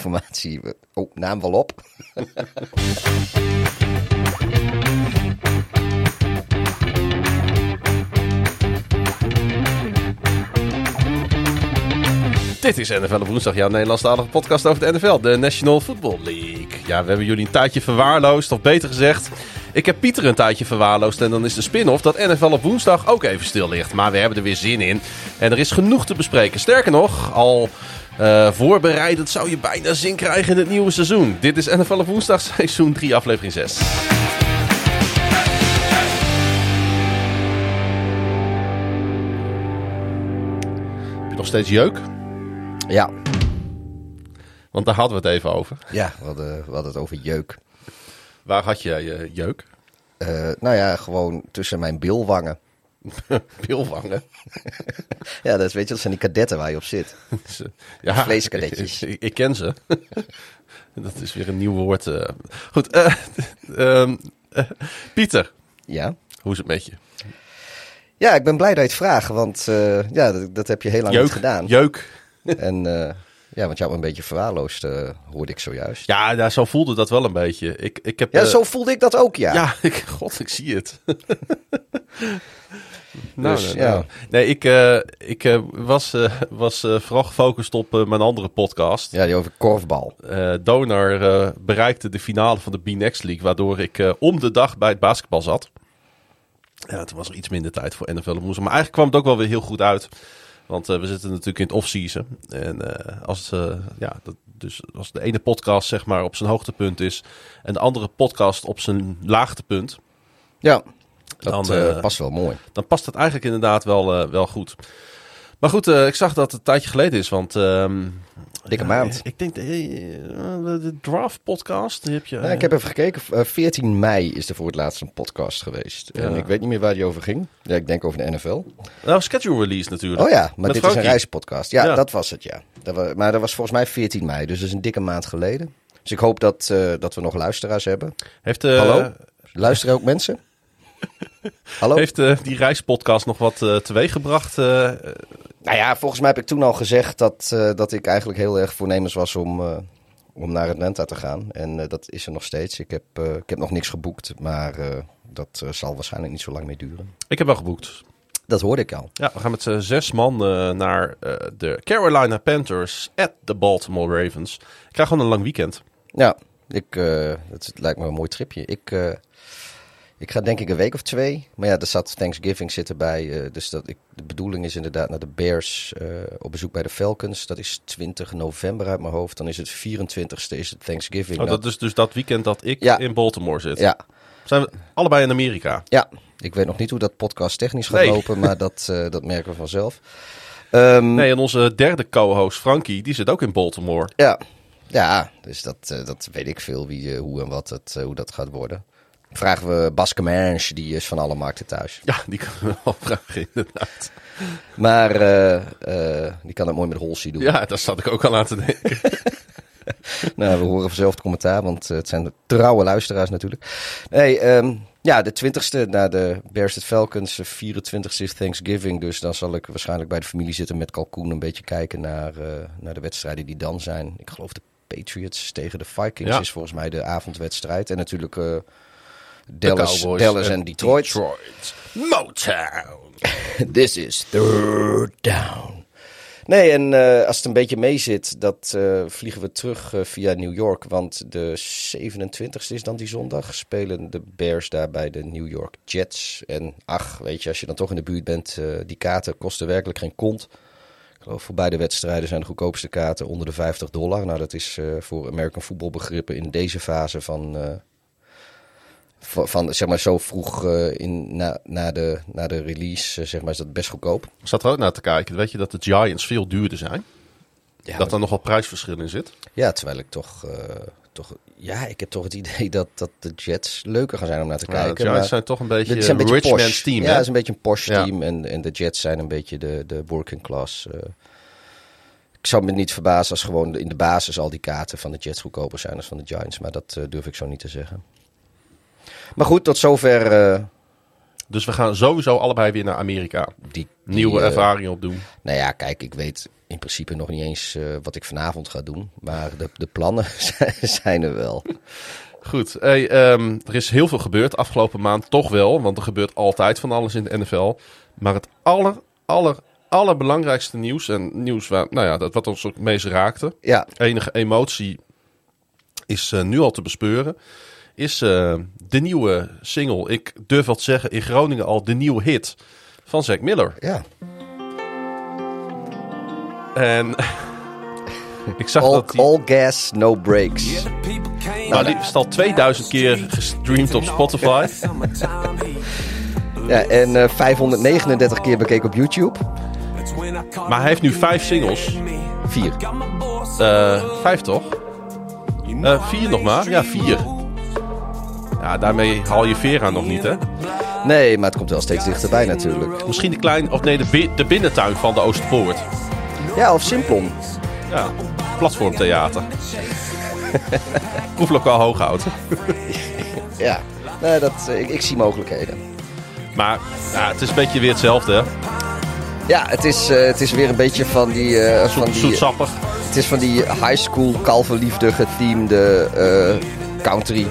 informatie. Oh, naam wel op. Dit is NFL op woensdag, jouw Nederlandstalige podcast over de NFL, de National Football League. Ja, we hebben jullie een tijdje verwaarloosd, of beter gezegd, ik heb Pieter een tijdje verwaarloosd en dan is de spin-off dat NFL op woensdag ook even stil ligt. Maar we hebben er weer zin in en er is genoeg te bespreken. Sterker nog, al uh, voorbereidend zou je bijna zin krijgen in het nieuwe seizoen. Dit is NFL op woensdag, seizoen 3, aflevering 6. Heb je nog steeds jeuk? Ja. Want daar hadden we het even over. Ja, we hadden, we hadden het over jeuk. Waar had jij je jeuk? Uh, nou ja, gewoon tussen mijn bilwangen. bilwangen? ja, dat, weet je, dat zijn die kadetten waar je op zit. ja, Vleeskadetjes. Ik, ik, ken ze. dat is weer een nieuw woord. Uh. Goed, uh, um, Pieter. Ja? Hoe is het met je? Ja, ik ben blij dat je het vraagt, want ja, dat, dat, heb je heel lang jeuk, niet gedaan. Jeuk. En ja, want jou een beetje verwaarloosd, hoorde ik zojuist. Ja, ja, zo voelde dat wel een beetje. Ik, ik heb, ja, zo voelde ik dat ook, ja. Ja, ik, god, ik zie het. Nou, dus, nou, ja. Nou. Nee, ik, uh, ik uh, was, was vooral gefocust op mijn andere podcast. Ja, die over korfbal. Donar bereikte de finale van de B-Next League, waardoor ik om de dag bij het basketbal zat. Ja, toen was er iets minder tijd voor NFL woensdag. Maar eigenlijk kwam het ook wel weer heel goed uit. Want we zitten natuurlijk in het off-season. En als, ja, dat, dus als de ene podcast zeg maar op zijn hoogtepunt is en de andere podcast op zijn laagtepunt. Ja, dat dan, past wel mooi. Dan past het eigenlijk inderdaad wel, wel goed. Maar goed, ik zag dat het een tijdje geleden is, want ehm, Dikke maand. Ik denk de, eh, de draft podcast. Heb je, ja, ik heb even gekeken. 14 mei is er voor het laatst een podcast geweest. En ik weet niet meer waar die over ging. Ja, ik denk over de NFL. Nou, schedule release natuurlijk. Oh ja, maar dit is een reispodcast. Ja, ja, dat was het, ja. Dat was, maar dat was volgens mij 14 mei, dus dat is een dikke maand geleden. Dus ik hoop dat, dat we nog luisteraars hebben. Heeft, Hallo? Luisteren ook mensen? Hallo? Heeft uh, die reispodcast nog wat uh, teweeggebracht? Uh, nou ja, volgens mij heb ik toen al gezegd dat, dat ik eigenlijk heel erg voornemens was om, om naar Atlanta te gaan. En dat is er nog steeds. Ik heb, ik heb nog niks geboekt, maar dat zal waarschijnlijk niet zo lang meer duren. Ik heb wel geboekt. Dat hoorde ik al. Ja, we gaan met zes man naar de Carolina Panthers at de Baltimore Ravens. Ik krijg gewoon een lang weekend. Ja, ik, het lijkt me een mooi tripje. Ik ik ga denk ik een week of twee. Maar ja, er zat Thanksgiving zitten bij. Uh, dus dat ik, de bedoeling is inderdaad naar de Bears uh, op bezoek bij de Falcons. Dat is 20 november uit mijn hoofd. Dan is het 24ste is het Thanksgiving. Oh, dat is dus dat weekend dat ik ja. in Baltimore zit. Ja. Zijn we allebei in Amerika? Ja. Ik weet nog niet hoe dat podcast technisch gaat nee. lopen, maar dat, uh, dat merken we vanzelf. Um, nee, en onze derde co-host Frankie, die zit ook in Baltimore. Ja, ja dus dat, dat weet ik veel wie, hoe en wat het, hoe dat gaat worden. Vragen we Bas Camanche, die is van alle markten thuis. Ja, die kunnen we wel vragen, inderdaad. Maar uh, uh, die kan het mooi met Holsey doen. Ja, daar zat ik ook al aan te denken. nou, we horen vanzelf het commentaar, want het zijn de trouwe luisteraars natuurlijk. Hey, um, ja, de 20ste naar de Bears Falcons, 24ste is Thanksgiving. Dus dan zal ik waarschijnlijk bij de familie zitten met kalkoen een beetje kijken naar, uh, naar de wedstrijden die dan zijn. Ik geloof de Patriots tegen de Vikings ja. is volgens mij de avondwedstrijd. En natuurlijk Dallas, Dallas en Detroit. Detroit. Motown. This is third down. Nee, en uh, als het een beetje mee zit, dat uh, vliegen we terug uh, via New York. Want de 27e is dan die zondag. Spelen de Bears daar bij de New York Jets. En ach, weet je, als je dan toch in de buurt bent, die kaarten kosten werkelijk geen kont. Ik geloof voor beide wedstrijden zijn de goedkoopste kaarten onder de 50 dollar. Nou, dat is voor American voetbalbegrippen in deze fase van van, zeg maar zo vroeg uh, in, na, na, de, na de release, uh, zeg maar, is dat best goedkoop. Ik zat er ook naar te kijken. Weet je dat de Giants veel duurder zijn? Ja, dat er nogal prijsverschil in zit? Ja, terwijl ik toch, uh, toch... Ja, ik heb toch het idee dat, dat de Jets leuker gaan zijn om naar te kijken. De Giants zijn toch een beetje een, rich man's team, Ja, het is een beetje een posh ja. team. En, en de Jets zijn een beetje de, de working class... ik zou me niet verbazen als gewoon in de basis al die kaarten van de Jets goedkoper zijn dan van de Giants. Maar dat durf ik zo niet te zeggen. Maar goed, tot zover. Uh, dus we gaan sowieso allebei weer naar Amerika. Die, Nieuwe uh, ervaringen opdoen. Nou ja, kijk, ik weet. in principe nog niet eens eh, wat ik vanavond ga doen. Maar de, de plannen zijn- er wel. Goed, hey, ehm, er is heel veel gebeurd afgelopen maand, toch wel. Want er gebeurt altijd van alles in de NFL. Maar het aller, aller, allerbelangrijkste nieuws... en nieuws waar, nou ja, dat wat ons ook het meest raakte... Ja, enige emotie is eh, nu al te bespeuren... is eh, de nieuwe single, ik durf te zeggen in Groningen al... de nieuwe hit van Zack Miller. ja. En ik zag All, dat die... all gas, no brakes. Nou, die is al 2000 keer gestreamd op Spotify. Ja, en eh, 539 keer bekeken op YouTube. Maar hij heeft nu vijf singles. Vier. Eh, vijf toch? Eh, vier nog maar? Ja, vier. Ja, daarmee haal je Vera nog niet, hè? Nee, maar het komt wel steeds dichterbij natuurlijk. Misschien de klein, of nee, de, bi- de binnentuin van de Oosterpoort. Ja, of Simplon. Ja, platformtheater. Proeflokaal Hooghout. Ja, nee, dat, eh, ik, ik zie mogelijkheden. Maar ja, het is een beetje weer hetzelfde, hè? Ja, het is, eh, het is weer een beetje van die... eh, van die Zoetsappig. het is van die high school kalverliefde getheemde eh, country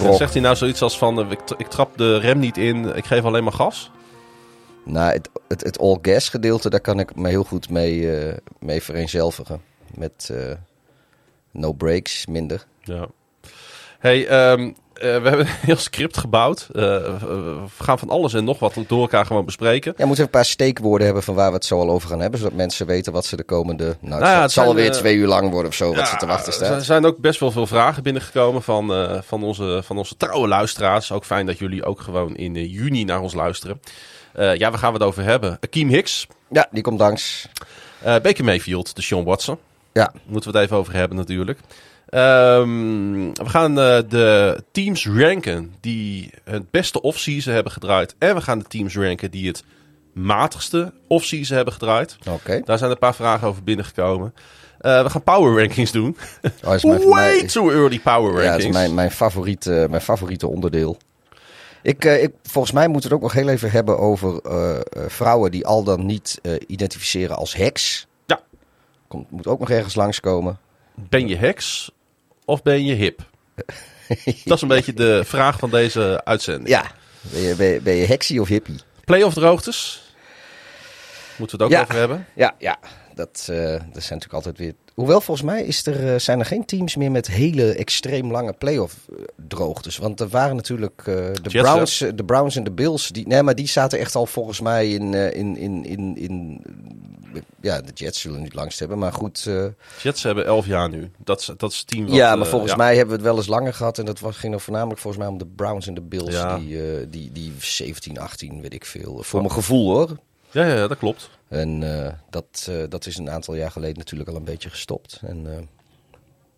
Zegt hij nou zoiets als van, eh, ik, ik trap de rem niet in, ik geef alleen maar gas? Nou, het, het, het all gas gedeelte, daar kan ik me heel goed mee, eh, mee vereenzelvigen. Met eh, no breaks, minder. Ja. Hey, eh, we hebben een heel script gebouwd. Eh, we gaan van alles en nog wat door elkaar gewoon bespreken. Ja, we moeten even een paar steekwoorden hebben van waar we het zo al over gaan hebben. Zodat mensen weten wat ze de komende... Nou, het, Nou ja, zal- het zal zijn, alweer eh, twee uur lang worden of zo, wat ze te wachten Er staat. zijn ook best wel veel vragen binnengekomen van, eh, van, onze, van onze trouwe luisteraars. Ook fijn dat jullie ook gewoon in eh, juni naar ons luisteren. Eh, ja, waar gaan we het over hebben? Akeem Hicks, Ja, die komt langs. eh Baker Mayfield, de Sean Watson. Ja, Moeten we het even over hebben natuurlijk. Ehm, we gaan eh, de teams ranken die het beste offseason hebben gedraaid. En we gaan de teams ranken die het matigste offseason hebben gedraaid. oké. Daar zijn een paar vragen over binnengekomen. Eh, we gaan power rankings doen. Oh, is mijn, Way too early power ja, dat rankings. is mijn, mijn, favoriete, mijn favoriete onderdeel. Ik, eh, ik, volgens mij moeten we het ook nog heel even hebben over vrouwen die al dan niet identificeren als heks. Ja. Komt, moet ook nog ergens langskomen. Ben je heks of ben je hip? Dat is een beetje de vraag van deze uitzending. Ja, ben je, ben je, ben je heksie of hippie? Playoff droogtes. Moeten we het ook Ja. over hebben. Ja, ja. Dat, eh, dat zijn natuurlijk altijd weer... Hoewel, volgens mij is er, eh, zijn er geen teams meer met hele extreem lange playoff eh, droogtes. Want er waren natuurlijk eh, de, Jets, Browns, de Browns en de Bills. Die, nee, maar die zaten echt al volgens mij in... in, in, in, in ja, de Jets zullen niet langst hebben, maar goed... eh, Jets hebben 11 jaar nu. Dat is, dat is het team wat, ja, maar volgens ja. mij hebben we het wel eens langer gehad. En dat was, ging er voornamelijk volgens mij om de Browns en de Bills. Ja. Die, die, die 17, 18, weet ik veel. Voor mijn gevoel hoor. Ja, ja, ja, dat klopt. En eh, dat, eh, dat is een aantal jaar geleden natuurlijk al een beetje gestopt. En eh,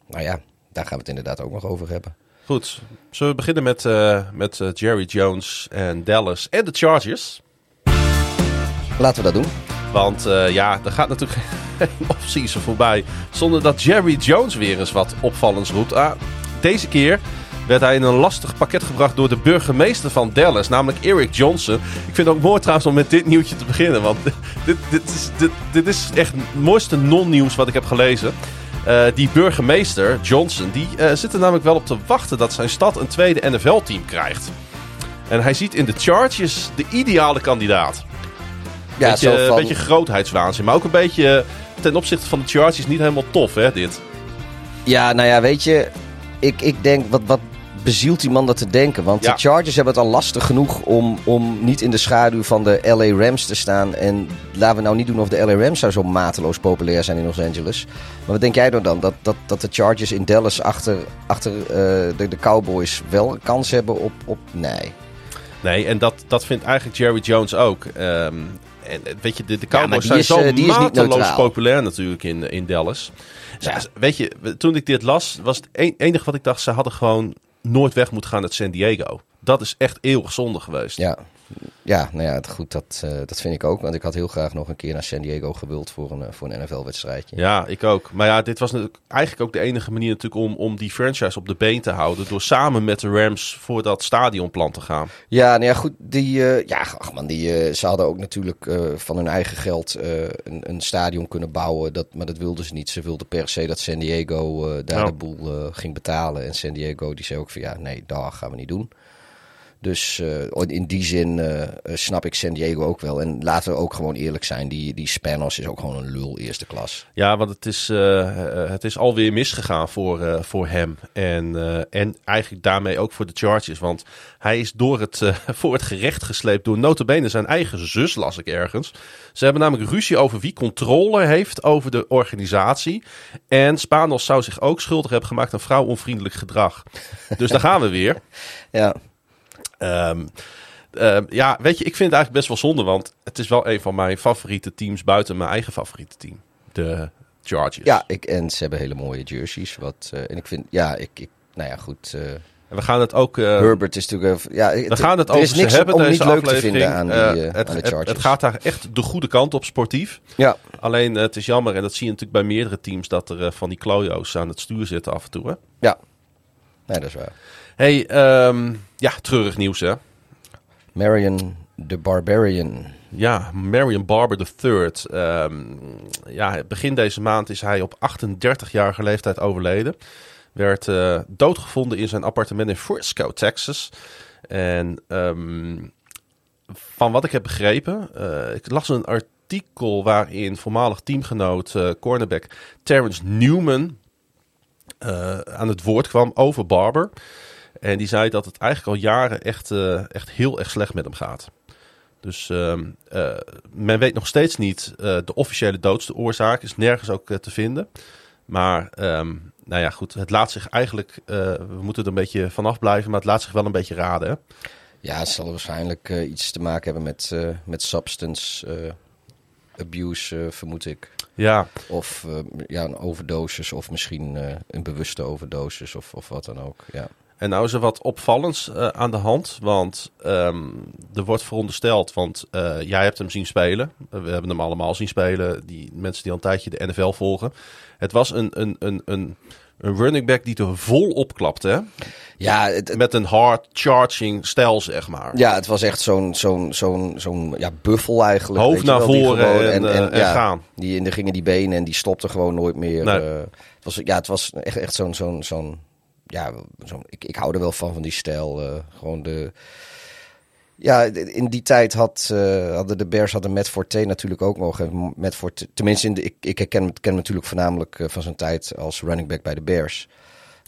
nou ja, daar gaan we het inderdaad ook nog over hebben. Goed. Zullen we beginnen met, met Jerry Jones en Dallas en de Chargers? Laten we dat doen. Want ja, er gaat natuurlijk geen offseason voorbij zonder dat Jerry Jones weer eens wat opvallends roept. Ah, deze keer werd hij in een lastig pakket gebracht door de burgemeester van Dallas, namelijk Eric Johnson. Ik vind het ook mooi trouwens om met dit nieuwtje te beginnen, want dit, dit, is, dit, dit is echt het mooiste non-nieuws wat ik heb gelezen. Eh, die burgemeester, Johnson, die eh, zit er namelijk wel op te wachten dat zijn stad een tweede NFL-team krijgt. En hij ziet in de Chargers de ideale kandidaat Ja, beetje, zo van, beetje grootheidswaanzin. Maar ook een beetje eh, ten opzichte van de Chargers niet helemaal tof, hè, dit. ja, nou ja, weet je, ik, ik denk, wat, wat bezielt die man dat te denken? Want Ja. de Chargers hebben het al lastig genoeg om, om niet in de schaduw van de LA Rams te staan. En laten we nou niet doen of de LA Rams zou zo mateloos populair zijn in Los Angeles. Maar wat denk jij nou dan? Dat, dat, dat de Chargers in Dallas achter, achter eh, de, de Cowboys wel een kans hebben op... op nee. Nee, en dat, dat vindt eigenlijk Jerry Jones ook. Ehm, en eh, weet je, de, de Cowboys zijn is, zo eh, mateloos populair natuurlijk in, in Dallas. Ja. Weet je, toen ik dit las, was het enige wat ik dacht... ze hadden gewoon nooit weg moeten gaan uit San Diego. Dat is echt eeuwig zonde geweest. Ja. Ja, nou ja, het- goed, dat, eh, dat vind ik ook. Want ik had heel graag nog een keer naar San Diego gewild voor een, eh, voor een NFL-wedstrijdje. Ja, ik ook. Maar ja, dit was natuurlijk eigenlijk ook de enige manier natuurlijk om, om die franchise op de been te houden. Door samen met de Rams voor dat stadionplan te gaan. Ja, nou ja, goed. Die, eh, ja, ach man, die, ze hadden ook natuurlijk van hun eigen geld een, een stadion kunnen bouwen. Dat, maar dat wilden ze niet. Ze wilden per se dat San Diego daar de boel ging betalen. En San Diego die zei ook van ja, nee, daar gaan we niet doen. Dus eh, in die zin eh, eh, snap ik San Diego ook wel. En laten we ook gewoon eerlijk zijn. Die, die Spanos is ook gewoon een lul eerste klas. Ja, want het is, het is alweer misgegaan voor, voor hem. En, en eigenlijk daarmee ook voor de Chargers. Want hij is door het, voor het gerecht gesleept door notabene zijn eigen zus, las ik ergens. Ze hebben namelijk ruzie over wie controle heeft over de organisatie. En Spanos zou zich ook schuldig hebben gemaakt aan vrouwonvriendelijk gedrag. Dus daar gaan we weer. Ja, Ehm, ehm, ja, weet je, ik vind het eigenlijk best wel zonde. Want het is wel een van mijn favoriete teams buiten mijn eigen favoriete team. De Chargers. ja ik, en ze hebben hele mooie jerseys. Wat, eh, en ik vind, ja, ik, ik nou ja, goed. eh, En we gaan het ook. eh, Herbert is natuurlijk... ja, we gaan het over is niks hebben om deze niet leuk te vinden aan, die, het, de Chargers. het gaat daar echt de goede kant op sportief. Ja, Alleen het is jammer, en dat zie je natuurlijk bij meerdere teams, dat er van die klojo's aan het stuur zitten af en toe. Hè? ja. Nee, dat is waar. Hey, ehm, ja, treurig nieuws hè. Marion the Barbarian. Ja, Marion Barber III. Ehm, ja, begin deze maand is hij op 38-jarige leeftijd overleden. Werd eh, doodgevonden in zijn appartement in Frisco, Texas. En ehm, van wat ik heb begrepen, eh, ik las een artikel waarin voormalig teamgenoot eh, cornerback Terrence Newman aan het woord kwam over Barber. En die zei dat het eigenlijk al jaren echt, eh, echt heel erg slecht met hem gaat. Dus ehm, eh, men weet nog steeds niet eh, de officiële doodsoorzaak. Is nergens ook te vinden. Maar ehm, nou ja, goed. Het laat zich eigenlijk. we moeten er een beetje vanaf blijven. Maar het laat zich wel een beetje raden. Hè? Ja, het zal waarschijnlijk iets te maken hebben met, met substance abuse, vermoed ik. Ja, Of ja, een overdosis, of misschien een bewuste overdosis, of, of wat dan ook. Ja. En nou is er wat opvallends eh, aan de hand. Want ehm, er wordt verondersteld, want eh, jij hebt hem zien spelen. We hebben hem allemaal zien spelen. Die mensen die al een tijdje de NFL volgen. Het was een, een, een, een, een running back die er vol opklapte. Hè? Ja, het, Met een hard charging stijl, zeg maar. ja, het was echt zo'n zo'n zo'n zo'n ja, buffel eigenlijk. Hoofd weet naar voren en, eh, en ja, gaan. Die, en er gingen die benen en die stopte gewoon nooit meer. Nee. eh. het was, ja, het was echt, echt zo'n zo'n zo'n ja, zo'n ik, ik hou er wel van van die stijl. eh, gewoon de ja, in die tijd had, eh, hadden de Bears hadden Matt Forte natuurlijk ook nog. En Matt Forte, tenminste, in de, ik, ik herken ken hem natuurlijk voornamelijk eh, van zijn tijd als running back bij de Bears.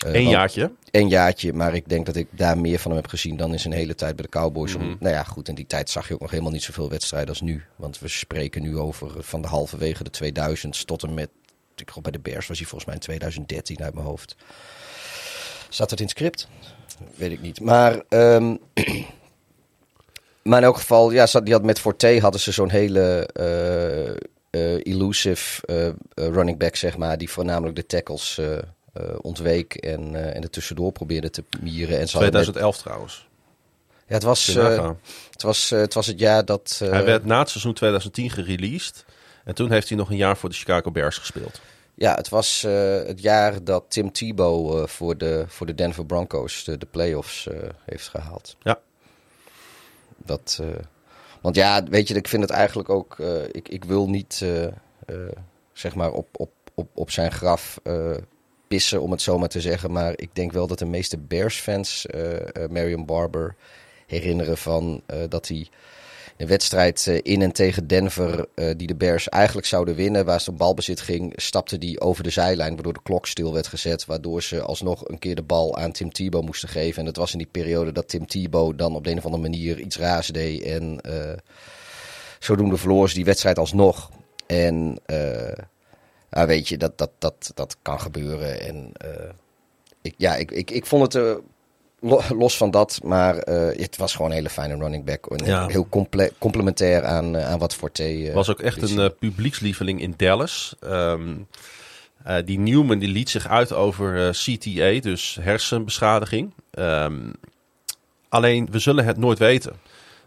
Eh, Eén jaartje. Een jaartje, maar ik denk dat ik daar meer van hem heb gezien dan in zijn hele tijd bij de Cowboys. Mhm. Om, nou ja, goed, in die tijd zag je ook nog helemaal niet zoveel wedstrijden als nu. Want we spreken nu over van de halverwege de 2000s tot en met, ik geloof bij de Bears was hij volgens mij in 2013 uit mijn hoofd. Staat het in het script? Weet ik niet. Maar, ehm, maar in elk geval, ja, die had met Forte hadden ze zo'n hele eh, elusive eh, running back, zeg maar, die voornamelijk de tackles ontweek en, en er tussendoor probeerde te mieren. En ze hadden met- 2011 trouwens. ja, het, was, het, was, het was het jaar dat... Hij werd na het seizoen 2010 gereleased. En toen heeft hij nog een jaar voor de Chicago Bears gespeeld. Ja, het was eh, het jaar dat Tim Tebow eh, voor, de, voor de Denver Broncos de, de playoffs eh, heeft gehaald. Ja. Dat, want ja, weet je, ik vind het eigenlijk ook... ik, ik wil niet, zeg maar, op, op, op, op zijn graf pissen, om het zo maar te zeggen. Maar ik denk wel dat de meeste Bears-fans Marion Barber herinneren van dat hij... Een wedstrijd eh, in en tegen Denver, eh, die de Bears eigenlijk zouden winnen, waar ze op balbezit ging, stapte die over de zijlijn, waardoor de klok stil werd gezet, waardoor ze alsnog een keer de bal aan Tim Tebow moesten geven. En dat was in die periode dat Tim Tebow dan op de een of andere manier iets raars en eh, zodoende verloor ze die wedstrijd alsnog. En weet je, dat, dat, dat, dat kan gebeuren. En ik, ja, ik, ik, ik vond het los van dat, maar eh, het was gewoon een hele fijne running back. En Ja. Heel comple- complementair aan, eh, aan wat Forte eh, Was ook echt een publiekslieveling in Dallas. Ehm, eh, die Newman die liet zich uit over CTA, dus hersenbeschadiging. Ehm, alleen, we zullen het nooit weten.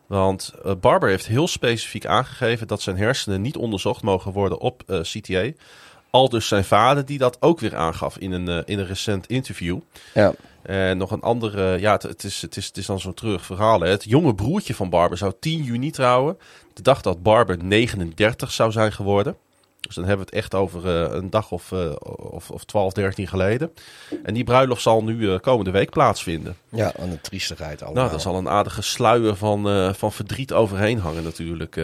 Want Barber heeft heel specifiek aangegeven dat zijn hersenen niet onderzocht mogen worden op CTA. Al dus zijn vader die dat ook weer aangaf in een, in een recent interview. Ja. En nog een andere, ja, het, het, is, het, is, het is dan zo'n terug verhaal. Hè. Het jonge broertje van Barber zou 10 juni trouwen. De dag dat Barber 39 zou zijn geworden. Dus dan hebben we het echt over uh, een dag of, uh, of, of 12, 13 geleden. En die bruiloft zal nu uh, komende week plaatsvinden. Ja, en een triestigheid allemaal. Nou, daar zal een aardige sluier van, van verdriet overheen hangen natuurlijk.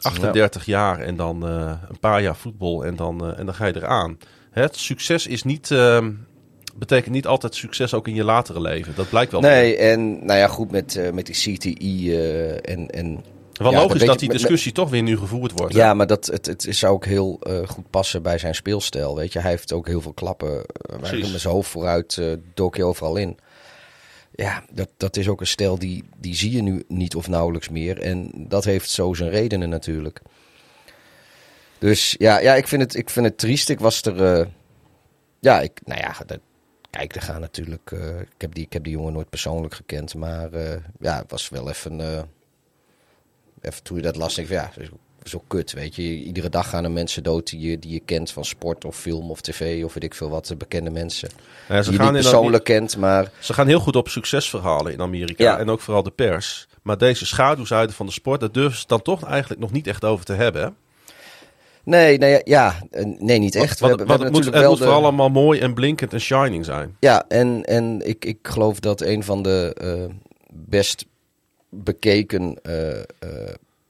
38 ja. jaar en dan een paar jaar voetbal en dan, en dan ga je eraan. Het succes is niet ehm, betekent niet altijd succes ook in je latere leven. Dat blijkt wel. Nee, en nou ja, goed met, uh, met die CTI uh, en, en wel ja, logisch dat die discussie toch weer nu gevoerd wordt. Ja, hè? maar dat, het, het zou ook heel uh, goed passen bij zijn speelstijl. Weet je, hij heeft ook heel veel klappen. Uh, met zijn hoofd vooruit uh, dook je overal in. Ja, dat, dat is ook een stijl die, die zie je nu niet of nauwelijks meer. En dat heeft zo zijn redenen natuurlijk. Dus ja, ja ik, vind het, ik vind het triest. Ik was er. ja, ik, nou ja, dat, kijk, er gaan natuurlijk. Uh, ik, heb die, ik heb die jongen nooit persoonlijk gekend. Maar uh, ja, het was wel even. Uh, even toen je dat las, denk ik, ja, zo kut. Weet je, iedere dag gaan er mensen dood die je, die je kent van sport of film of tv of weet ik veel wat. Bekende mensen. Ja, ze die gaan je niet persoonlijk kent, maar. Ze gaan heel goed op succesverhalen in Amerika. Ja. En ook vooral de pers. Maar deze schaduwzijde van de sport, daar durven ze dan toch eigenlijk nog niet echt over te hebben. Nee, nee, ja, nee, niet echt. Het moet, het moet de... vooral allemaal mooi en blinkend en shining zijn. Ja, en, en ik, ik geloof dat een van de uh, best bekeken uh, uh,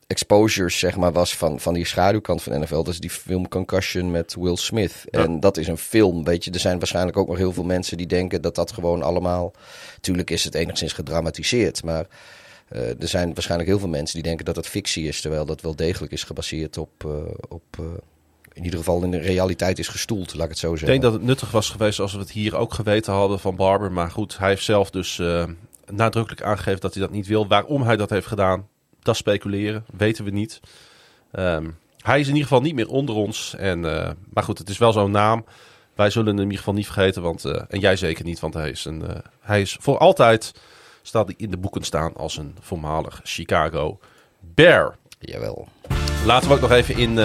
exposures, zeg maar, was van, van die schaduwkant van NFL. Dat is die film Concussion met Will Smith. Ja. En dat is een film, weet je. Er zijn waarschijnlijk ook nog heel veel mensen die denken dat dat gewoon allemaal... Tuurlijk is het enigszins gedramatiseerd, maar... Uh, er zijn waarschijnlijk heel veel mensen die denken dat het fictie is, terwijl dat wel degelijk is gebaseerd op, uh, op uh, in ieder geval in de realiteit is gestoeld, laat ik het zo zeggen. Ik denk dat het nuttig was geweest als we het hier ook geweten hadden van Barber. Maar goed, hij heeft zelf dus nadrukkelijk aangegeven dat hij dat niet wil. Waarom hij dat heeft gedaan, dat speculeren, weten we niet. Um, hij is in ieder geval niet meer onder ons. En, maar goed, het is wel zo'n naam. Wij zullen hem in ieder geval niet vergeten, want, en jij zeker niet, want hij is, een, hij is voor altijd staat hij in de boeken staan als een voormalig Chicago Bear. Jawel. Laten we ook nog even in uh,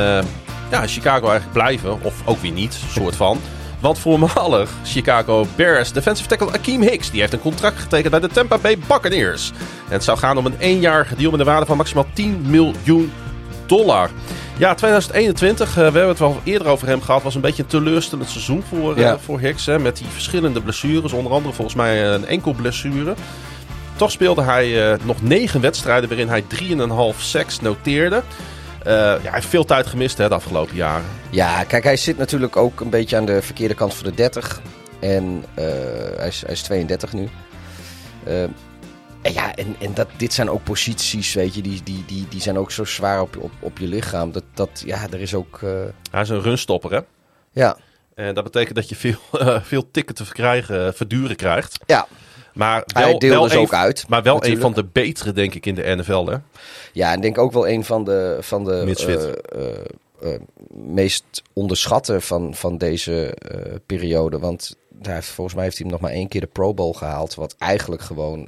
ja, Chicago eigenlijk blijven, of ook weer niet, soort van. Want voormalig Chicago Bears defensive tackle Akeem Hicks die heeft een contract getekend bij de Tampa Bay Buccaneers. En het zou gaan om een eenjarige deal met een waarde van maximaal 10 miljoen dollar. Ja, 2021, uh, we hebben het wel eerder over hem gehad, was een beetje een teleurstellend seizoen voor, Ja. uh, voor Hicks. Hè, met die verschillende blessures, onder andere volgens mij een enkel blessure. Toch speelde hij uh, nog negen wedstrijden waarin hij 3,5 sacks noteerde. Uh, ja, hij heeft veel tijd gemist hè, de afgelopen jaren. Ja, kijk, hij zit natuurlijk ook een beetje aan de verkeerde kant van de 30. En uh, hij, is, hij is 32 nu. en ja, en, en dat, dit zijn ook posities, weet je, die, die, die, die zijn ook zo zwaar op, op, op je lichaam. Dat, dat, ja, er is ook... Hij is een runstopper, hè? Ja. En dat betekent dat je veel, veel tikken te verkrijgen, verduren krijgt. Ja. Maar wel, hij deelde ook uit. Maar wel natuurlijk. een van de betere, denk ik, in de NFL. Hè? Ja, en denk ook wel een van de, van de uh, uh, uh, meest onderschatte van, van deze uh, periode. Want daar, volgens mij heeft hij hem nog maar één keer de Pro Bowl gehaald. Wat eigenlijk gewoon.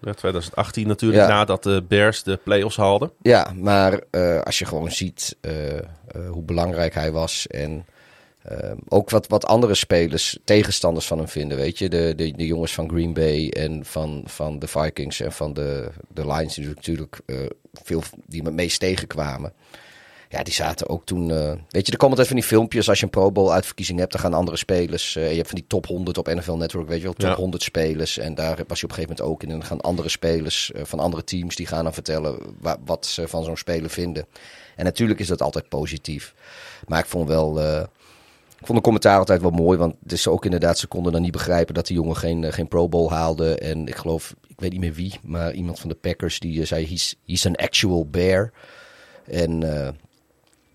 Ja, 2018 natuurlijk, Ja. nadat de Bears de playoffs haalden. Ja, maar als je gewoon ziet hoe belangrijk hij was en uh, ook wat, wat andere spelers, tegenstanders van hem vinden, weet je. De, de, de jongens van Green Bay en van, van de Vikings en van de, de Lions die natuurlijk uh, veel die me meest tegenkwamen. Ja, die zaten ook toen. Uh, weet je, er komen altijd van die filmpjes. Als je een Pro Bowl uitverkiezing hebt, dan gaan andere spelers. Uh, je hebt van die top 100 op NFL Network, weet je wel, top Ja. 100 spelers. En daar was je op een gegeven moment ook in. En dan gaan andere spelers van andere teams die gaan dan vertellen wa wat ze van zo'n speler vinden. En natuurlijk is dat altijd positief. Maar ik vond wel. Ik vond de commentaar altijd wel mooi, want het is ook inderdaad, ze konden dan niet begrijpen dat die jongen geen, uh, geen Pro Bowl haalde. En ik geloof, ik weet niet meer wie, maar iemand van de Packers die uh, zei, he's, he's an actual bear. En uh,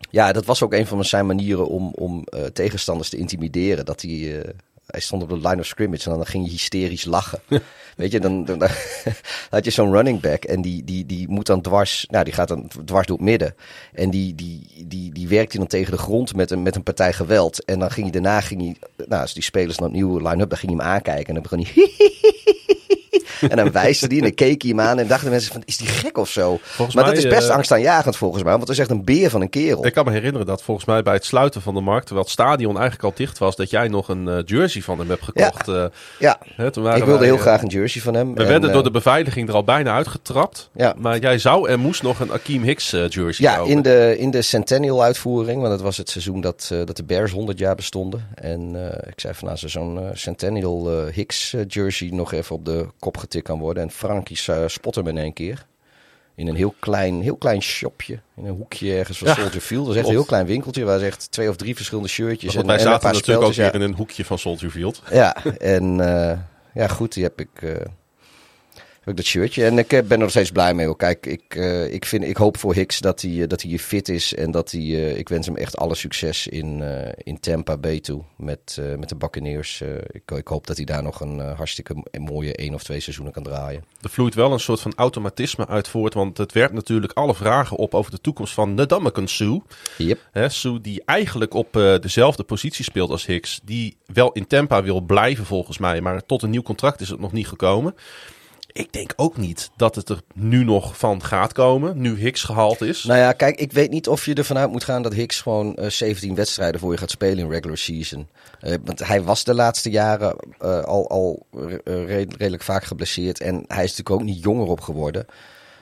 ja, dat was ook een van zijn manieren om, om tegenstanders te intimideren. Dat hij, hij stond op de line of scrimmage en dan ging je hysterisch lachen. Weet je, dan, dan, dan had je zo'n running back en die, die, die moet dan dwars, nou die gaat dan dwars door het midden. En die, die, die, die werkt hij dan tegen de grond met een, met een partij geweld. En dan ging hij daarna, ging hij, nou als die spelers dan opnieuw line-up, dan ging hij hem aankijken en dan begon hij... En dan wijste die en dan keek hij hem aan en dachten mensen van, is die gek of zo? Volgens maar mij, dat is best eh, angstaanjagend volgens mij, want het is echt een beer van een kerel. Ik kan me herinneren dat volgens mij bij het sluiten van de markt, terwijl het stadion eigenlijk al dicht was, dat jij nog een eh, jersey van hem hebt gekocht. Eh, ja, hè, toen waren ik wilde wij, heel graag een jersey van hem. We En, werden door de beveiliging er al bijna uitgetrapt. Ja. Maar jij zou en moest nog een Akeem Hicks jersey Ja, kopen. in de, in de Centennial uitvoering, want het was het seizoen dat, dat de Bears 100 jaar bestonden. En ik zei van nou, zo'n Centennial Hicks jersey nog even op de kop getikt kan worden. En Frankie uh, spot hem in één keer. In een heel klein, heel klein shopje. In een hoekje ergens van Ja, Soldier Field. Dat is echt een heel klein winkeltje waar ze echt twee of drie verschillende shirtjes en, wij en een zaten paar natuurlijk ook weer in een hoekje van Soldier Field. Ja, en eh, ja, goed, die heb ik, eh, heb ik dat shirtje. En ik eh, ben er nog steeds blij mee. Hoor. Kijk, ik, eh, ik, vind, ik hoop voor Hicks dat hij, eh, dat hij fit is. En dat hij, ik wens hem echt alle succes in, in Tampa Bay toe. Met, met de Buccaneers. Ik, ik hoop dat hij daar nog een hartstikke mooie één of twee seizoenen kan draaien. Er vloeit wel een soort van automatisme uit voort. Want het werpt natuurlijk alle vragen op over de toekomst van Ndamukong Sue. Yep. Hè, Sue die eigenlijk op dezelfde positie speelt als Hicks. Die wel in Tampa wil blijven volgens mij. Maar tot een nieuw contract is het nog niet gekomen. Ik denk ook niet dat het er nu nog van gaat komen. Nu Hicks gehaald is. Nou ja, kijk, ik weet niet of je ervan uit moet gaan dat Hicks gewoon eh, 17 wedstrijden voor je gaat spelen in regular season. Eh, want hij was de laatste jaren eh, al, al re- eh, red- redelijk vaak geblesseerd. En hij is natuurlijk ook niet jonger op geworden.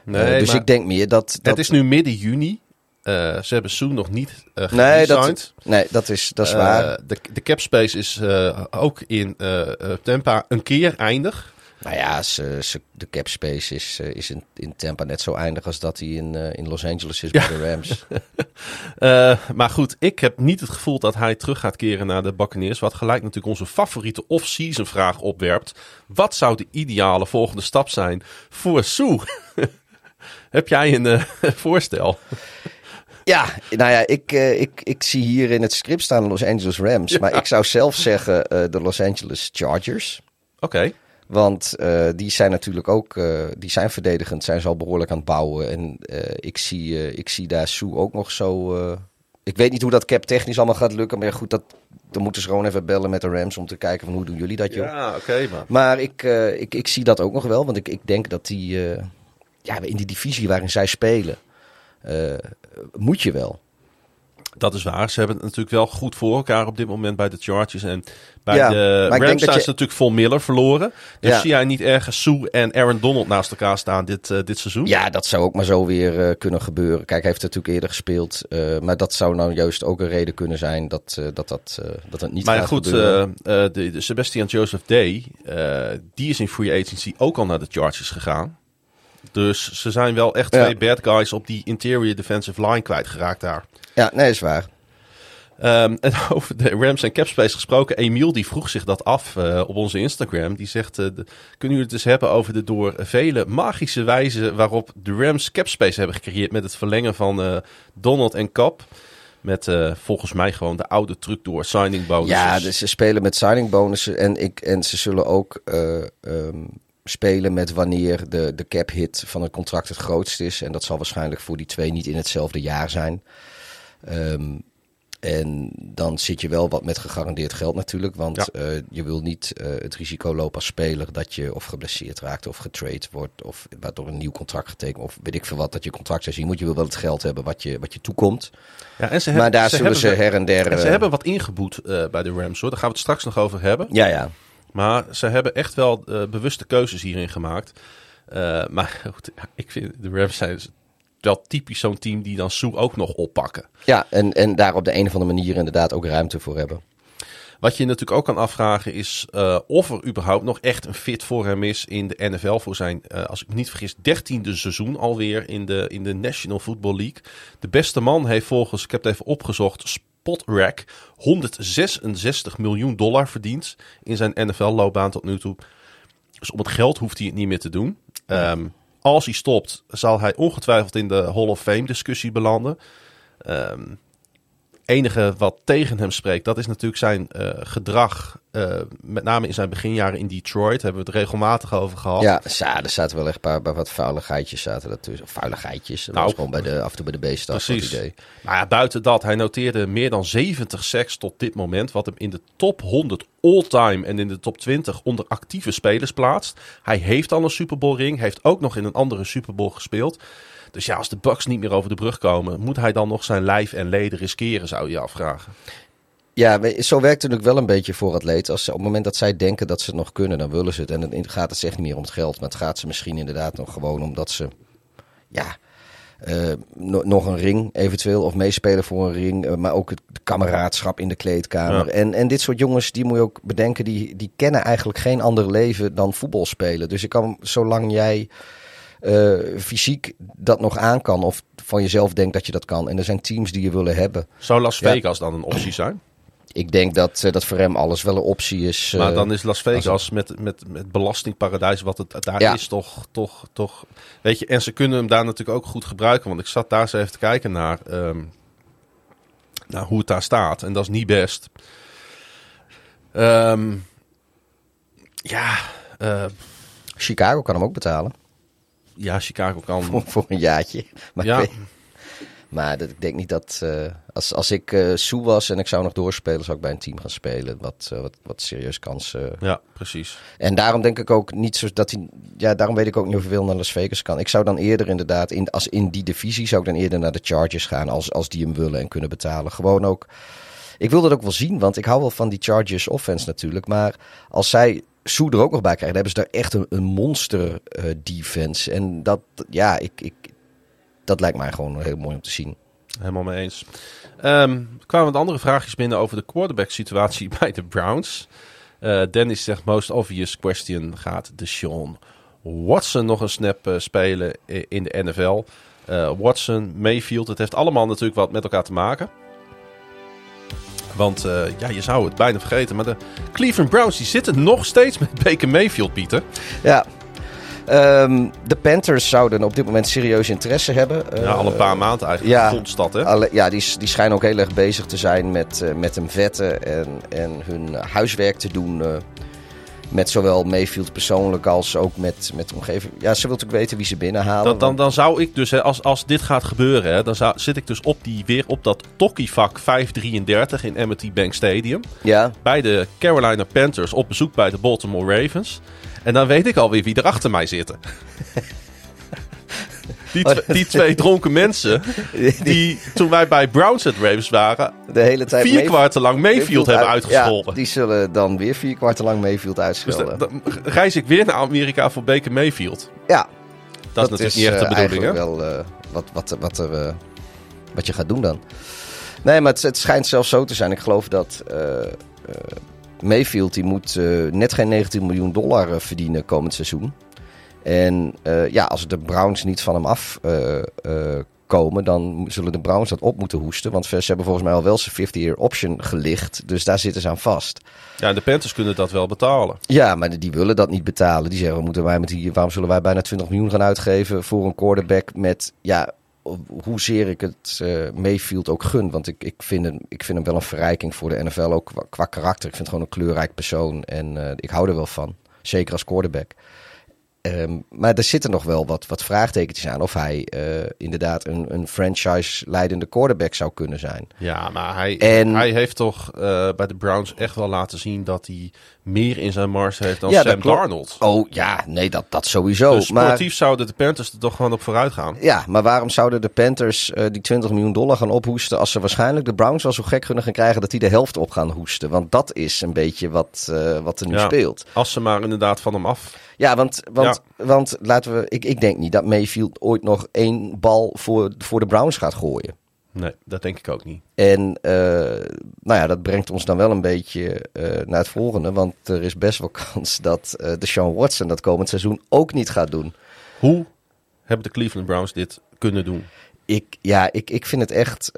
Nee, Eh, dus ik denk meer dat. dat het is nu midden juni. Eh, ze hebben Sue nog niet uh, nee, dat, nee, dat is, dat is Eh, waar. De, de cap space is eh, ook in eh, eh, Tampa een keer eindig. Nou ja, ze, ze, de cap space is, eh, is in, in Tampa net zo eindig als dat hij in, eh, in Los Angeles is bij de Rams. Eh, maar goed, ik heb niet het gevoel dat hij terug gaat keren naar de Buccaneers. Wat gelijk natuurlijk onze favoriete off-season vraag opwerpt. Wat zou de ideale volgende stap zijn voor Sue? heb jij een voorstel? Ja, nou ja, ik, ik, ik zie hier in het script staan Los Angeles Rams. Maar ik zou zelf zeggen de Los Angeles Chargers. Oké. Want eh, die zijn natuurlijk ook, eh, die zijn verdedigend, zijn ze al behoorlijk aan het bouwen. En eh, ik, zie, ik zie daar Sue ook nog zo... ik weet niet hoe dat cap technisch allemaal gaat lukken. Maar ja, goed, dat, dan moeten ze gewoon even bellen met de Rams om te kijken van hoe doen jullie dat, joh. Ja, oké. maar... Maar ik, ik, ik zie dat ook nog wel. Want ik, ik denk dat die, ja, in die divisie waarin zij spelen, moet je wel. Dat is waar. Ze hebben het natuurlijk wel goed voor elkaar op dit moment bij de Chargers. En bij Ja, de maar Rams zijn je- ze natuurlijk Von Miller verloren. Dus Ja. zie jij niet ergens Sue en Aaron Donald naast elkaar staan dit, eh, dit seizoen? Ja, dat zou ook maar zo weer eh, kunnen gebeuren. Kijk, hij heeft natuurlijk eerder gespeeld. eh, maar dat zou nou juist ook een reden kunnen zijn dat dat, dat, dat het niet Maar gaat goed, gebeuren. eh, eh, de, de Sebastian Joseph Day, die is in free agency ook al naar de Chargers gegaan. Dus ze zijn wel echt twee bad guys op die interior defensive line kwijtgeraakt daar. Ja, nee, is waar. Ehm, en over de Rams en capspace gesproken, Emiel die vroeg zich dat af eh, op onze Instagram. Die zegt, eh, de- kunnen jullie het eens hebben over de door vele magische wijze waarop de Rams capspace hebben gecreëerd met het verlengen van eh, Donald en Cap. Met volgens mij gewoon de oude truc door signing bonuses. Ja, dus ze spelen met signing bonussen. En, ik, en ze zullen ook eh, ehm, spelen met wanneer de, de cap hit van een contract het grootst is. En dat zal waarschijnlijk voor die twee niet in hetzelfde jaar zijn. Ehm, en dan zit je wel wat met gegarandeerd geld natuurlijk. Want Ja. eh, je wil niet eh, het risico lopen als speler dat je of geblesseerd raakt of getrade wordt. Of waardoor een nieuw contract getekend. Of weet ik veel wat dat je contract zou zien moet. Je wil wel het geld hebben wat je, wat je toekomt. Ja, en ze maar hebben- daar zullen ze her en der... En ze eh, hebben wat ingeboet bij de Rams hoor. Daar gaan we het straks nog over hebben. Ja, ja. Maar ze hebben echt wel eh, bewuste keuzes hierin gemaakt. Eh, maar goed, ja, ik vind de Rams zijn wel typisch zo'n team die dan Sue ook nog oppakken. Ja, en, en daar op de een of andere manier inderdaad ook ruimte voor hebben. Wat je natuurlijk ook kan afvragen is eh, of er überhaupt nog echt een fit voor hem is in de NFL voor zijn, als ik me niet vergis, dertiende seizoen alweer in de, in de National Football League. De beste man heeft volgens, ik heb het even opgezocht, Spotrack 166 miljoen dollar verdiend in zijn NFL-loopbaan tot nu toe. Dus om het geld hoeft hij het niet meer te doen. Ehm, als hij stopt, zal hij ongetwijfeld in de Hall of Fame discussie belanden. Ehm, enige wat tegen hem spreekt, dat is natuurlijk zijn uh, gedrag. Uh, met name in zijn beginjaren in Detroit hebben we het regelmatig over gehad. Ja, ja er zaten wel echt een paar, wat vuiligheidjes zaten ertussen. Vuiligheidjes, dat nou, was gewoon bij de, af en toe bij de B-staf. Precies. Idee. Maar ja, buiten dat, hij noteerde meer dan 70 seks tot dit moment. Wat hem in de top 100 all-time en in de top 20 onder actieve spelers plaatst. Hij heeft al een Super Bowl ring, heeft ook nog in een andere Super Bowl gespeeld. Dus ja, als de Bucks niet meer over de brug komen, moet hij dan nog zijn lijf en leden riskeren, zou je je afvragen. Ja, zo werkt het natuurlijk wel een beetje voor atleten. Als ze, op het moment dat zij denken dat ze het nog kunnen, dan willen ze het. En dan gaat het echt niet meer om het geld, maar het gaat ze misschien inderdaad nog gewoon omdat ze, ja, uh, nog een ring eventueel of meespelen voor een ring. Uh, maar ook het kameraadschap in de kleedkamer. En, en dit soort jongens, die moet je ook bedenken, die, die kennen eigenlijk geen ander leven dan voetbal spelen. Dus je kan, zolang jij uh, fysiek dat nog aan kan. Of van jezelf denkt dat je dat kan. En er zijn teams die je willen hebben. Zou Las Vegas dan een optie zijn? Ik denk dat, uh, dat voor hem alles wel een optie is. Maar dan is Las Vegas met, met, met belastingparadijs, wat het daar is, toch, toch, toch. Weet je, en ze kunnen hem daar natuurlijk ook goed gebruiken. Want ik zat daar eens even te kijken naar, um, naar hoe het daar staat. En dat is niet best. Um, ja. Uh, Chicago kan hem ook betalen. Ja, Chicago kan. Voor, voor een jaartje. Maar, ja. maar dat, ik denk niet dat. Uh, als, als ik uh, Sue was en ik zou nog doorspelen, zou ik bij een team gaan spelen. Wat, uh, wat, wat serieus kansen. ja, precies. En daarom denk ik ook niet zo dat hij. Ja, daarom weet ik ook niet hoeveel naar Las Vegas kan. Ik zou dan eerder inderdaad, in, als in die divisie, zou ik dan eerder naar de Chargers gaan. Als, als die hem willen en kunnen betalen. Gewoon ook. Ik wil dat ook wel zien, want ik hou wel van die Chargers offense natuurlijk. Maar als zij Soe er ook nog bij krijgen, dan hebben ze daar echt een, monster uh, defense. En dat, ja, ik, ik, dat lijkt mij gewoon heel mooi om te zien. Helemaal mee eens. Um, kwamen wat andere vraagjes binnen over de quarterback situatie bij de Browns. Uh, Dennis zegt, most obvious question, gaat de Sean Watson nog een snap uh, spelen in de NFL? Watson, Mayfield, het heeft allemaal natuurlijk wat met elkaar te maken. Want uh, ja, je zou het bijna vergeten. Maar de Cleveland Browns die zitten nog steeds met Baker Mayfield, Pieter. Ja. Um, de Panthers zouden op dit moment serieus interesse hebben. Ja, al een paar maanden eigenlijk. Ja, hè? Alle, ja, die, die schijnen ook heel erg bezig te zijn met, uh, met hem vetten en, en hun huiswerk te doen. Met zowel Mayfield persoonlijk als ook met, met de omgeving. Ja, ze wil natuurlijk weten wie ze binnenhalen. Dan, dan, dan zou ik dus, hè, als, als dit gaat gebeuren, hè, dan zou, zit ik dus op die, weer op dat Tokkievak 533 in Amity Bank Stadium. Ja. Bij de Carolina Panthers op bezoek bij de Baltimore Ravens. En dan weet ik alweer wie er achter mij zitten. Die, oh, die twee dronken mensen, die toen wij bij Browns at Ravens waren, de hele tijd vier kwarten lang Mayfield, hebben uitgescholden. Ja, die zullen dan weer vier kwarten lang Mayfield uitschelden. Dus dan reis ik weer naar Amerika voor Baker Mayfield. Ja. Dat, is natuurlijk niet echt de bedoeling, hè? wel uh, wat, wat, wat, er, uh, wat je gaat doen dan. Nee, maar het, het, schijnt zelfs zo te zijn. Ik geloof dat uh, Mayfield die moet net geen 19 miljoen dollar verdienen komend seizoen. En uh, ja, als de Browns niet van hem af uh, uh, komen, dan zullen de Browns dat op moeten hoesten. Want ze hebben volgens mij al wel zijn 50-year option gelicht. Dus daar zitten ze aan vast. Ja, de Panthers kunnen dat wel betalen. Ja, maar die willen dat niet betalen. Die zeggen, moeten wij met die, waarom zullen wij bijna 20 miljoen gaan uitgeven voor een quarterback met... Ja, hoezeer ik het uh, Mayfield ook gun. Want ik, ik, vind hem, ik vind hem wel een verrijking voor de NFL, ook qua, qua karakter. Ik vind het gewoon een kleurrijk persoon en uh, ik hou er wel van. Zeker als quarterback. Um, maar er zitten nog wel wat, wat vraagtekentjes aan of hij uh, inderdaad een, een franchise-leidende quarterback zou kunnen zijn. Ja, maar hij, en, hij heeft toch uh, bij de Browns echt wel laten zien dat hij meer in zijn mars heeft dan ja, Sam Darnold. Oh ja, nee, dat, dat sowieso. Dus sportief maar, zouden de Panthers er toch gewoon op vooruit gaan. Ja, maar waarom zouden de Panthers uh, die 20 miljoen dollar gaan ophoesten als ze waarschijnlijk de Browns wel zo gek kunnen gaan krijgen dat die de helft op gaan hoesten? Want dat is een beetje wat, wat er nu ja, speelt. Als ze maar inderdaad van hem af ja, want, want, ja. want laten we. Ik, ik denk niet dat Mayfield ooit nog één bal voor, voor de Browns gaat gooien. Nee, dat denk ik ook niet. En uh, nou ja, dat brengt ons dan wel een beetje uh, naar het volgende. Want er is best wel kans dat uh, de Sean Watson dat komend seizoen ook niet gaat doen. Hoe hebben de Cleveland Browns dit kunnen doen? Ik, ja, ik, ik vind het echt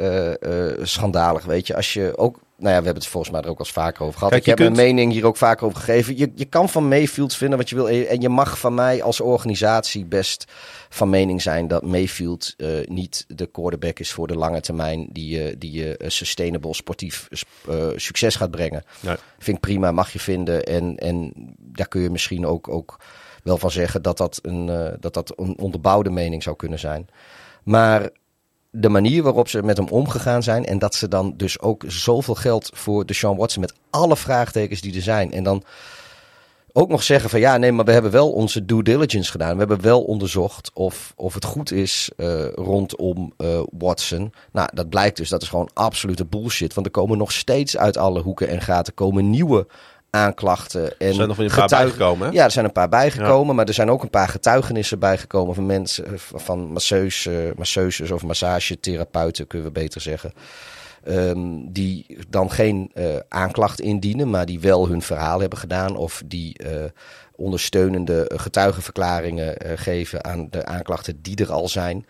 schandalig. Weet je, als je ook nou ja, we hebben het volgens mij er ook al eens vaker over gehad. Kijk, ik heb kunt- mijn mening hier ook vaker over gegeven. Je, je kan van Mayfield vinden wat je wil. En je mag van mij als organisatie best van mening zijn dat Mayfield eh, niet de quarterback is voor de lange termijn. Die, je die je eh, sustainable sportief eh, succes gaat brengen. Nee. Vind ik prima, mag je vinden. En, en daar kun je misschien ook, ook wel van zeggen dat dat, een, dat dat een onderbouwde mening zou kunnen zijn. Maar de manier waarop ze met hem omgegaan zijn. En dat ze dan dus ook zoveel geld voor de Sean Watson met alle vraagtekens die er zijn. En dan ook nog zeggen van ja, nee, maar we hebben wel onze due diligence gedaan. We hebben wel onderzocht of, of het goed is eh, rondom eh, Watson. Nou, dat blijkt dus, dat is gewoon absolute bullshit. Want er komen nog steeds uit alle hoeken en gaten komen nieuwe aanklachten. En Er zijn nog weer een paar getuigen- bijgekomen, hè? Ja, er zijn een paar bijgekomen, maar er zijn ook een paar getuigenissen bijgekomen van mensen, eh, van masseus, eh, masseuses of massagetherapeuten, kunnen we beter zeggen. Ehm, die dan geen eh, aanklacht indienen, maar die wel hun verhaal hebben gedaan. Of die eh, ondersteunende getuigenverklaringen geven aan de aanklachten die er al zijn.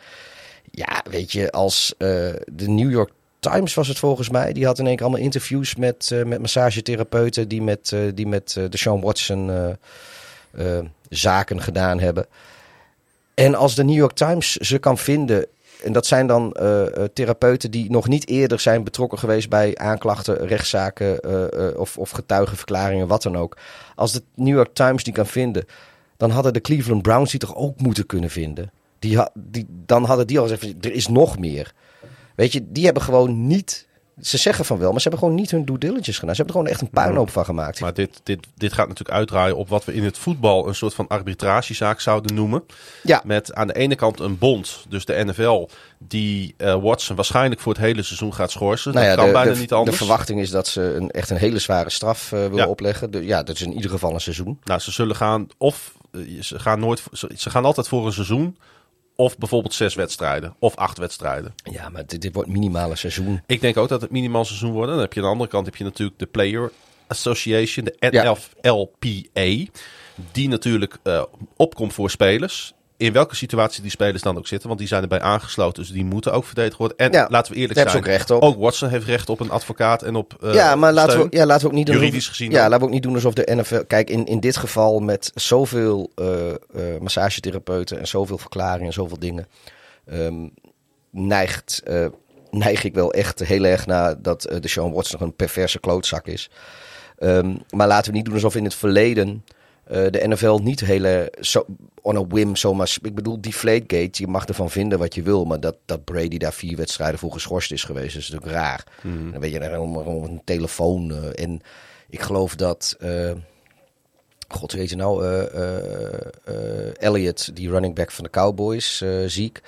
Ja, weet je, als de New York Times was het volgens mij. Die had in één keer allemaal interviews met, eh, met massagetherapeuten die met, eh, die met eh, de Sean Watson zaken gedaan hebben. En als de New York Times ze kan vinden. En dat zijn dan therapeuten die nog niet eerder zijn betrokken geweest bij aanklachten, rechtszaken of, of getuigenverklaringen, wat dan ook. Als de New York Times die kan vinden, dan hadden de Cleveland Browns die toch ook moeten kunnen vinden. Die, die, dan hadden die al gezegd, er is nog meer. Weet je, die hebben gewoon niet... Ze zeggen van wel, maar ze hebben gewoon niet hun due diligence gedaan. Ze hebben er gewoon echt een puinhoop van gemaakt. Maar dit, dit, dit gaat natuurlijk uitdraaien op wat we in het voetbal een soort van arbitragezaak zouden noemen. Ja, Met aan de ene kant een bond, dus de NFL, die eh, Watson waarschijnlijk voor het hele seizoen gaat schorsen. nou ja, dat kan de, bijna de, niet de anders. verwachting is dat ze een, echt een hele zware straf eh willen Ja. opleggen. De, ja, dat is in ieder geval een seizoen. Nou, ze zullen gaan of eh, ze gaan nooit, ze gaan altijd voor een seizoen. Of bijvoorbeeld zes wedstrijden. Of acht wedstrijden. Ja, maar dit, dit wordt minimaal een seizoen. Ik denk ook dat het minimaal seizoen wordt. Dan heb je aan de andere kant heb je natuurlijk de Player Association, de Ja. NFLPA. Die natuurlijk eh, opkomt voor spelers. In welke situatie die spelers dan ook zitten. Want die zijn erbij aangesloten. Dus die moeten ook verdedigd worden. En Ja, laten we eerlijk zijn. ook recht op. Ook Watson heeft recht op een advocaat en op eh, ja, maar laten steun. we, ja, laten we ook niet doen. Juridisch alsof- gezien Ja, laten we ook niet doen alsof de NFL. Kijk, in, in dit geval met zoveel eh, eh, massagetherapeuten en zoveel verklaringen en zoveel dingen. ehm, neigt, neig ik wel echt heel erg naar dat de Sean Watson nog een perverse klootzak is. Ehm, maar laten we niet doen alsof in het verleden eh, de NFL niet hele zo, on a whim zomaar. Ik bedoel, die Flategate, je mag ervan vinden wat je wil, maar dat, dat Brady daar vier wedstrijden voor geschorst is geweest, is natuurlijk raar. Dan weet je helemaal om een telefoon. eh, en ik geloof dat. eh, God weet je nou, Elliott, die running back van de Cowboys, ziek.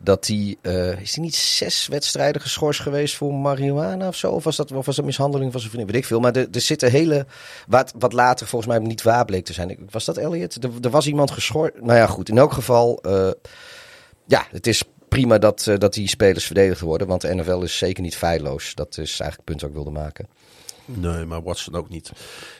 Dat die, eh, is die niet zes wedstrijden geschorst geweest voor marihuana of zo? Of was dat, of was dat mishandeling van zijn vriendin? Weet ik veel. Maar er, er zitten hele, wat, wat later volgens mij niet waar bleek te zijn. Was dat Elliott? Er, er was iemand geschorst. Nou ja, goed. In elk geval, eh, ja, het is prima dat, eh, dat die spelers verdedigd worden. Want de NFL is zeker niet feilloos. Dat is eigenlijk het punt dat ik wilde maken. Nee, maar Watson ook niet.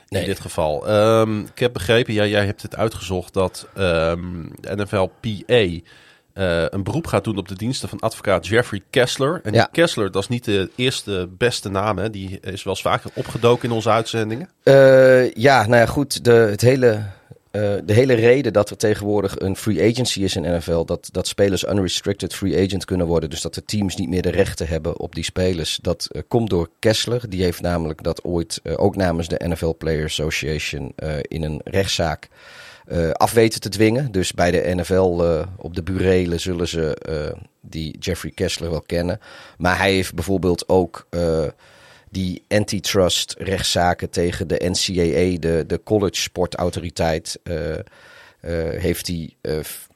Nee. In dit geval. Ehm, ik heb begrepen, ja, jij hebt het uitgezocht, dat ehm, de NFLPA eh een beroep gaat doen op de diensten van advocaat Jeffrey Kessler. En Ja. Kessler, dat is niet de eerste beste naam. Hè? Die is wel eens vaker opgedoken in onze uitzendingen. Eh, ja, nou ja, goed. De, het hele, eh, de hele reden dat er tegenwoordig een free agency is in NFL, dat, dat spelers unrestricted free agent kunnen worden, dus dat de teams niet meer de rechten hebben op die spelers, dat komt door Kessler. Die heeft namelijk dat ooit ook namens de NFL Player Association in een rechtszaak eh af weten te dwingen. Dus bij de NFL eh, op de burelen zullen ze eh, die Jeffrey Kessler wel kennen. Maar hij heeft bijvoorbeeld ook die antitrust rechtszaken tegen de NCAA, de, de college sportautoriteit, heeft hij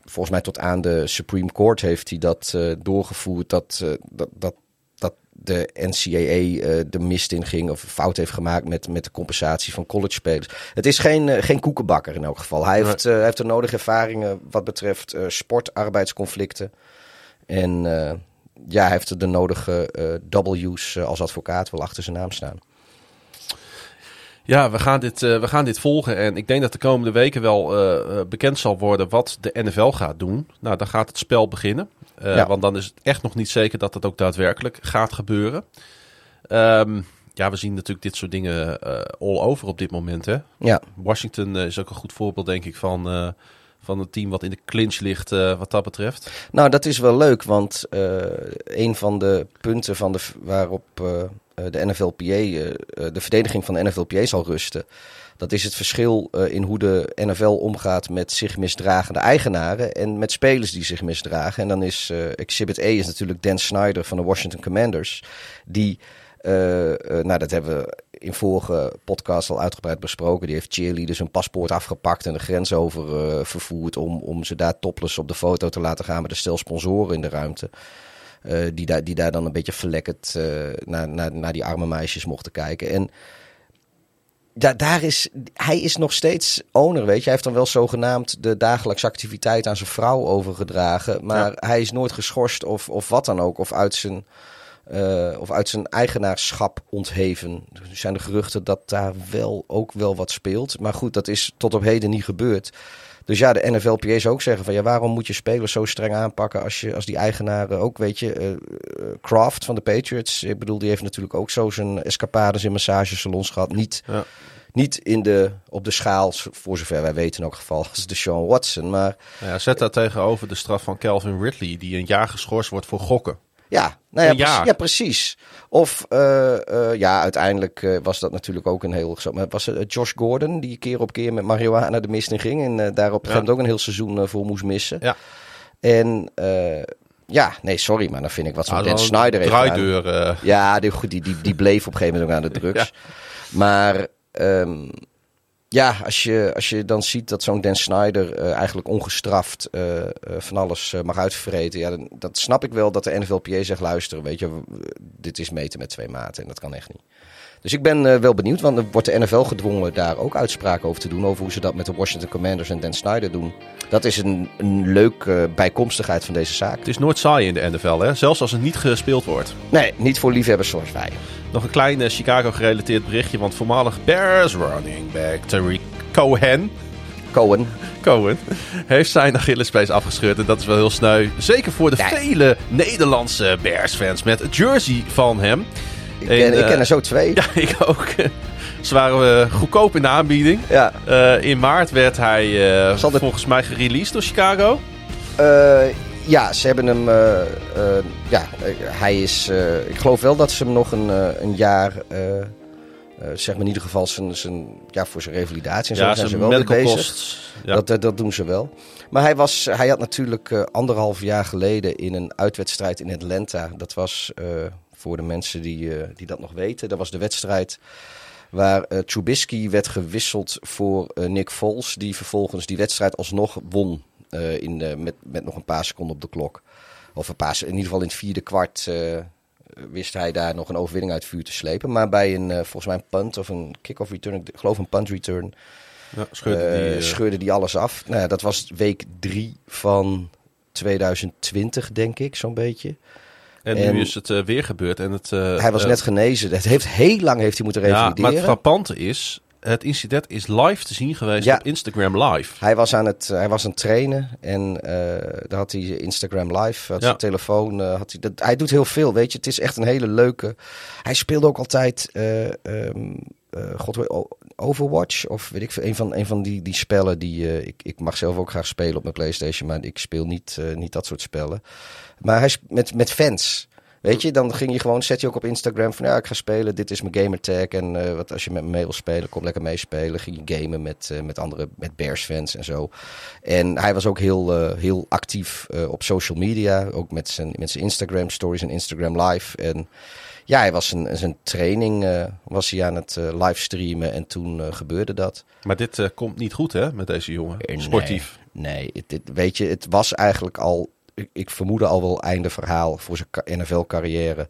volgens mij tot aan de Supreme Court heeft hij dat doorgevoerd dat, dat, dat de NCAA eh, de mist in ging of fout heeft gemaakt met, met de compensatie van college spelers. Het is geen, eh, geen koekenbakker in elk geval. Hij heeft, eh, hij heeft de nodige ervaringen wat betreft eh sport-arbeidsconflicten. En ja, hij heeft de nodige W's als advocaat wel achter zijn naam staan. Ja, we gaan, dit, we gaan dit volgen. En ik denk dat de komende weken wel bekend zal worden wat de NFL gaat doen. Nou, dan gaat het spel beginnen. Eh, Ja. Want dan is het echt nog niet zeker dat het ook daadwerkelijk gaat gebeuren. Ehm, Ja, we zien natuurlijk dit soort dingen eh, all over op dit moment. Hè? Ja, Washington eh, is ook een goed voorbeeld, denk ik, van, van een team wat in de clinch ligt wat dat betreft. nou dat is wel leuk, want een van de punten van de, waarop eh, de NFLPA, de verdediging van de NFLPA zal rusten, dat is het verschil eh, in hoe de NFL omgaat met zich misdragende eigenaren en met spelers die zich misdragen. En dan is eh, Exhibit A is natuurlijk Dan Snyder van de Washington Commanders, die, eh, nou dat hebben we in vorige podcast al uitgebreid besproken. Die heeft cheerleaders hun paspoort afgepakt en de grens over vervoerd om, om ze daar topless op de foto te laten gaan met een stel sponsoren in de ruimte. Die, daar, die daar dan een beetje verlekkerd eh, naar, naar, naar die arme meisjes mochten kijken. En da, daar is, hij is nog steeds owner, weet je. Hij heeft dan wel zogenaamd de dagelijkse activiteit aan zijn vrouw overgedragen. Maar hij is nooit geschorst of, of wat dan ook. Of uit zijn, eh, of uit zijn eigenaarschap ontheven. Er zijn de geruchten dat daar wel ook wel wat speelt. Maar goed, dat is tot op heden niet gebeurd. Dus ja, de NFLPA zou ook zeggen van ja, waarom moet je spelers zo streng aanpakken als, je, als die eigenaren ook, weet je, Kraft van de Patriots, ik bedoel, die heeft natuurlijk ook zo zijn escapades in massagesalons gehad. Niet, Ja. niet in de, op de schaal, voor zover wij weten in elk geval, als de Sean Watson. Maar ja, zet daar tegenover de straf van Calvin Ridley, die een jaar geschorst wordt voor gokken. Ja, nou ja, precies, ja precies. Of eh, eh, ja, uiteindelijk eh, was dat natuurlijk ook een heel. Maar was het Josh Gordon die keer op keer met marihuana de mist in ging en daar op een gegeven moment ook een heel seizoen voor moest missen. Ja. En ja, nee, sorry, maar dan vind ik wat zo'n Nou, Dan Snyder heeft draaideur. Ja, die, die, die, die bleef op een gegeven moment ook aan de drugs. Maar ehm, ja, als je, als je dan ziet dat zo'n Dan Snyder eh, eigenlijk ongestraft eh, eh, van alles mag uitvreten. Ja, dan, dat snap ik wel dat de NFLPA zegt luisteren. Weet je, dit is meten met twee maten en dat kan echt niet. Dus ik ben eh, wel benieuwd, want dan wordt de NFL gedwongen daar ook uitspraken over te doen. Over hoe ze dat met de Washington Commanders en Dan Snyder doen. Dat is een, een leuke bijkomstigheid van deze zaak. Het is nooit saai in de NFL, hè? zelfs als het niet gespeeld wordt. Nee, niet voor liefhebbers zoals wij. Nog een klein eh, Chicago-gerelateerd berichtje, want voormalig Bears running back Tariq Cohen, Cohen. Cohen heeft zijn Achillespees afgescheurd. En dat is wel heel sneu. Zeker voor de Nee. vele Nederlandse Bears-fans met een jersey van hem. Ik, En, ken, ik eh, ken er zo twee. Ja, ik ook. Ze waren eh, goedkoop in de aanbieding. Ja. Eh, in maart werd hij de- volgens mij gereleased door Chicago. Ja, ze hebben hem. ja, hij is. ik geloof wel dat ze hem nog een, een jaar. zeg maar in ieder geval zijn, zijn, ja, voor zijn revalidatie en zo ja, zijn ze wel mee bezig. Ja. Dat, dat doen ze wel. Maar hij, was, hij had natuurlijk anderhalf jaar geleden in een uitwedstrijd in Atlanta. Dat was voor de mensen die, eh, die dat nog weten. Dat was de wedstrijd waar eh, Trubisky werd gewisseld voor eh, Nick Foles. Die vervolgens die wedstrijd alsnog won. eh, in, de- met, met nog een paar seconden op de klok. Of een paar, in ieder geval in het vierde kwart wist hij daar nog een overwinning uit vuur te slepen. Maar bij een, volgens mij een punt of een kick-off return, ik geloof een punt return, Ja, scheurde die, scheurde die alles af. Nou ja, dat was week drie van 2020, denk ik, zo'n beetje. En en- nu is het eh, weer gebeurd. En het, eh, hij was eh, net genezen. Het heeft heel lang heeft hij moeten Ja, revalideren. maar het frappante is, het incident is live te zien geweest Ja. op Instagram live. Hij was aan het, hij was aan het trainen en daar had hij Instagram live, had Ja. zijn telefoon. had hij, dat, hij doet heel veel, weet je. Het is echt een hele leuke. Hij speelde ook altijd, eh, god, Overwatch of weet ik veel, een van, een van die, die spellen die ik, ik mag zelf ook graag spelen op mijn PlayStation, maar ik speel niet, niet dat soort spellen. Maar hij met, met fans. Weet je, dan ging je gewoon, zet je ook op Instagram van ja, ik ga spelen, dit is mijn gamertag. En eh, wat als je met me mee wil spelen, kom lekker meespelen. Ging je gamen met, eh, met andere, met Bears fans en zo. En hij was ook heel, eh, heel actief op social media, ook met zijn, met zijn Instagram stories en Instagram live. En ja, hij was zijn, zijn training was hij aan het livestreamen en toen gebeurde dat. Maar dit komt niet goed, hè, met deze jongen. Nee. Sportief. Nee, het, het- weet je, het was eigenlijk al, ik, ik vermoedde al wel einde verhaal voor zijn NFL-carrière.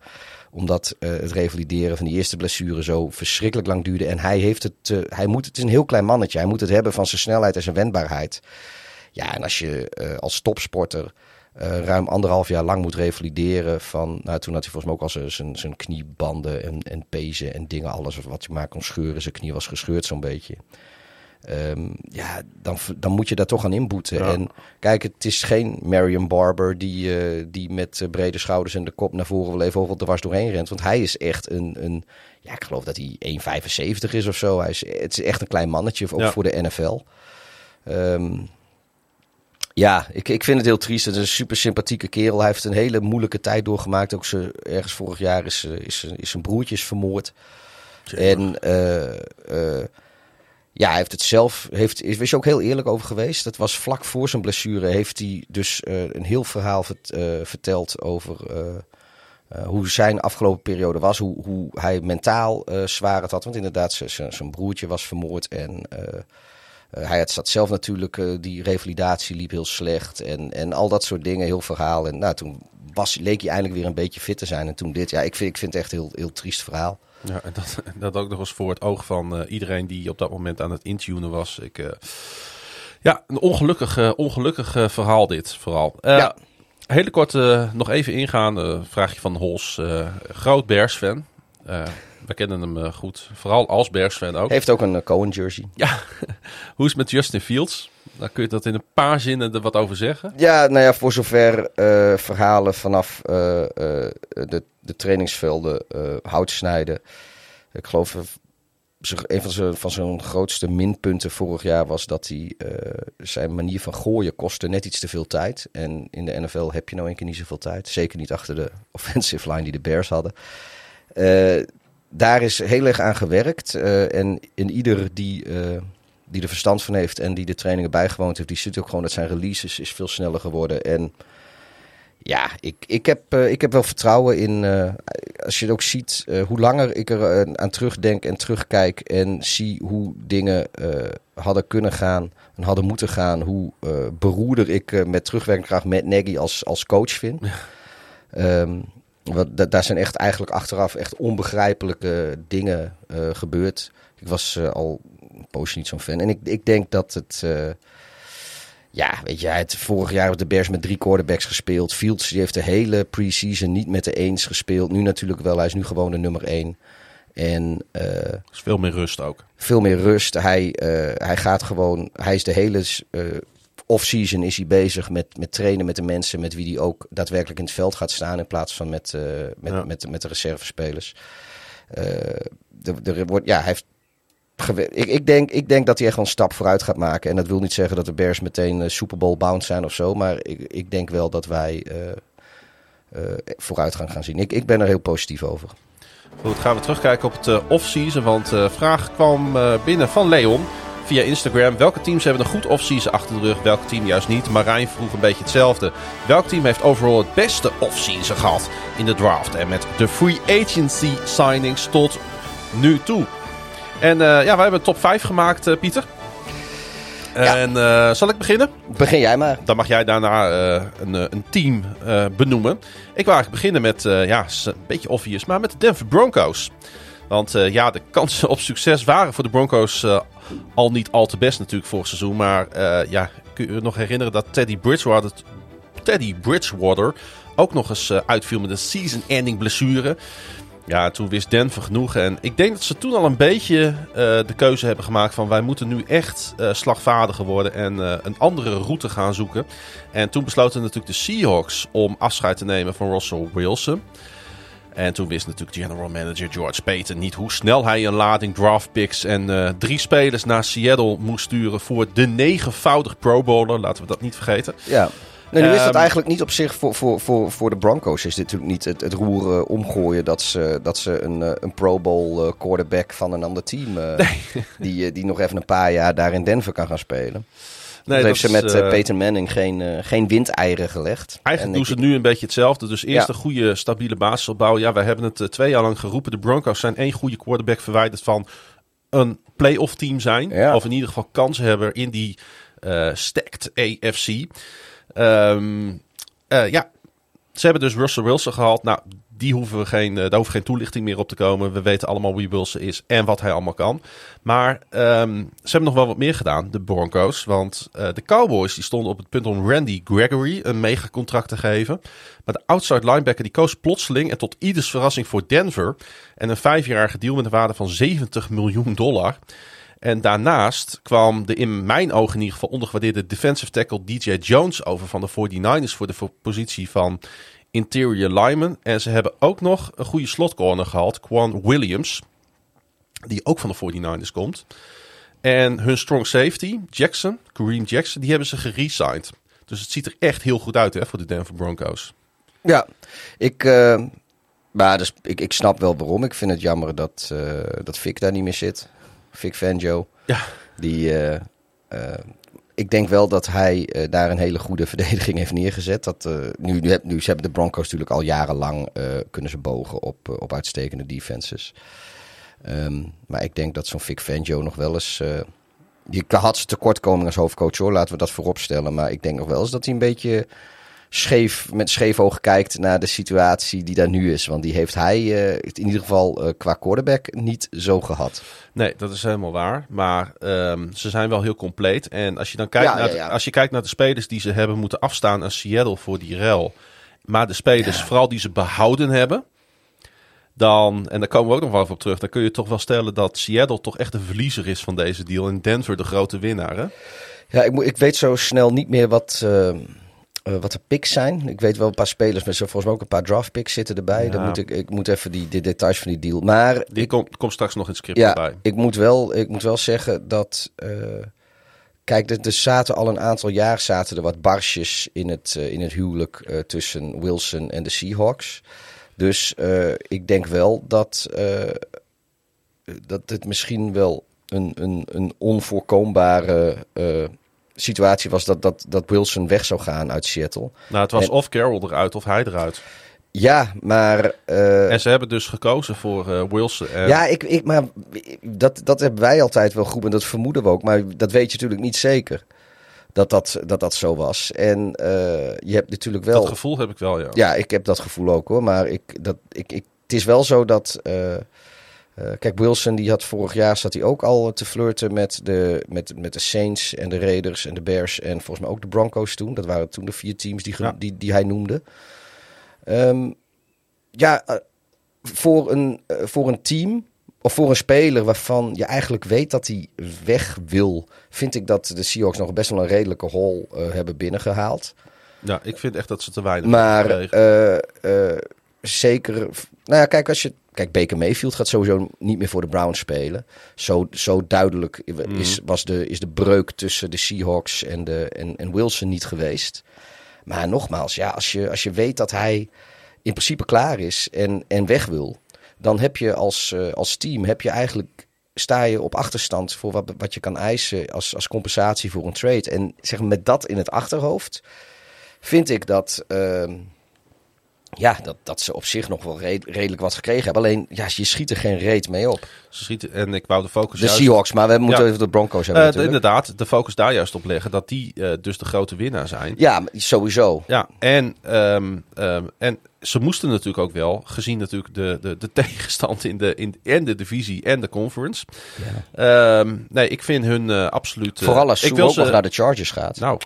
Omdat eh, het revalideren van die eerste blessure zo verschrikkelijk lang duurde. En hij heeft het, eh, hij moet, het is een heel klein mannetje. Hij moet het hebben van zijn snelheid en zijn wendbaarheid. Ja, en als je eh, als topsporter ruim anderhalf jaar lang moet revalideren van, nou toen had hij volgens mij ook al zijn- zijn, zijn kniebanden en, en pezen en dingen, alles wat je maar kon scheuren. Zijn knie was gescheurd zo'n beetje. Ehm, ja, dan, dan moet je daar toch aan inboeten. En kijk, het is geen Marion Barber die, uh, die met uh, brede schouders en de kop naar voren wel even over dwars doorheen rent. Want hij is echt een, een ja, ik geloof dat hij 1,75 is of zo. Hij is, het is echt een klein mannetje, ook ja. voor de NFL. Um, ja, ik, ik vind het heel triest. Het is een super sympathieke kerel. Hij heeft een hele moeilijke tijd doorgemaakt. Ook ze, ergens vorig jaar is, is, is zijn broertjes vermoord. En uh, ja, hij heeft het zelf, heeft, is, is ook heel eerlijk over geweest. Dat was vlak voor zijn blessure. Heeft hij dus uh, een heel verhaal vert, verteld over hoe zijn afgelopen periode was. Hoe, hoe hij mentaal zwaar het had. Want inderdaad, zijn broertje was vermoord. En hij had zelf natuurlijk, die revalidatie liep heel slecht en, en al dat soort dingen, heel verhaal. En nou, toen was, leek hij eindelijk weer een beetje fit te zijn. En toen dit, ja, ik vind, ik vind het echt een heel, heel triest verhaal. Ja, en dat, dat ook nog eens voor het oog van uh, iedereen die op dat moment aan het intunen was. Ik, ja, een ongelukkig, ongelukkig verhaal dit vooral. ja. Hele kort nog even ingaan, vraagje van Hols. groot Bears-fan we kennen hem goed. Vooral als Bears-fan ook. Heeft ook een uh, Cohen jersey. Ja. Hoe is het met Justin Fields? Daar kun je dat in een paar zinnen er wat over zeggen. Ja, nou ja, voor zover uh, verhalen vanaf de, de trainingsvelden hout snijden. Ik geloof een van zijn, van zijn grootste minpunten vorig jaar was dat hij zijn manier van gooien kostte net iets te veel tijd. En in de NFL heb je nou een keer niet zoveel tijd. Zeker niet achter de offensive line die de Bears hadden. Daar is heel erg aan gewerkt. En in ieder die, die er verstand van heeft en die de trainingen bijgewoond heeft, die ziet ook gewoon dat zijn releases is veel sneller geworden. En ja, ik, ik, heb, uh, ik heb wel vertrouwen in. als je het ook ziet, hoe langer ik er aan terugdenk en terugkijk en zie hoe dingen hadden kunnen gaan en hadden moeten gaan, hoe beroerder ik met terugwerking graag met Nagy als, als coach vind. Um, wat, daar zijn echt eigenlijk achteraf echt onbegrijpelijke dingen gebeurd. Ik was al een poosje niet zo'n fan. En ik, ik denk dat het... Uh, ja, weet je, hij heeft vorig jaar op de Bears met drie quarterbacks gespeeld. Fields die heeft de hele preseason niet met de eens gespeeld. Nu natuurlijk wel, hij is nu gewoon de nummer één. En, is veel meer rust ook. Veel meer rust. Hij, hij gaat gewoon, hij is de hele off-season is hij bezig met, met trainen met de mensen met wie hij ook daadwerkelijk in het veld gaat staan. In plaats van met, uh, met, ja. met, met de reservespelers. Uh, er, wordt, ja, hij heeft ik, ik, denk, ik denk dat hij echt wel een stap vooruit gaat maken. En dat wil niet zeggen dat de Bears meteen uh, Super Bowl bound zijn of zo. Maar ik, ik denk wel dat wij uh, uh, vooruitgang gaan zien. Ik, ik ben er heel positief over. Goed, gaan we terugkijken op het off-season. Want de vraag kwam binnen van Leon via Instagram. Welke teams hebben een goed offseason achter de rug? Welke team juist niet? Marijn vroeg een beetje hetzelfde. Welk team heeft overal het beste offseason gehad in de draft? En met de free agency signings tot nu toe. En uh, ja, wij hebben een top 5 gemaakt, uh, Pieter. Ja. En uh, zal ik beginnen? Begin jij maar. Dan mag jij daarna een, een, team benoemen. Ik wil eigenlijk beginnen met, ja, een beetje obvious, maar met de Denver Broncos. Want ja, de kansen op succes waren voor de Broncos al niet al te best natuurlijk vorig seizoen. Maar ja, kun je je nog herinneren dat Teddy Bridgewater, Teddy Bridgewater ook nog eens uitviel met een season-ending blessure. Ja, toen wist Denver genoeg. En ik denk dat ze toen al een beetje de keuze hebben gemaakt van... wij moeten nu echt slagvaardiger worden en een andere route gaan zoeken. En toen besloten natuurlijk de Seahawks om afscheid te nemen van Russell Wilson... En toen wist natuurlijk general manager George Payton niet hoe snel hij een lading draft picks en drie spelers naar Seattle moest sturen voor de negenvoudig Pro Bowler. Laten we dat niet vergeten. Ja. Nee, nu is het ehm, eigenlijk niet op zich voor, voor, voor, voor de Broncos. Is dit natuurlijk niet het, het roeren omgooien dat ze, dat ze een, eh, een Pro Bowl uh, quarterback van een ander team. Nee. die, die nog even een paar jaar daar in Denver kan gaan spelen. Nee, dat heeft ze met uh, Peyton Manning geen, uh, geen windeieren gelegd. Eigenlijk doen ze nu een beetje hetzelfde. Dus eerst ja. een goede, stabiele basis opbouwen. Ja, wij hebben het uh, twee jaar lang geroepen. De Broncos zijn één goede quarterback verwijderd van een playoff team zijn. Ja. Of in ieder geval kansen hebben in die stacked AFC. Um, ja, ze hebben dus Russell Wilson gehaald. Nou, die hoeven we geen, daar hoeft geen toelichting meer op te komen. We weten allemaal wie Wilson is en wat hij allemaal kan. Maar um, ze hebben nog wel wat meer gedaan, de Broncos. Want uh, de Cowboys die stonden op het punt om Randy Gregory een megacontract te geven. Maar de outside linebacker die koos plotseling en tot ieders verrassing voor Denver. En een vijfjarige deal met een waarde van 70 miljoen dollar. En daarnaast kwam de in mijn ogen in ieder geval ondergewaardeerde defensive tackle DJ Jones over van de 49ers voor de positie van interior lineman. En ze hebben ook nog een goede slotcorner gehad, Quan Williams, die ook van de 49ers komt. En hun strong safety, Jackson, Kareem Jackson, die hebben ze geresigned. Dus het ziet er echt heel goed uit hè, voor de Denver Broncos. Ja, ik, uh, maar dus, ik, ik snap wel waarom. Ik vind het jammer dat, uh, dat Vic daar niet meer zit. Vic Fangio. Ja. Die, uh, ik denk wel dat hij daar een hele goede verdediging heeft neergezet. Dat, nu, nu, nu, ze hebben de Broncos natuurlijk al jarenlang kunnen ze bogen op, op uitstekende defenses. Um, maar ik denk dat zo'n Vic Fangio nog wel eens... je had zijn tekortkoming als hoofdcoach hoor, laten we dat voorop stellen. Maar ik denk nog wel eens dat hij een beetje scheef, met scheef oog kijkt naar de situatie die daar nu is. Want die heeft hij uh, in ieder geval uh, qua quarterback niet zo gehad. Nee, dat is helemaal waar. Maar um, ze zijn wel heel compleet. En als je dan kijkt, Ja, naar, ja, ja. als je kijkt naar de spelers die ze hebben moeten afstaan aan Seattle voor die rel. Maar de spelers, vooral die ze behouden hebben. Dan, en daar komen we ook nog wel even op terug. Dan kun je toch wel stellen dat Seattle toch echt de verliezer is van deze deal. En Denver de grote winnaar. Hè? Ja, ik, ik weet zo snel niet meer wat, uh, uh, wat de picks zijn. Ik weet wel een paar spelers, maar zo volgens mij ook een paar draft picks zitten erbij. Ja. Dan moet ik, ik moet even die, de details van die deal. Maar Die komt komt straks nog in het script ja, erbij. ik moet wel, ik moet wel zeggen dat. Uh, kijk, er, er zaten al een aantal jaar zaten er wat barsjes in het, uh, in het huwelijk tussen Wilson en de Seahawks. Dus ik denk wel dat, dat het misschien wel een, een, een onvoorkombare situatie was dat, dat, dat Wilson weg zou gaan uit Seattle. Nou, het was En- of Carroll eruit of hij eruit. Ja, maar. eh, En ze hebben dus gekozen voor eh, Wilson. En ja, ik, ik, maar dat, dat hebben wij altijd wel goed en dat vermoeden we ook. Maar dat weet je natuurlijk niet zeker. Dat dat, dat, dat zo was. En eh, je hebt natuurlijk wel. Dat gevoel heb ik wel, ja. Ja, ik heb dat gevoel ook hoor. Maar ik, dat, ik, ik, het is wel zo dat. Eh, kijk, Wilson die had vorig jaar zat hij ook al te flirten met de, met, met de Saints en de Raiders en de Bears en volgens mij ook de Broncos toen. Dat waren toen de vier teams die, Ja. die, die hij noemde. Ehm, ja, eh, voor, een, eh, voor een team of voor een speler waarvan je eigenlijk weet dat hij weg wil, vind ik dat de Seahawks nog best wel een redelijke hol hebben binnengehaald. Ja, ik vind echt dat ze te weinig Maar zeker. Nou ja, kijk, als je. Kijk, Baker Mayfield gaat sowieso niet meer voor de Browns spelen. Zo, zo duidelijk is, was de, is de breuk tussen de Seahawks en, de, en, en Wilson niet geweest. Maar nogmaals, ja, als, je, als je weet dat hij in principe klaar is en, en weg wil, dan heb je als, eh, als team heb je eigenlijk sta je op achterstand voor wat, wat je kan eisen als, als compensatie voor een trade. En zeg met dat in het achterhoofd vind ik dat, ehm, ja, dat, dat ze op zich nog wel red- redelijk wat gekregen hebben. Alleen, ja, je schiet er geen reet mee op. Ze schieten, en ik wou de focus De juist... Seahawks, maar we moeten Ja. even de Broncos Eh, hebben natuurlijk. inderdaad, de focus daar juist op leggen. Dat die eh, dus de grote winnaar zijn. Ja, sowieso. Ja, en, ehm, ehm, en ze moesten natuurlijk ook wel, gezien natuurlijk de, de, de tegenstand in de, in, en de divisie en de conference. Ehm, nee, ik vind hun eh, absoluut... eh, Vooral als ik wil ook ze, nog naar de Chargers gaat. Nou,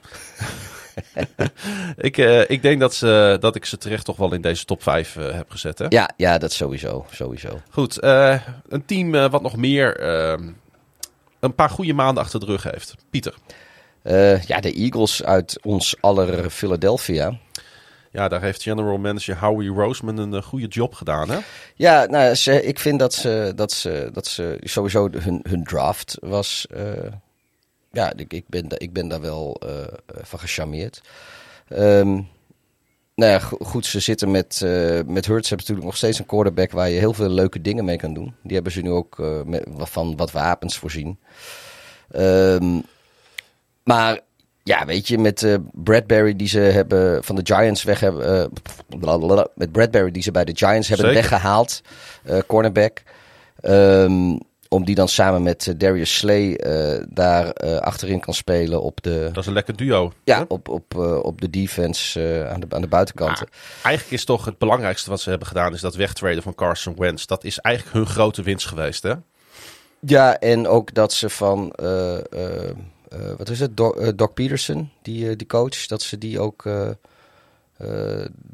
ik, eh, ik denk dat, ze, dat ik ze terecht toch wel in deze top 5 eh, heb gezet. Hè? Ja, ja, dat sowieso. sowieso. Goed, eh, een team wat nog meer ehm, een paar goede maanden achter de rug heeft. Pieter. Ja, de Eagles uit ons aller Philadelphia. Ja, daar heeft general manager Howie Roseman een goede job gedaan. Hè? Ja, nou, ze, ik vind dat ze, dat ze, dat ze sowieso hun, hun draft was. Ja, ik, ik, ben, ik ben daar wel eh, eh, van gecharmeerd. Ehm, nou ja, go- goed, ze zitten met, eh met Hurts hebben natuurlijk nog steeds een quarterback waar je heel veel leuke dingen mee kan doen. Die hebben ze nu ook met, van wat wapens voorzien. Ehm, maar ja, weet je, met Bradbury die ze hebben van de Giants weg hebben. met Bradbury die ze bij de Giants hebben Zeker. weggehaald, eh, cornerback. Ehm, om die dan samen met eh, Darius Slay eh, daar eh, achterin kan spelen op de, Dat is een lekker duo. ja, hè? op, op, op de defense aan, de, aan de buitenkanten. Eigenlijk is toch het belangrijkste wat ze hebben gedaan, is dat wegtraden van Carson Wentz. Dat is eigenlijk hun grote winst geweest, hè? Ja, en ook dat ze van, eh, wat is het, Doc, Doc Peterson, die, die coach, dat ze die ook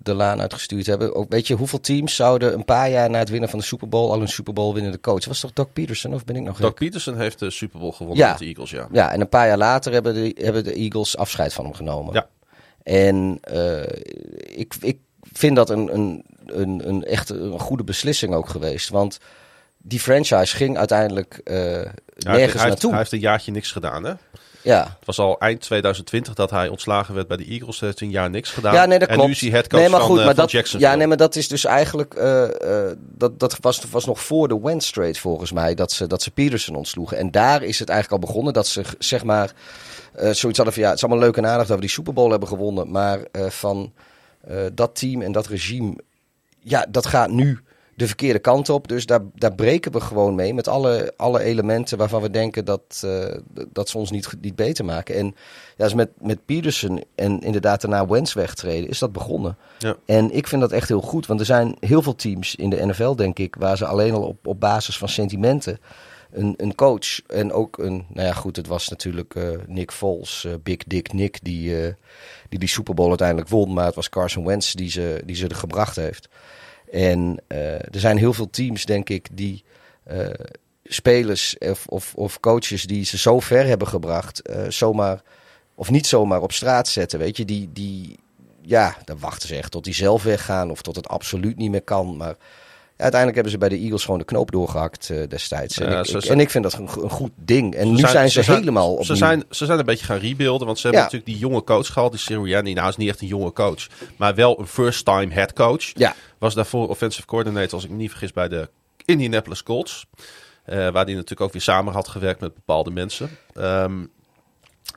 de laan uitgestuurd hebben. Ook, weet je, hoeveel teams zouden een paar jaar na het winnen van de Super Bowl al een Super Bowl winnende coach? Was toch Doc Peterson of ben ik nog gek? Peterson heeft de Super Bowl gewonnen Ja. met de Eagles, ja. Ja, en een paar jaar later hebben de, hebben de Eagles afscheid van hem genomen. Ja. En eh, ik, ik vind dat een, een, een, een echt een goede beslissing ook geweest. Want die franchise ging uiteindelijk eh, nergens hij, heeft, naartoe. hij heeft een jaartje niks gedaan, hè? Ja. Het was al eind 2020 dat hij ontslagen werd bij de Eagles. Hij heeft een jaar niks gedaan. Ja, nee, dat en klopt. nu is hij headcoach nee, maar goed, eh, maar van dat. Ja, nee, maar dat is dus eigenlijk... eh, eh, dat dat was, was nog voor de Wentz trade volgens mij, dat ze, dat ze Peterson ontsloegen. En daar is het eigenlijk al begonnen dat ze, zeg maar... zoiets hadden van, ja, het is allemaal leuk en aardig dat we die Super Bowl hebben gewonnen. Maar van dat team en dat regime, ja, dat gaat nu de verkeerde kant op. Dus daar, daar breken we gewoon mee met alle, alle elementen waarvan we denken dat, eh, dat ze ons niet, niet beter maken. En ja, dus met, met Peterson en inderdaad daarna Wentz wegtreden, is dat begonnen. Ja. En ik vind dat echt heel goed, want er zijn heel veel teams in de NFL, denk ik, waar ze alleen al op, op basis van sentimenten een, een coach en ook een, nou ja goed, het was natuurlijk eh, Nick Foles, eh, Big Dick Nick, die, die die Super Bowl uiteindelijk won, maar het was Carson Wentz die ze, die ze er gebracht heeft. En eh, er zijn heel veel teams, denk ik, die eh, spelers of, of, coaches die ze zo ver hebben gebracht, eh, zomaar of niet zomaar op straat zetten. Weet je, die, die ja, dan wachten ze echt tot die zelf weggaan of tot het absoluut niet meer kan. Maar uiteindelijk hebben ze bij de Eagles gewoon de knoop doorgehakt eh, destijds. En, Ja, ik, en ik vind dat een, go- een goed ding. En nu zijn ze, helemaal op Ze zijn, ze zijn een beetje gaan rebuilden. Want ze hebben Ja. natuurlijk die jonge coach gehad. Die Sirianni. Nou, is niet echt een jonge coach. Maar wel een first-time head coach. Ja, Was daarvoor offensive coordinator, als ik me niet vergis, bij de Indianapolis Colts. Eh, waar hij natuurlijk ook weer samen had gewerkt met bepaalde mensen. Ehm,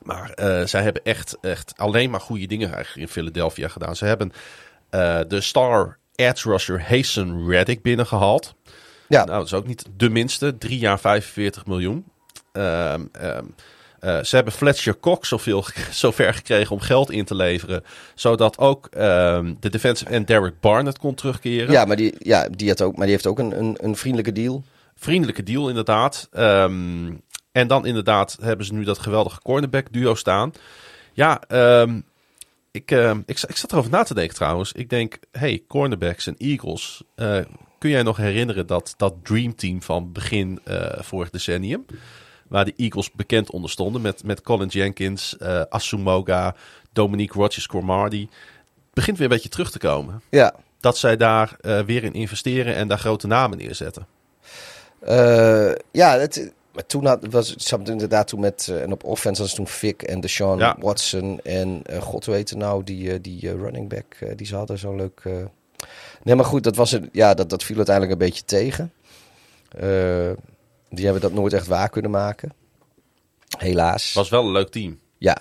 maar eh, zij hebben echt, echt alleen maar goede dingen eigenlijk in Philadelphia gedaan. Ze hebben de star edge rusher Hasten Reddick binnengehaald. ja. Nou, dat is ook niet de minste. Drie jaar 45 miljoen. Ehm, ehm, eh, ze hebben Fletcher Cox zoveel, zover gekregen om geld in te leveren. Zodat ook ehm, de defensive end Derek Barnett kon terugkeren. ja, maar, die, ja die, had ook, maar die heeft ook een, een, een vriendelijke deal. Vriendelijke deal inderdaad. En dan inderdaad hebben ze nu dat geweldige cornerback duo staan. Ja, ehm, ik, ehm, ik, ik zat erover na te denken trouwens. Ik denk, hey, cornerbacks en Eagles. eh, kun jij nog herinneren dat, dat Dream Team van begin eh, vorig decennium? Waar de Eagles bekend onder stonden met, met Colin Jenkins, Asumoga, Dominique Rodgers-Cromartie. Begint weer een beetje terug te komen. Ja, Dat zij daar weer in investeren en daar grote namen neerzetten. Ja, het, maar toen had, was het inderdaad toen met, eh, en op offense was toen Vic en Deshaun Ja. Watson en eh, god weet het nou, die, eh, die running back, die ze hadden zo leuk. Nee, maar goed, dat, was het, ja, dat, dat viel uiteindelijk een beetje tegen. Die hebben dat nooit echt waar kunnen maken. Helaas. Was wel een leuk team. Ja.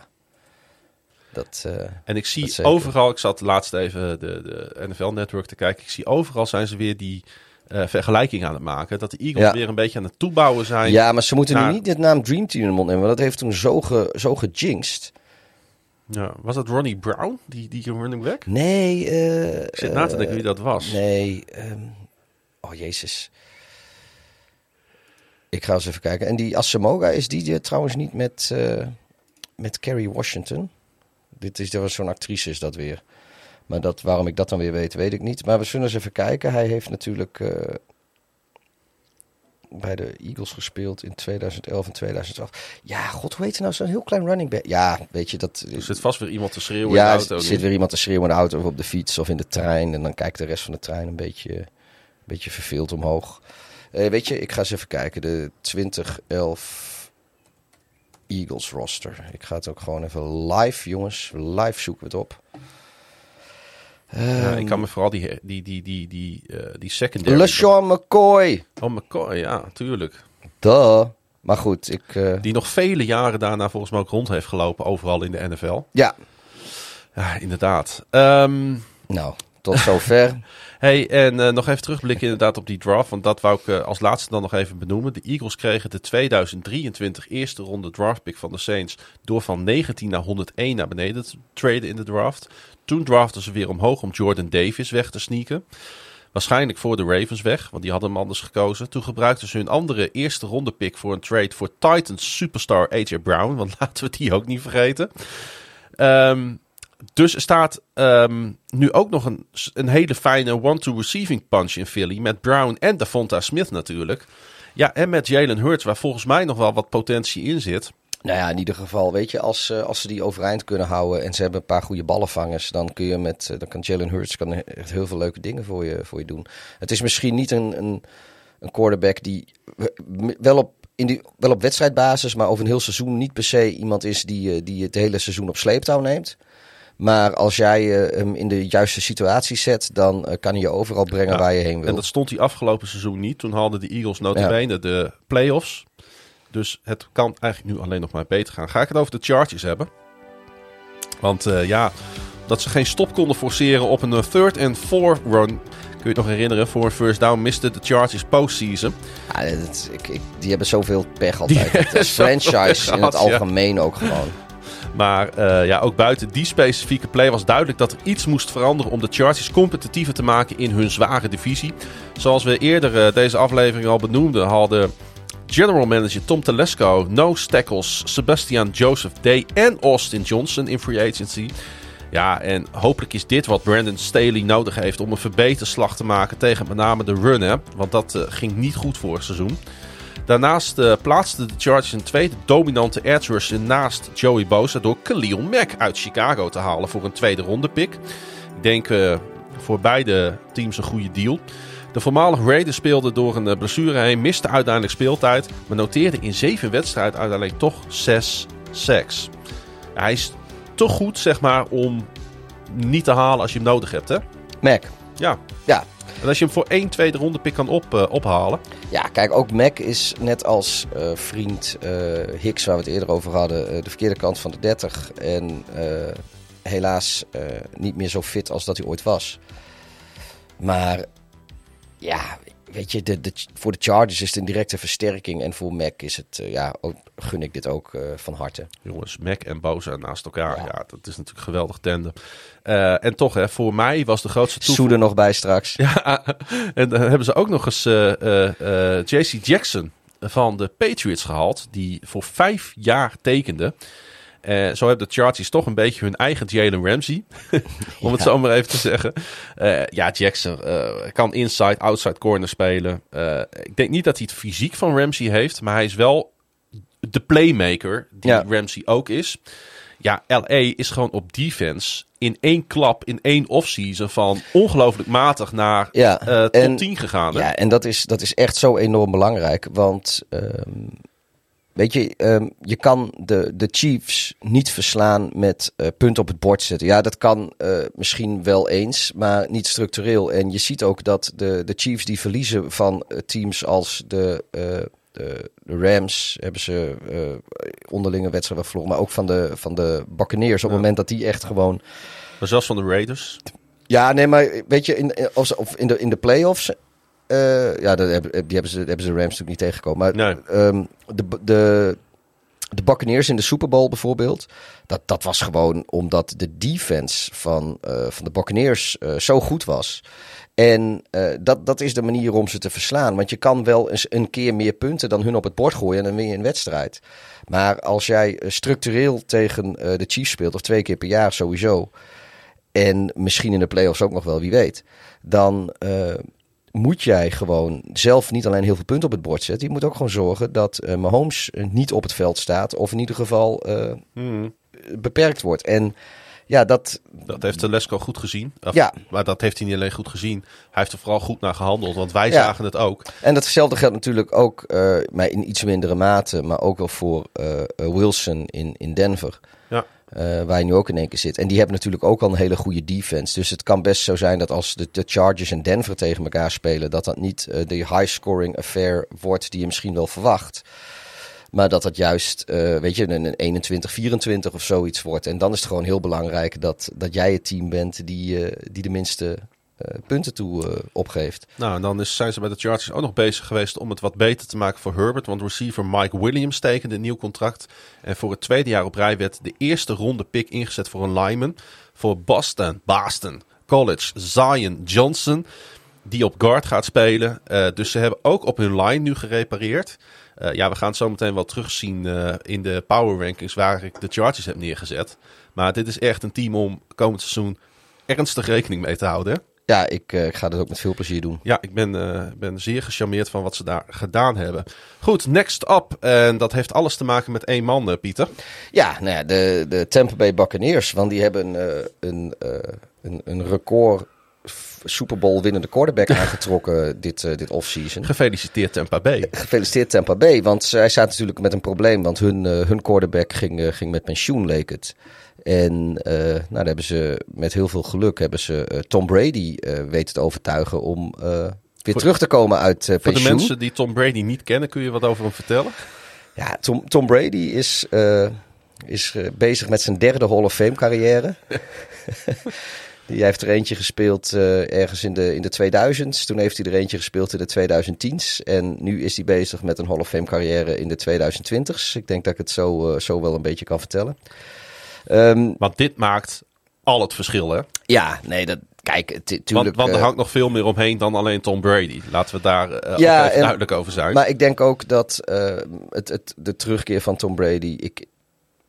Dat, En ik zie overal, ik zat laatst even de, de NFL-network te kijken. Ik zie overal zijn ze weer die eh, vergelijking aan het maken. Dat de Eagles Ja. weer een beetje aan het toebouwen zijn. ja, maar ze moeten naar- nu niet de naam Dream Team in de mond nemen, want dat heeft toen zo, ge, zo gejinxed. Ja, was dat Ronnie Brown, die, die running back? Nee, eh, Ik zit na te denken wie dat was. Nee, ehm, oh jezus. Ik ga eens even kijken. En die Asamoga is die eh, trouwens niet met, eh, met Carrie Washington. Dit is, er was zo'n actrice is dat weer. Maar dat, waarom ik dat dan weer weet, weet ik niet. Maar we zullen eens even kijken. Hij heeft natuurlijk eh, bij de Eagles gespeeld in 2011 en 2012. Ja, god, hoe heet hij nou? Zo'n heel klein running back. Ja, weet je, dat... Er zit vast weer iemand te schreeuwen Ja, in de auto. zit nu. weer iemand te schreeuwen in de auto of op de fiets of in de trein. En dan kijkt de rest van de trein een beetje, een beetje verveeld omhoog. Eh, weet je, ik ga eens even kijken. De 2011 Eagles roster. Ik ga het ook gewoon even live, jongens. Live zoeken we het op. Ja, ik kan me vooral die, die, die, die, die, eh, die secondary... LeSean McCoy. Oh, McCoy, ja, tuurlijk. Duh. Maar goed, ik... eh, Die nog vele jaren daarna volgens mij ook rond heeft gelopen overal in de NFL. ja, Ja, inderdaad. Ehm, nou, tot zover. Hey, en eh, nog even terugblikken inderdaad op die draft. Want dat wou ik eh, als laatste dan nog even benoemen. De Eagles kregen de 2023 eerste ronde draftpick van de Saints... door van 19 naar 101 naar beneden te traden in de draft. Toen draften ze weer omhoog om Jordan Davis weg te sneaken. Waarschijnlijk voor de Ravens weg, want die hadden hem anders gekozen. Toen gebruikten ze hun andere eerste ronde pick voor een trade voor Titans superstar AJ Brown. Want laten we die ook niet vergeten. Ehm, dus er staat ehm, nu ook nog een, een hele fijne one-to receiving punch in Philly. Met Brown en Devonta Smith natuurlijk. Ja, en met Jalen Hurts, waar volgens mij nog wel wat potentie in zit. Nou ja, in ieder geval, weet je, als, eh, als ze die overeind kunnen houden en ze hebben een paar goede ballenvangers, dan kun je met, eh, dan kan Jalen Hurts kan echt heel veel leuke dingen voor je, voor je doen. Het is misschien niet een, een, een quarterback die wel op, in die, wel op wedstrijdbasis, maar over een heel seizoen niet per se iemand is die, eh, die het hele seizoen op sleeptouw neemt. Maar als jij hem in de juiste situatie zet, dan kan hij je overal brengen waar je heen wil. En dat stond hij afgelopen seizoen niet. Toen hadden de Eagles notabene ja. de playoffs. Dus het kan eigenlijk nu alleen nog maar beter gaan. Ga ik het over de Chargers hebben? Want uh, ja, dat ze geen stop konden forceren op een third and fourth run. Kun je het nog herinneren? Voor een first down miste de Chargers postseason. Ja, dat, ik, ik, die hebben zoveel pech altijd. Die Als franchise in het algemeen ja. ook gewoon. Maar uh, ja, ook buiten die specifieke play was duidelijk dat er iets moest veranderen om de Chargers competitiever te maken in hun zware divisie. Zoals we eerder uh, deze aflevering al benoemden, hadden General Manager Tom Telesco, no tackles Sebastian Joseph Day en Austin Johnson in free agency. Ja, en hopelijk is dit wat Brandon Staley nodig heeft om een verbeterslag te maken tegen met name de run. Hè? Want dat uh, ging niet goed vorig seizoen. Daarnaast uh, plaatsten de Chargers een tweede dominante edge rusher naast Joey Bosa door Khalil Mack uit Chicago te halen voor een tweede ronde pick. Ik denk uh, voor beide teams een goede deal. De voormalige Raiders speelde door een blessure heen, miste uiteindelijk speeltijd, maar noteerde in zeven wedstrijden uiteindelijk toch zes sacks. Hij is te goed, zeg maar, om niet te halen als je hem nodig hebt, hè? Mac. Ja. Ja. En als je hem voor één tweede ronde pick kan op, uh, ophalen. Ja, kijk, ook Mac is net als uh, vriend uh, Hicks, waar we het eerder over hadden, de verkeerde kant van de 30. En helaas niet meer zo fit als dat hij ooit was. Maar ja, weet je, de, de, voor de Chargers is het een directe versterking. En voor Mac is het, uh, ja, ook, gun ik dit ook uh, van harte. Jongens, Mac en Boza naast elkaar. Ja. ja. dat is natuurlijk geweldig tandem. Uh, en toch, hè, voor mij was de grootste toevoeging... er nog bij straks. Ja, en dan hebben ze ook nog eens JC Jackson van de Patriots gehaald. Die voor vijf jaar tekende. Uh, zo hebben de Chargers toch een beetje hun eigen Jalen Ramsey. om ja. het zo maar even te zeggen. Uh, ja, Jackson uh, kan inside, outside corner spelen. ik denk niet dat hij het fysiek van Ramsey heeft. Maar hij is wel de playmaker die ja. Ramsey ook is. Ja, LA is gewoon op defense in één klap, in één offseason van ongelooflijk matig naar ja, top en, 10 gegaan. Hè? Ja, en dat is, dat is echt zo enorm belangrijk. Want Weet je, um, je kan de, de Chiefs niet verslaan met uh, punten op het bord zetten. Ja, dat kan uh, misschien wel eens, maar niet structureel. En je ziet ook dat de, de Chiefs die verliezen van uh, teams als de, de, de, Rams, hebben ze onderlinge wedstrijden verloren. Maar ook van de, van de Buccaneers op het moment dat die echt gewoon... Maar zelfs van de Raiders? Ja, nee, maar weet je, in, of, of in, de, in de playoffs uh, ja, dat hebben, die hebben ze, hebben ze Rams natuurlijk niet tegengekomen. Maar nee. um, de, de, de Buccaneers in de Super Bowl bijvoorbeeld. Dat, dat was gewoon omdat de defense van, uh, van de Buccaneers uh, zo goed was. En uh, dat, dat is de manier om ze te verslaan. Want je kan wel eens een keer meer punten dan hun op het bord gooien en dan win je een wedstrijd. Maar als jij structureel tegen de Chiefs speelt, of twee keer per jaar sowieso. En misschien in de playoffs ook nog wel, wie weet. Dan moet jij gewoon zelf niet alleen heel veel punten op het bord zetten. Je moet ook gewoon zorgen dat uh, Mahomes niet op het veld staat. Of in ieder geval uh, hmm. beperkt wordt. En ja, dat... Dat heeft Telesco goed gezien. Of, ja. Maar dat heeft hij niet alleen goed gezien. Hij heeft er vooral goed naar gehandeld. Want wij ja. zagen het ook. En datzelfde geldt natuurlijk ook, uh, maar in iets mindere mate. Maar ook wel voor Wilson in, in Denver. Ja. Uh, waar je nu ook in één keer zit. En die hebben natuurlijk ook al een hele goede defense. Dus het kan best zo zijn dat als de, de Chargers en Denver tegen elkaar spelen, dat dat niet uh, de high-scoring affair wordt die je misschien wel verwacht. Maar dat dat juist, uh, weet je, een 21-24 of zoiets wordt. En dan is het gewoon heel belangrijk dat, dat jij het team bent die, die de minste punten toe uh, opgeeft. Nou, en dan is, zijn ze bij de Chargers ook nog bezig geweest om het wat beter te maken voor Herbert. Want receiver Mike Williams tekende een nieuw contract. En voor het tweede jaar op rij werd de eerste ronde pick ingezet voor een lineman. Voor Boston, Boston College, Zion Johnson. Die op guard gaat spelen. Uh, dus ze hebben ook op hun line nu gerepareerd. Ja, we gaan het zo meteen wel terugzien uh, in de power rankings waar ik de Chargers heb neergezet. Maar dit is echt een team om komend seizoen ernstig rekening mee te houden. Ja, ik, uh, ik, ga dat ook met veel plezier doen. Ja, ik ben, ben zeer gecharmeerd van wat ze daar gedaan hebben. Goed, next up. En dat heeft alles te maken met één man, Pieter. Ja, nou ja, de, de Tampa Bay Buccaneers. Want die hebben een, een, een record Super Bowl winnende quarterback aangetrokken dit, uh, dit offseason. Gefeliciteerd Tampa Bay. Gefeliciteerd Tampa Bay, want zij zaten natuurlijk met een probleem. Want hun, uh, hun quarterback ging, uh, ging met pensioen, leek het. En nou, daar hebben ze met heel veel geluk hebben ze Tom Brady weten te overtuigen om weer voor, terug te komen uit pensioen. Voor de mensen die Tom Brady niet kennen, kun je wat over hem vertellen? Ja, Tom, Tom Brady is, is bezig met zijn derde Hall of Fame carrière. Die heeft er eentje gespeeld uh, ergens in de, in de 2000s. Toen heeft hij er eentje gespeeld in de 2010s. En nu is hij bezig met een Hall of Fame carrière in de 2020s. Ik denk dat ik het zo, uh, zo wel een beetje kan vertellen. Um, Want dit maakt al het verschil, hè? Ja, nee, dat, kijk, tuurlijk... Want, want er uh, hangt nog veel meer omheen dan alleen Tom Brady. Laten we daar uh, ja, even en, duidelijk over zijn. Maar ik denk ook dat uh, het, het, de terugkeer van Tom Brady... Ik,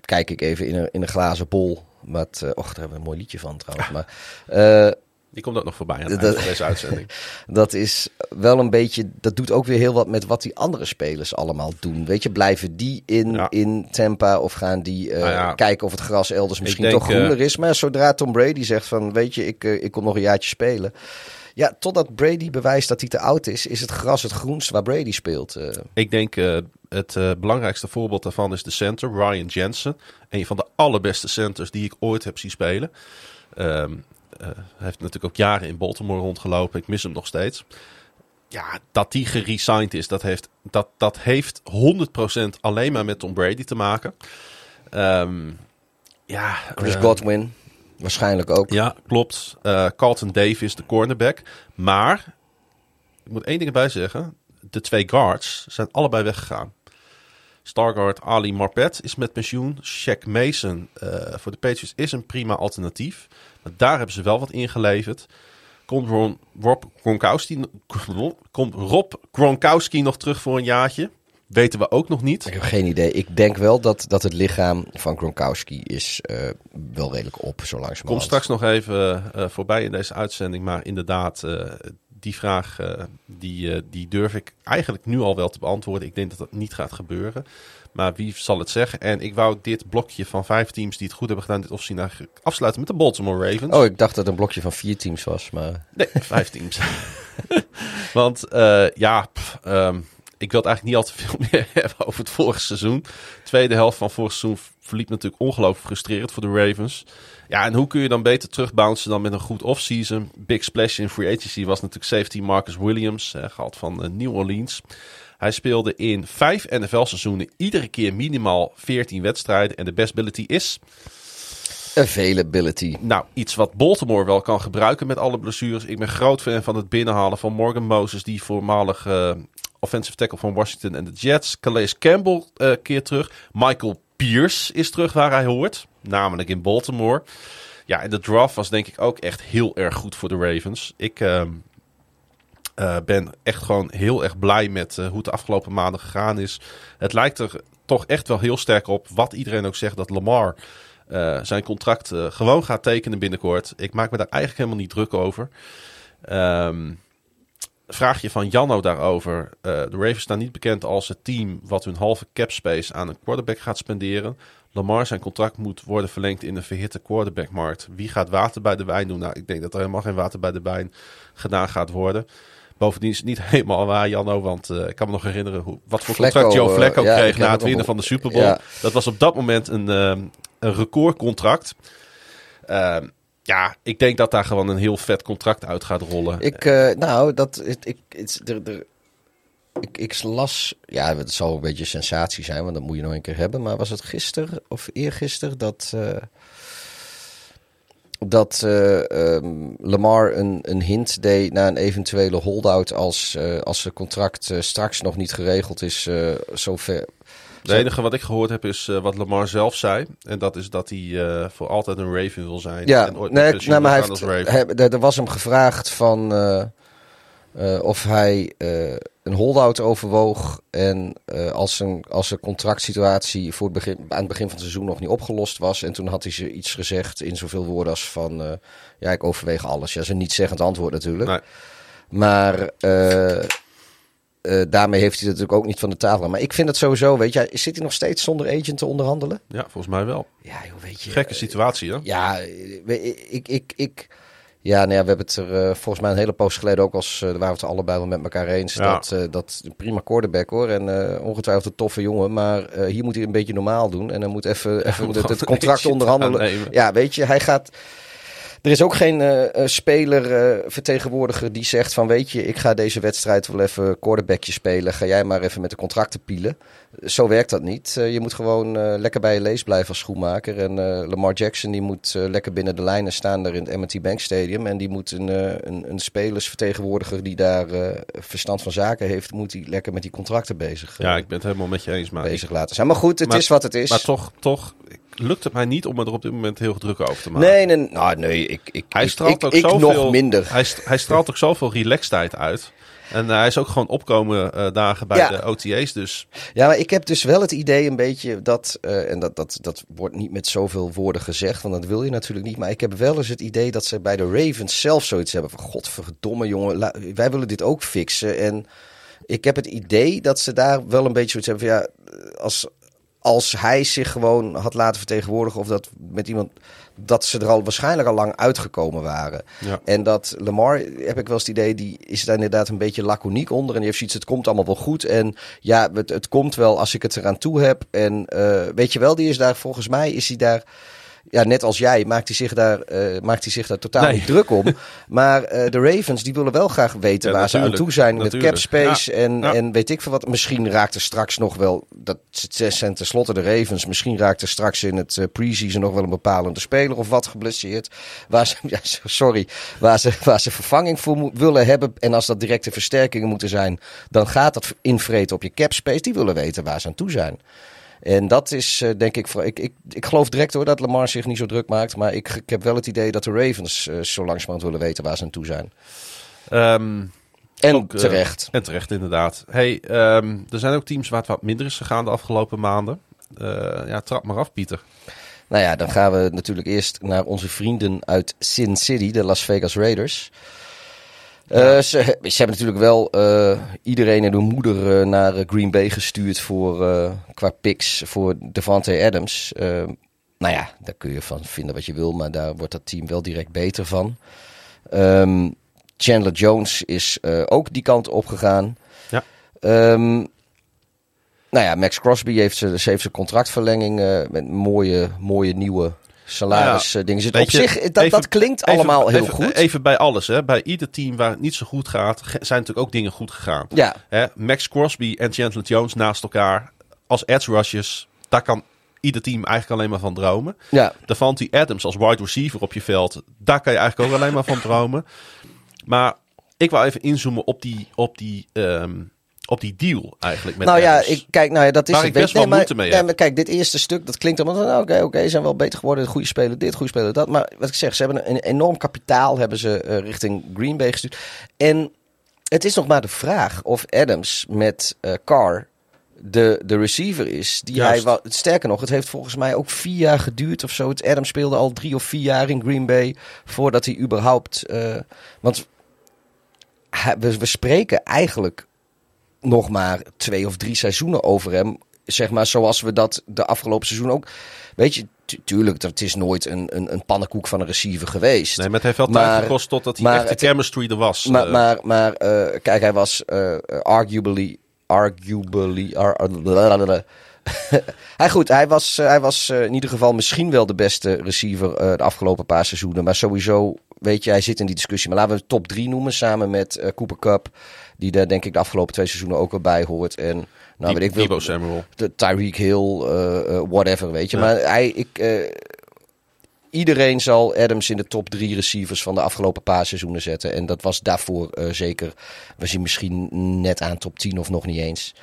kijk ik even in een, in een glazen bol wat, och, daar hebben we een mooi liedje van trouwens. Maar, die komt ook nog voorbij aan dat, deze uitzending. dat is wel een beetje, dat doet ook weer heel wat met wat die andere spelers allemaal doen. Weet je, blijven die in, ja. in Tampa of gaan die uh, nou ja. kijken of het gras elders misschien denk, toch groener is. Maar zodra Tom Brady zegt van, weet je, ik, ik kom nog een jaartje spelen. Ja, totdat Brady bewijst dat hij te oud is, is het gras het groenst waar Brady speelt. Ik denk het belangrijkste voorbeeld daarvan is de center, Ryan Jensen. Een van de allerbeste centers die ik ooit heb zien spelen. Um, hij heeft natuurlijk ook jaren in Baltimore rondgelopen. Ik mis hem nog steeds. Ja, dat die geresigned is, dat heeft, dat, dat heeft 100% alleen maar met Tom Brady te maken. Um, ja, Chris Godwin. Waarschijnlijk ook. Ja, klopt. Uh, Carlton Davis, de cornerback. Maar, ik moet één ding erbij zeggen. De twee guards zijn allebei weggegaan. Starguard Ali Marpet is met pensioen. Shaq Mason uh, voor de Patriots is een prima alternatief. Maar daar hebben ze wel wat ingeleverd. Komt Ron, Rob, Gronkowski, komt Rob Gronkowski nog terug voor een jaartje? weten we ook nog niet. Ik heb geen idee. Ik denk wel dat, dat het lichaam van Gronkowski is uh, wel redelijk op, zo langzamerhand. Kom straks nog even uh, voorbij in deze uitzending. Maar inderdaad, uh, die vraag die, die durf ik eigenlijk nu al wel te beantwoorden. Ik denk dat dat niet gaat gebeuren. Maar wie zal het zeggen? En ik wou dit blokje van vijf teams die het goed hebben gedaan dit offseason afsluiten met de Baltimore Ravens. Oh, ik dacht dat het een blokje van vier teams was, maar... Nee, vijf teams. Want ja, pff, um, ik wil het eigenlijk niet al te veel meer hebben over het vorige seizoen. De tweede helft van vorig seizoen verliep natuurlijk ongelooflijk frustrerend voor de Ravens. Ja, en hoe kun je dan beter terugbouncen dan met een goed offseason? Big splash in free agency was natuurlijk safety Marcus Williams, eh, gehaald van uh, New Orleans. Hij speelde in vijf NFL-seizoenen iedere keer minimaal 14 wedstrijden. En de best ability is... Availability. Nou, iets wat Baltimore wel kan gebruiken met alle blessures. Ik ben groot fan van het binnenhalen van Morgan Moses, die voormalig uh, offensive tackle van Washington en de Jets. Calais Campbell uh, keert terug. Michael Pierce is terug waar hij hoort, namelijk in Baltimore. Ja, en de draft was denk ik ook echt heel erg goed voor de Ravens. Ik uh, uh, ben echt gewoon heel erg blij met uh, hoe het de afgelopen maanden gegaan is. Het lijkt er toch echt wel heel sterk op, wat iedereen ook zegt, dat Lamar uh, zijn contract gewoon gaat tekenen binnenkort. Ik maak me daar eigenlijk helemaal niet druk over. Um, vraagje van Janno daarover. De Ravens staan niet bekend als het team wat hun halve cap space aan een quarterback gaat spenderen. Lamar zijn contract moet worden verlengd in een verhitte quarterbackmarkt. Wie gaat water bij de wijn doen? Nou, ik denk dat er helemaal geen water bij de wijn gedaan gaat worden. Bovendien is het niet helemaal waar, Janno. Want uh, ik kan me nog herinneren hoe, wat voor Flecko, contract Joe Flacco uh, ja, kreeg na het winnen van de Super Bowl. Ja. Dat was op dat moment een, uh, een recordcontract. Ehm, ja, ik denk dat daar gewoon een heel vet contract uit gaat rollen. Ik, uh, nou, dat, ik, ik, ik, ik las, ja, het zal een beetje sensatie zijn, want dat moet je nog een keer hebben. Maar was het gisteren of eergisteren dat, uh, dat uh, um, Lamar een, een hint deed naar een eventuele holdout als, als zijn contract straks nog niet geregeld is, zover het enige wat ik gehoord heb is uh, wat Lamar zelf zei. En dat is dat hij uh, voor altijd een Raven wil zijn. Ja, en ooit nee, nou, maar hij heeft, hij, er was hem gevraagd van uh, of hij een holdout overwoog. En uh, als, een, als een contractsituatie voor het begin, aan het begin van het seizoen nog niet opgelost was. En toen had hij ze iets gezegd in zoveel woorden als van... Uh, ja, ik overweeg alles. Ja, dat is een niet zeggend antwoord natuurlijk. Nee. Maar uh, daarmee heeft hij natuurlijk ook niet van de tafel. Maar ik vind het sowieso, weet je, zit hij nog steeds zonder agent te onderhandelen? Ja, volgens mij wel. Ja, joh, weet je. Gekke situatie, hè? Ja, ik... ik, ik ja, nou ja, we hebben het er uh, volgens mij een hele poos geleden ook als uh, waren we het allebei wel met elkaar eens. Ja. Dat, uh, dat prima quarterback hoor. En ongetwijfeld een toffe jongen. Maar hier moet hij een beetje normaal doen. En dan moet even, even het, het contract onderhandelen. Ja, weet je, hij gaat. Er is ook geen uh, speler, uh, vertegenwoordiger die zegt van weet je, ik ga deze wedstrijd wel even quarterbackje spelen. Ga jij maar even met de contracten pielen. Zo werkt dat niet. Uh, je moet gewoon lekker bij je lees blijven als schoenmaker. En Lamar Jackson die moet lekker binnen de lijnen staan daar in het M&T Bank Stadium. En die moet een, een, een spelersvertegenwoordiger die daar verstand van zaken heeft, moet die lekker met die contracten bezig. ja, ik ben het helemaal met je eens. Maar bezig laten zijn. Maar goed, het maar, is wat het is. Maar toch, toch lukt het mij niet om me er op dit moment heel druk over te maken. Nee, nee, nou, nee ik, ik, hij straalt ik, ook ik, zoveel, nog minder. Hij, hij straalt ook zoveel relaxedheid uit. En uh, hij is ook gewoon opkomen uh, dagen bij Ja. de OTA's. Dus Ja, maar ik heb dus wel het idee een beetje dat, uh, en dat, dat, dat wordt niet met zoveel woorden gezegd, want dat wil je natuurlijk niet. Maar ik heb wel eens het idee dat ze bij de Ravens zelf zoiets hebben van, godverdomme jongen, wij willen dit ook fixen. En ik heb het idee dat ze daar wel een beetje zoiets hebben van, ja, als, als hij zich gewoon had laten vertegenwoordigen of dat met iemand, dat ze er al waarschijnlijk al lang uitgekomen waren. ja. En dat Lamar, heb ik wel eens het idee, die is daar inderdaad een beetje laconiek onder. En die heeft zoiets, het komt allemaal wel goed. En ja, het, het komt wel als ik het eraan toe heb. En uh, weet je wel, die is daar, volgens mij is hij daar... Ja, net als jij maakt hij zich daar, uh, maakt hij zich daar totaal Nee. niet druk om. Maar uh, de Ravens die willen wel graag weten Ja, waar ze aan toe zijn met cap space. En, Ja. en weet ik veel wat. Misschien raakt er straks nog wel, dat zijn tenslotte de Ravens. Misschien raakt er straks in het uh, preseason nog wel een bepalende speler of wat geblesseerd. Waar ze, ja, sorry, waar ze, waar ze vervanging voor willen hebben. En als dat directe versterkingen moeten zijn, dan gaat dat invreten op je cap space. Die willen weten waar ze aan toe zijn. En dat is uh, denk ik, ik, ik, ik geloof direct hoor dat Lamar zich niet zo druk maakt. Maar ik, ik heb wel het idee dat de Ravens uh, zo langzamerhand willen weten waar ze aan toe zijn. Um, En Ook, eh, terecht. en terecht inderdaad. Hey, ehm, er zijn ook teams waar het wat minder is gegaan de afgelopen maanden. Ja, trap maar af, Pieter. Nou ja, dan gaan we natuurlijk eerst naar onze vrienden uit Sin City, de Las Vegas Raiders. Uh, ze, ze, hebben natuurlijk wel uh, iedereen en hun moeder uh, naar Green Bay gestuurd voor, qua picks voor Devante Adams. nou ja, daar kun je van vinden wat je wil, maar daar wordt dat team wel direct beter van. Um, Chandler Jones is ook die kant op gegaan. Ja. Um, nou ja, Max Crosby heeft zijn heeft contractverlenging met mooie, mooie nieuwe salaris Nou dingen zitten. Op zich, dat, even, dat klinkt even, allemaal heel even, goed. Even bij alles, hè. Bij ieder team waar het niet zo goed gaat, zijn natuurlijk ook dingen goed gegaan. Ja. Hè? Max Crosby en Chandler Jones naast elkaar als edge rushers, daar kan ieder team eigenlijk alleen maar van dromen. Ja. Davante Adams als wide receiver op je veld, daar kan je eigenlijk ook alleen maar van dromen. Maar ik wil even inzoomen op die, op die, um, op die deal eigenlijk met Nou ja, ik, kijk, nou ja, dat is Waar het. ik best nee, wel maar, moeite mee nee, heb. maar kijk, dit eerste stuk, dat klinkt allemaal van, oké, oké, zijn wel beter geworden, goede speler dit, goede speler dat. Maar wat ik zeg, ze hebben een enorm kapitaal, hebben ze uh, richting Green Bay gestuurd. En het is nog maar de vraag of Adams met uh, Carr de, de receiver is die Juist. hij wel. Sterker nog, het heeft volgens mij ook vier jaar geduurd of zo. Het Adams speelde al drie of vier jaar in Green Bay voordat hij überhaupt. Uh, want we, we spreken eigenlijk nog maar twee of drie seizoenen over hem. Zeg maar zoals we dat de afgelopen seizoen ook. Weet je, tu tuurlijk, het is nooit een, een, een pannenkoek van een receiver geweest. Nee, maar het heeft wel tijd Maar- gekost totdat hij echt de chemistry er was. Maar, Eh, maar, maar eh, kijk, hij was eh, arguably. Arguably. ar- hij, goed, hij was, hij was in ieder geval misschien wel de beste receiver de afgelopen paar seizoenen. Maar sowieso, weet je, hij zit in die discussie. Maar laten we top 3 noemen samen met Cooper Cup. Die daar denk ik de afgelopen twee seizoenen ook wel bij hoort. En nou, weet ik Debo wel, Samuel. de Tyreek Hill, uh, uh, whatever, weet je. Ja. Maar hij, ik, uh, iedereen zal Adams in de top drie receivers van de afgelopen paar seizoenen zetten. En dat was daarvoor uh, zeker, we zien misschien net aan top 10 of nog niet eens.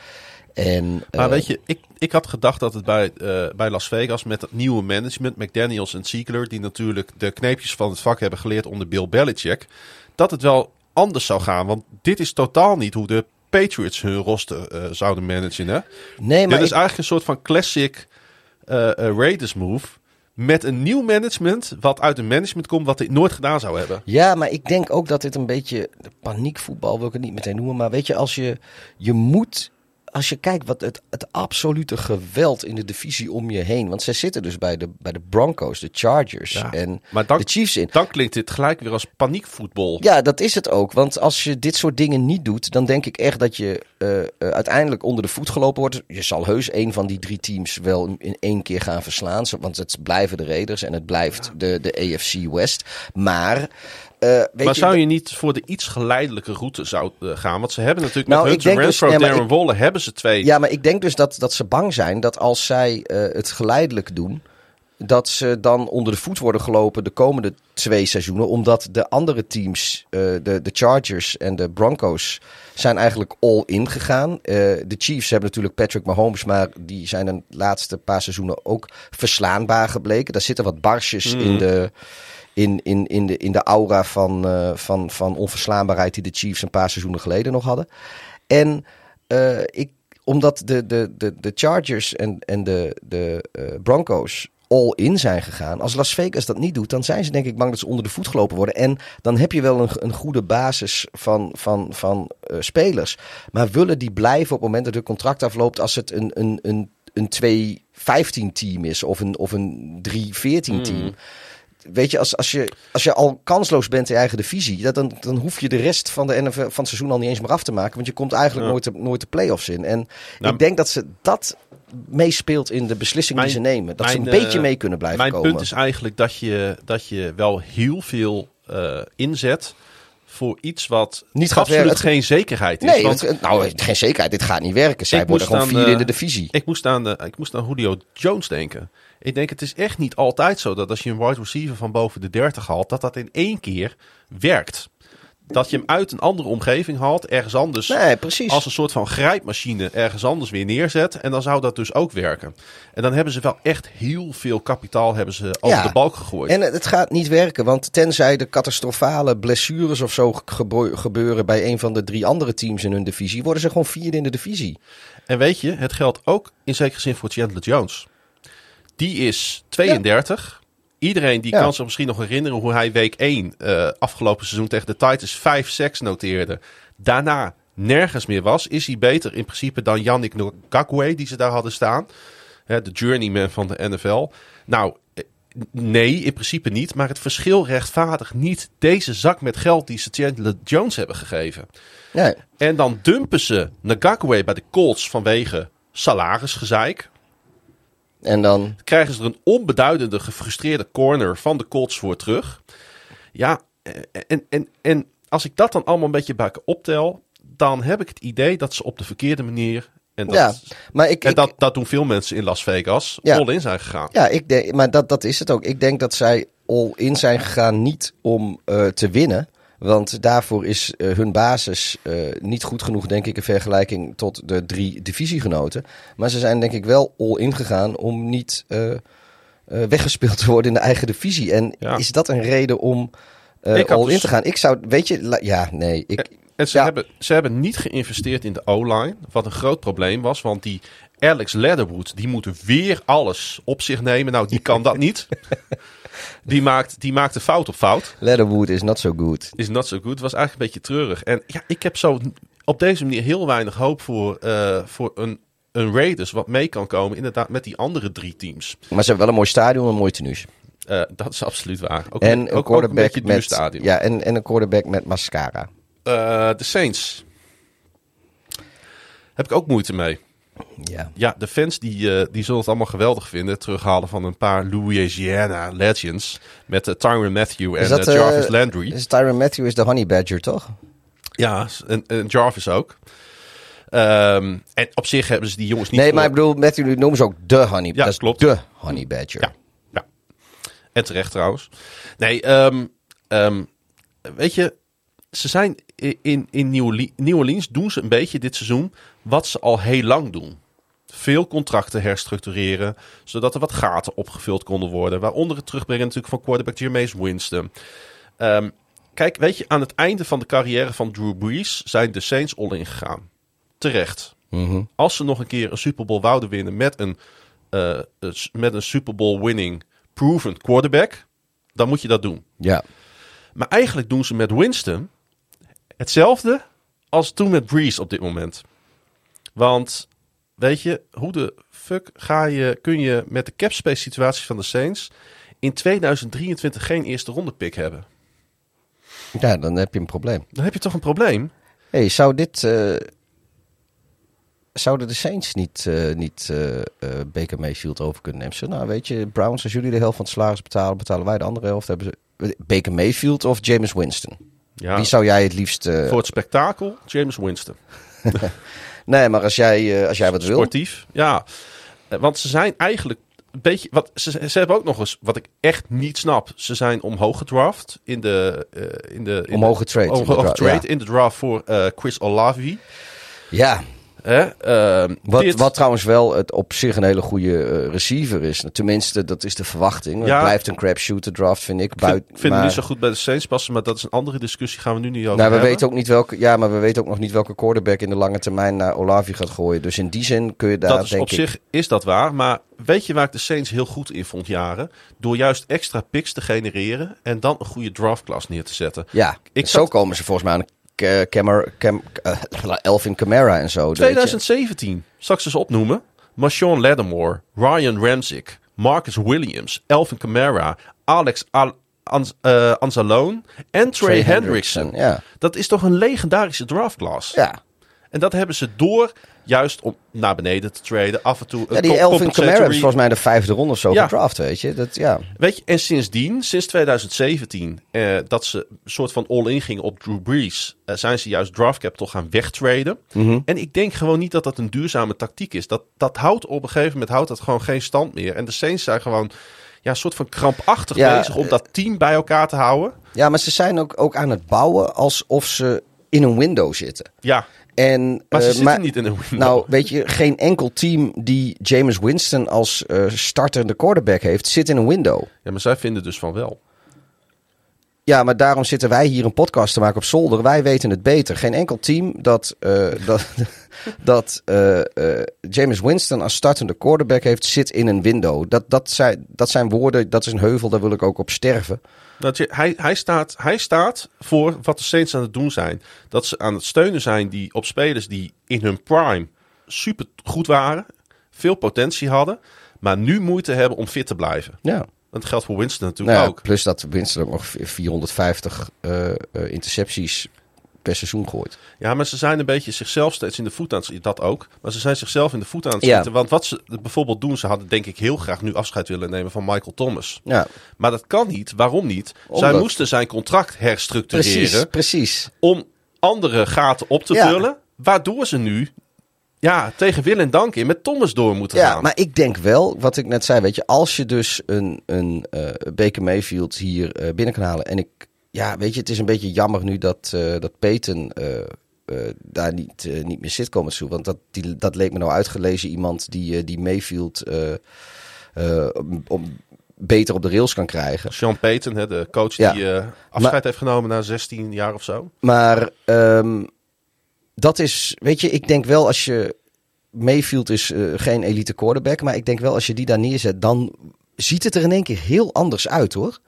En, Maar weet je, ik, ik had gedacht dat het bij, uh, bij Las Vegas met het nieuwe management, McDaniels en Ziegler, die natuurlijk de kneepjes van het vak hebben geleerd onder Bill Belichick, dat het wel anders zou gaan. Want dit is totaal niet hoe de Patriots hun roster eh, zouden managen. Hè? Nee, maar Dit is ik- eigenlijk een soort van classic eh, eh, Raiders move. Met een nieuw management, wat uit een management komt wat dit nooit gedaan zou hebben. Ja, maar ik denk ook dat dit een beetje paniekvoetbal wil ik het niet meteen noemen. Maar weet je, als je, je moet, als je kijkt wat het, het absolute geweld in de divisie om je heen. Want zij zitten dus bij de, bij de Broncos, de Chargers Ja, en maar dan- de Chiefs in. Dan klinkt dit gelijk weer als paniekvoetbal. Ja, dat is het ook. Want als je dit soort dingen niet doet, dan denk ik echt dat je eh, eh, uiteindelijk onder de voet gelopen wordt. Je zal heus een van die drie teams wel in één keer gaan verslaan. Want het blijven de Raiders en het blijft de, de AFC West. Maar, eh, weet maar je, zou je niet voor de iets geleidelijke route zou, eh, gaan? Want ze hebben natuurlijk Nou, met Hunter dus- Renfro, maar Darren ik- hebben ze twee. Ja, maar ik denk dus dat, dat ze bang zijn dat als zij eh, het geleidelijk doen, dat ze dan onder de voet worden gelopen de komende twee seizoenen. Omdat de andere teams, de, de Chargers en de Broncos, zijn eigenlijk all in gegaan. De Chiefs hebben natuurlijk Patrick Mahomes, maar die zijn de laatste paar seizoenen ook verslaanbaar gebleken. Daar zitten wat barsjes in de... In, in, in, de, in de aura van, eh, van, van onverslaanbaarheid die de Chiefs een paar seizoenen geleden nog hadden. En eh, ik, omdat de, de, de, de Chargers en, en de, de eh, Broncos all in zijn gegaan. Als Las Vegas dat niet doet, dan zijn ze denk ik bang dat ze onder de voet gelopen worden. En dan heb je wel een, een goede basis van, van, van spelers. Maar willen die blijven op het moment dat hun contract afloopt als het een, een, een, een 2-15 team is of een, of een 3-14 team? Weet je, als, als, je, als je al kansloos bent in je eigen divisie, dat, dan, dan hoef je de rest van, de NFL, van het seizoen al niet eens meer af te maken. Want je komt eigenlijk Ja. nooit, de, nooit de play-offs in. En Nou, ik denk dat ze dat meespeelt in de beslissing die Mijn- ze nemen. Dat ze een mijn, beetje eh, mee kunnen blijven Mijn komen. punt is eigenlijk dat je, dat je wel heel veel eh, inzet voor iets wat Niet gaat absoluut werken. geen zekerheid is. nee, Want het- nou, geen zekerheid. Dit gaat niet werken. Zij worden gewoon vierde in de divisie. ik, moest aan, de, ik moest aan Julio Jones denken. Ik denk, het is echt niet altijd zo dat als je een wide receiver van boven de 30 haalt, dat dat in één keer werkt. Dat je hem uit een andere omgeving haalt, ergens anders Nee, precies. als een soort van grijpmachine ergens anders weer neerzet. En dan zou dat dus ook werken. En dan hebben ze wel echt heel veel kapitaal hebben ze over Ja. de balk gegooid. En het gaat niet werken, want tenzij de catastrofale blessures of zo gebeuren bij een van de drie andere teams in hun divisie, worden ze gewoon vierde in de divisie. En weet je, het geldt ook in zekere zin voor Chandler Jones. Die is 32. Iedereen die Ja. kan zich misschien nog herinneren hoe hij week 1 eh, afgelopen seizoen tegen de Titans 5 sacks noteerde. Daarna nergens meer was. Is hij beter in principe dan Yannick Ngakwe die ze daar hadden staan. Hè, de journeyman van de NFL. Nou, eh, nee, in principe niet. Maar het verschil rechtvaardigt niet deze zak met geld die ze Chandler Jones hebben gegeven. Nee. En dan dumpen ze Ngakwe bij de Colts vanwege salarisgezeik. En dan, Krijgen ze er een onbeduidende, gefrustreerde corner van de Colts voor terug. Ja, eh, en, en, en als ik dat dan allemaal een beetje bij elkaar optel... dan heb ik het idee dat ze op de verkeerde manier... en dat, ja, maar ik, en ik- dat, dat doen veel mensen in Las Vegas... Ja. all in zijn gegaan. Ja, ik denk, maar dat, dat is het ook. Ik denk dat zij all in zijn gegaan niet om eh, te winnen. Want daarvoor is eh, hun basis eh, niet goed genoeg, denk ik, in vergelijking tot de drie divisiegenoten. Maar ze zijn denk ik wel all in gegaan om niet eh, weggespeeld te worden in de eigen divisie. En Ja. is dat een reden om eh, Ik had all in dus- te gaan? Ik zou, weet je, ja, nee. Ik, En ze, Ja. hebben, ze hebben niet geïnvesteerd in de O-line. Wat een groot probleem was. Want die Alex Leatherwood, die moet weer alles op zich nemen. Nou, die kan dat niet. Die maakt, die maakte fout op fout. Leatherwood is not so good. Is not so good. Was eigenlijk een beetje treurig. En ja, ik heb zo op deze manier heel weinig hoop voor, eh, voor een, een Raiders. Wat mee kan komen inderdaad met die andere drie teams. Maar ze hebben wel een mooi stadion en een mooi tenues. Eh, dat is absoluut waar. Ook, En ook- een ook quarterback duur met, stadion. ja, en, en een quarterback met mascara. Eh, de Saints. Heb ik ook moeite mee. Ja. Ja, de fans die, eh, die zullen het allemaal geweldig vinden. Het terughalen van een paar Louisiana legends. Met eh, Tyron Matthew en dat, eh, Jarvis Landry. Is Tyron Matthew is de honey badger, toch? Ja, en, en Jarvis ook. Ehm, en op zich hebben ze die jongens niet nee, maar ik bedoel, Matthew noemen ze ook de honey. Ja, dat klopt. de honey badger. Ja. Ja. En terecht trouwens. Nee, ehm, ehm, weet je, ze zijn in, in New Orleans doen ze een beetje dit seizoen wat ze al heel lang doen. Veel contracten herstructureren, zodat er wat gaten opgevuld konden worden. Waaronder het terugbrengen natuurlijk van quarterback Jameis Winston. Ehm, kijk, weet je, aan het einde van de carrière van Drew Brees zijn de Saints all in gegaan. terecht. Mhm. Als ze nog een keer een Super Bowl wouden winnen met een, eh, met een Super Bowl winning proven quarterback, dan moet je dat doen. Ja. Maar eigenlijk doen ze met Winston hetzelfde als toen met Breeze op dit moment. Want weet je, hoe de fuck ga je, kun je met de cap space situatie van de Saints in 2023 geen eerste ronde pick hebben? ja, dan heb je een probleem. Dan heb je toch een probleem? hey, zou dit... eh, zouden de Saints niet, eh, niet eh, Baker Mayfield over kunnen nemen? Zo, nou, weet je, Browns, als jullie de helft van het salaris betalen, betalen wij de andere helft. Hebben ze Baker Mayfield of James Winston? Ja, Wie zou jij het liefst... voor het spektakel, James Winston. Nee, maar als jij, eh, als jij wat wil... Sportief, ja. Eh, Want ze zijn eigenlijk een beetje... Wat, ze, ze hebben ook nog eens, wat ik echt niet snap. Ze zijn omhoog gedraft in de... eh, in de in Omhoog de- getrade Omhoog getrade in de draft voor Chris Olavi. Ja, Ehm, Wat, dit- wat trouwens wel het op zich een hele goede eh, receiver is. Tenminste, dat is de verwachting. Ja. Het blijft een crapshoot, de draft, vind ik. Buit- ik vind maar, hem niet zo goed bij de Saints passen, maar dat is een andere discussie. Gaan we nu niet over nou, we hebben. weten ook niet welke, ja, maar we weten ook nog niet welke quarterback in de lange termijn naar Olavi gaat gooien. Dus in die zin kun je daar, dat is denk op ik... zich is dat waar. Maar weet je waar ik de Saints heel goed in vond jaren? Door juist extra picks te genereren en dan een goede draftklasse neer te zetten. Ja, Ik zo komen ze volgens mij aan Camar, Cam, eh, Elvin Kamara en zo. weet je. 2017, zal ik ze eens opnoemen? Marshawn Lattimore, Ryan Ramsick, Marcus Williams, Elvin Kamara, Alex Al Anz- eh, Anzalone en Trey, Hendrickson. Ja. Dat is toch een legendarische draftklasse? ja. En dat hebben ze door juist om naar beneden te traden. Af en toe Ja, die Elvin Kamara is volgens mij de vijfde ronde of zo Ja. gedraft, weet je. Dat, ja. Weet je, en sindsdien, sinds 2017, eh, dat ze een soort van all-in gingen op Drew Brees, eh, zijn ze juist draft capital gaan wegtraden. Mhm. En ik denk gewoon niet dat dat een duurzame tactiek is. Dat, dat houdt op een gegeven moment houdt dat gewoon geen stand meer. En de Saints zijn gewoon ja, een soort van krampachtig Ja, bezig om dat team bij elkaar te houden. ja, maar ze zijn ook, ook aan het bouwen alsof ze in een window zitten. Ja, En, maar ze eh, niet in een window. Nou, weet je, geen enkel team die James Winston als eh startende quarterback heeft, zit in een window. ja, maar zij vinden dus van wel. Ja, maar daarom zitten wij hier een podcast te maken op zolder. Wij weten het beter. Geen enkel team dat, eh, dat, dat James Winston als startende quarterback heeft, zit in een window. Dat, dat, zijn, dat zijn woorden, dat is een heuvel, daar wil ik ook op sterven. Dat je, hij, hij, staat, hij staat voor wat de Saints aan het doen zijn. Dat ze aan het steunen zijn die, op spelers die in hun prime super goed waren. Veel potentie hadden. Maar nu moeite hebben om fit te blijven. Ja. Dat geldt voor Winston natuurlijk Nou, ja, ook. plus dat Winston ook nog 450 eh, eh, intercepties per seizoen gooit. Ja, maar ze zijn een beetje zichzelf steeds in de voet aan het. Dat ook. Maar ze zijn zichzelf in de voet aan het Ja. schieten. Want wat ze bijvoorbeeld doen, ze hadden denk ik heel graag nu afscheid willen nemen van Michael Thomas. Ja, Maar dat kan niet. Waarom niet? Omdat- Zij moesten zijn contract herstructureren. precies, precies. om andere gaten op te Ja. vullen. Waardoor ze nu ja, tegen wil en dank in met Thomas door moeten Ja, gaan. maar ik denk wel, wat ik net zei, weet je, als je dus een, een eh Baker Mayfield hier eh, binnen kan halen. En ik, ja, weet je, het is een beetje jammer nu dat, eh dat Peyton eh, eh, daar niet, niet meer zit komen toe. Want dat, die, dat leek me nou uitgelezen iemand die, die Mayfield om, om beter op de rails kan krijgen. Sean Payton, hè, de coach Ja. die afscheid heeft genomen na 16 jaar of zo. Maar ehm, dat is, weet je, ik denk wel als je. Mayfield is geen elite quarterback, maar ik denk wel als je die daar neerzet, dan ziet het er in één keer heel anders uit hoor.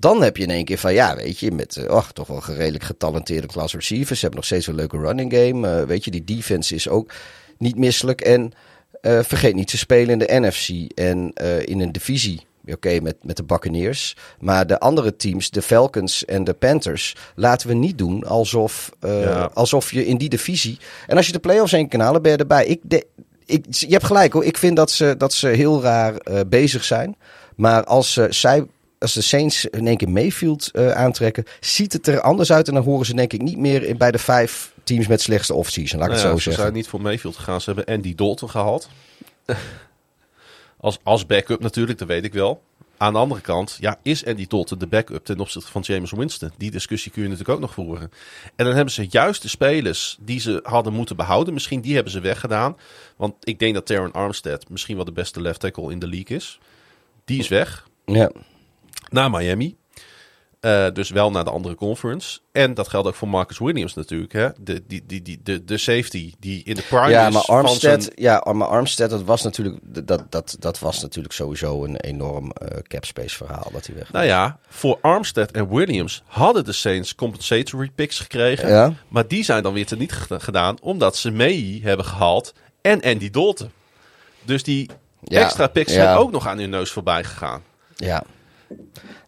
Dan heb je in één keer van, ja, weet je, met eh, och, toch wel redelijk getalenteerde class receivers. Ze hebben nog steeds een leuke running game. Eh, weet je, die defense is ook niet misselijk. En eh, vergeet niet, ze spelen in de NFC en eh, in een divisie. Oké, met, met de Buccaneers. Maar de andere teams, de Falcons en de Panthers, laten we niet doen alsof, eh, Ja. alsof je in die divisie. En als je de playoffs heen kan halen, ben je erbij. Ik de, ik, je hebt gelijk hoor. Ik vind dat ze, dat ze heel raar eh, bezig zijn. Maar als, eh, zij, als de Saints in één keer Mayfield eh, aantrekken, ziet het er anders uit. En dan horen ze denk ik niet meer bij de vijf teams met slechtste offseason. Laat ik Nou het ja, zo ze zeggen. zijn niet voor Mayfield gegaan. Ze hebben Andy Dalton gehaald. als, als backup natuurlijk, dat weet ik wel. Aan de andere kant, ja, is Andy Dalton de backup ten opzichte van James Winston? Die discussie kun je natuurlijk ook nog voeren. En dan hebben ze juist de spelers die ze hadden moeten behouden. Misschien die hebben ze weggedaan. Want ik denk dat Taron Armstead misschien wel de beste left tackle in de league is. Die is weg Ja. Naar Miami. Eh, dus wel naar de andere conference. En dat geldt ook voor Marcus Williams natuurlijk. Hè? De, die, die, die, de, de safety die in de prime Ja, maar van Armstead, zijn- ja, maar Armstead, dat was natuurlijk, dat, dat, dat was natuurlijk sowieso een enorm eh cap space verhaal dat hij weg. Nou ja, voor Armstead en Williams hadden de Saints compensatory picks gekregen. Ja. Maar die zijn dan weer teniet ged- gedaan omdat ze May hebben gehaald en Andy Dalton. Dus die Ja, extra picks ja. zijn ook nog aan hun neus voorbij gegaan. Ja.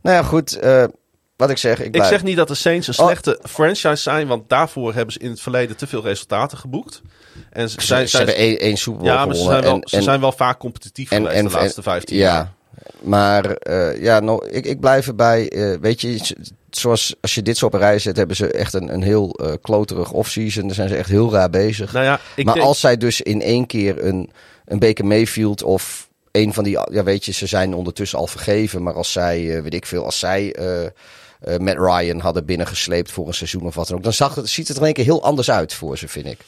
Nou ja, goed. eh, wat ik zeg, ik, Ik blijf- zeg niet dat de Saints een Oh. slechte franchise zijn, want daarvoor hebben ze in het verleden te veel resultaten geboekt. En ze, zijn, ze hebben één, één Super Bowl ja, maar ze zijn wel, en, ze en, zijn wel vaak competitief en, geweest en, de laatste en- 15 jaar. Ja, maar eh, ja, nou, ik, ik blijf erbij. eh, weet je, zoals als je dit zo op een rij zet, hebben ze echt een, een heel eh kloterig offseason. Daar zijn ze echt heel raar bezig. Nou ja, ik maar denk, als zij dus in één keer een, een Baker Mayfield of een van die, ja weet je, ze zijn ondertussen al vergeven. Maar als zij, eh, weet ik veel, als zij eh, eh, Matt Ryan hadden binnengesleept voor een seizoen of wat dan ook. Dan zag het, ziet het er in één keer heel anders uit voor ze, vind ik.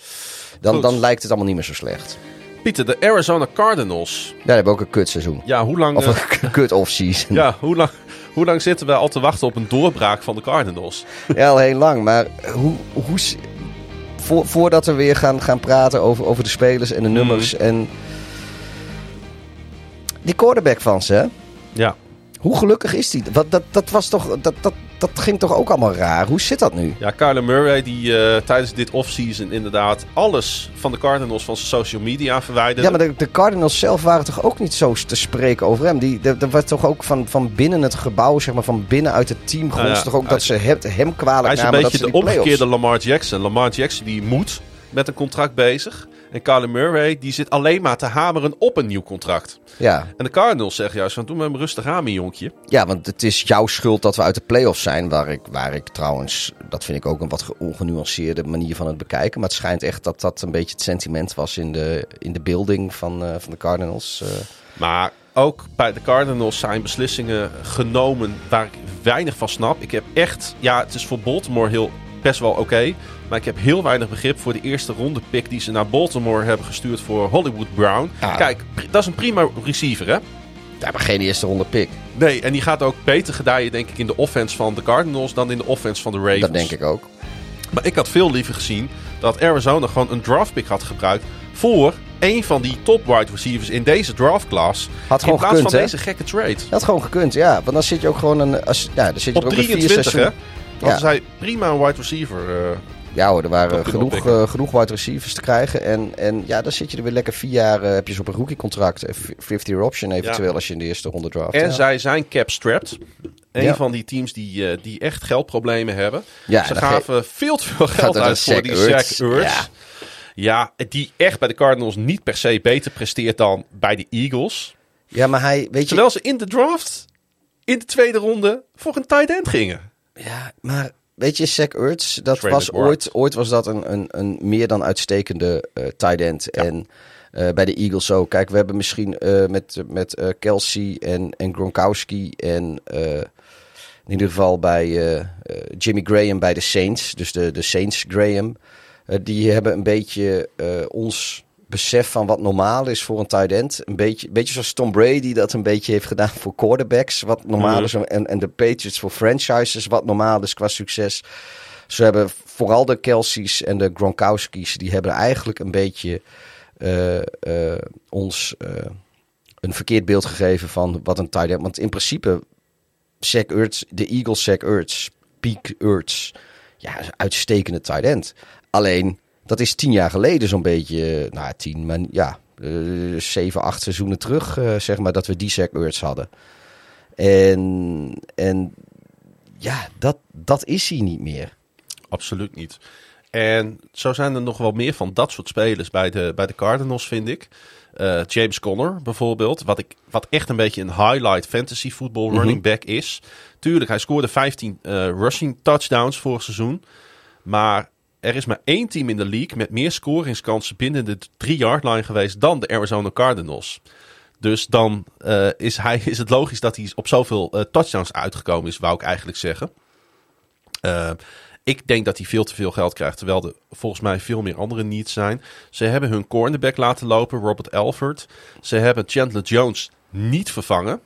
Dan, Goed. dan lijkt het allemaal niet meer zo slecht. Pieter, de Arizona Cardinals. Ja, die hebben ook een kutseizoen. Ja, hoe lang, Of een kut offseason. ja, hoe, lang, hoe lang zitten we al te wachten op een doorbraak van de Cardinals? Ja, al heel lang. Maar hoe, hoe, voordat we weer gaan, gaan praten over, over de spelers en de Mhm. nummers en... Die quarterback van ze, hè? Ja, Hoe gelukkig is die? Wat, dat, dat, was toch, dat, dat, dat ging toch ook allemaal raar? Hoe zit dat nu? ja Kyler Murray die eh, tijdens dit offseason inderdaad alles van de Cardinals van zijn social media verwijderde. Ja, maar de, de Cardinals zelf waren toch ook niet zo te spreken over hem? Die, er er werd toch ook van, van binnen het gebouw, zeg maar, van binnenuit het team, Nou ja, toch ook dat is- ze hem, hem kwalijk Hij is een namen dat beetje de omgekeerde Lamar Jackson. Lamar Jackson die moet met een contract bezig. En Kyler Murray die zit alleen maar te hameren op een nieuw contract. Ja. En de Cardinals zeggen juist van doe maar rustig aan mijn jonkje. ja, want het is jouw schuld dat we uit de playoffs zijn. Waar ik, waar ik trouwens, dat vind ik ook een wat ge- ongenuanceerde manier van het bekijken. Maar het schijnt echt dat dat een beetje het sentiment was in de, in de building van, eh, van de Cardinals. eh. Maar ook bij de Cardinals zijn beslissingen genomen waar ik weinig van snap. Ik heb echt, ja, het is voor Baltimore heel best wel oké. maar ik heb heel weinig begrip voor de eerste ronde pick die ze naar Baltimore hebben gestuurd voor Hollywood Brown. Ja. Kijk, dat is een prima receiver, hè? ja, maar geen eerste ronde pick. Nee, en die gaat ook beter gedijen, denk ik, in de offense van de Cardinals dan in de offense van de Ravens. Dat denk ik ook. Maar ik had veel liever gezien dat Arizona gewoon een draftpick had gebruikt voor een van die top wide receivers in deze draftclass. Had in gewoon plaats gekund, van hè? deze gekke trade. Dat had gewoon gekund, ja. Want dan zit je ook gewoon een. Als, ja, dan zit je Op er ook een vier 23, hè? seizoen. Ja. zij prima een wide receiver. eh, Ja hoor, er waren genoeg, eh, genoeg wide receivers te krijgen. En, en ja, dan zit je er weer lekker vier jaar. eh, heb je ze op een rookie contract. 50-year option eventueel als je in de eerste ronde draft. en ja. zij zijn cap-strapped. Een Ja. van die teams die, die echt geldproblemen hebben. Ja, Ze gaven veel te veel geld uit een voor die. Zach Ertz. Ja. Ja. die echt bij de Cardinals niet per se beter presteert dan bij de Eagles. ja, maar hij, weet je. Terwijl ze in de draft, in de tweede ronde, voor een tight end gingen. Ja, maar weet je, Zach Ertz, dat was ooit, ooit was dat een, een, een meer dan uitstekende eh tight end. En eh, bij de Eagles ook. Kijk, we hebben misschien eh, met, met Kelsey en, en Gronkowski en in ieder geval bij Jimmy Graham bij de Saints. Dus de, de Saints Graham. die hebben een beetje ons besef van wat normaal is voor een tight end. Een beetje, beetje zoals Tom Brady dat een beetje heeft gedaan voor quarterbacks. Wat normaal Mhm. is. En, en de Patriots voor franchises. Wat normaal is qua succes. Ze hebben vooral de Kelsey's en de Gronkowski's. Die hebben eigenlijk een beetje eh, eh, ons eh, een verkeerd beeld gegeven van wat een tight end. Want in principe, Zach Ertz, de Eagles Zach Ertz, Peak Ertz. Ja, uitstekende tight end. Alleen, dat is tien jaar geleden zo'n beetje, eh, nou tien, maar ja, eh, zeven, acht seizoenen terug, eh, zeg maar, dat we die Ertz hadden. En, en ja, dat, dat is hij niet meer. Absoluut niet. En zo zijn er nog wel meer van dat soort spelers bij de, bij de Cardinals, vind ik. James Conner bijvoorbeeld, wat, ik, wat echt een beetje een highlight fantasy football Mhm. running back is. Tuurlijk, hij scoorde 15 eh, rushing touchdowns vorig seizoen. Maar er is maar één team in de league met meer scoringskansen binnen de 3-yard line geweest dan de Arizona Cardinals. Dus dan eh, is, hij, is het logisch dat hij op zoveel eh, touchdowns uitgekomen is, wou ik eigenlijk zeggen. Eh, ik denk dat hij veel te veel geld krijgt, terwijl er volgens mij veel meer andere needs zijn. Ze hebben hun cornerback laten lopen, Robert Alford. Ze hebben Chandler Jones niet vervangen.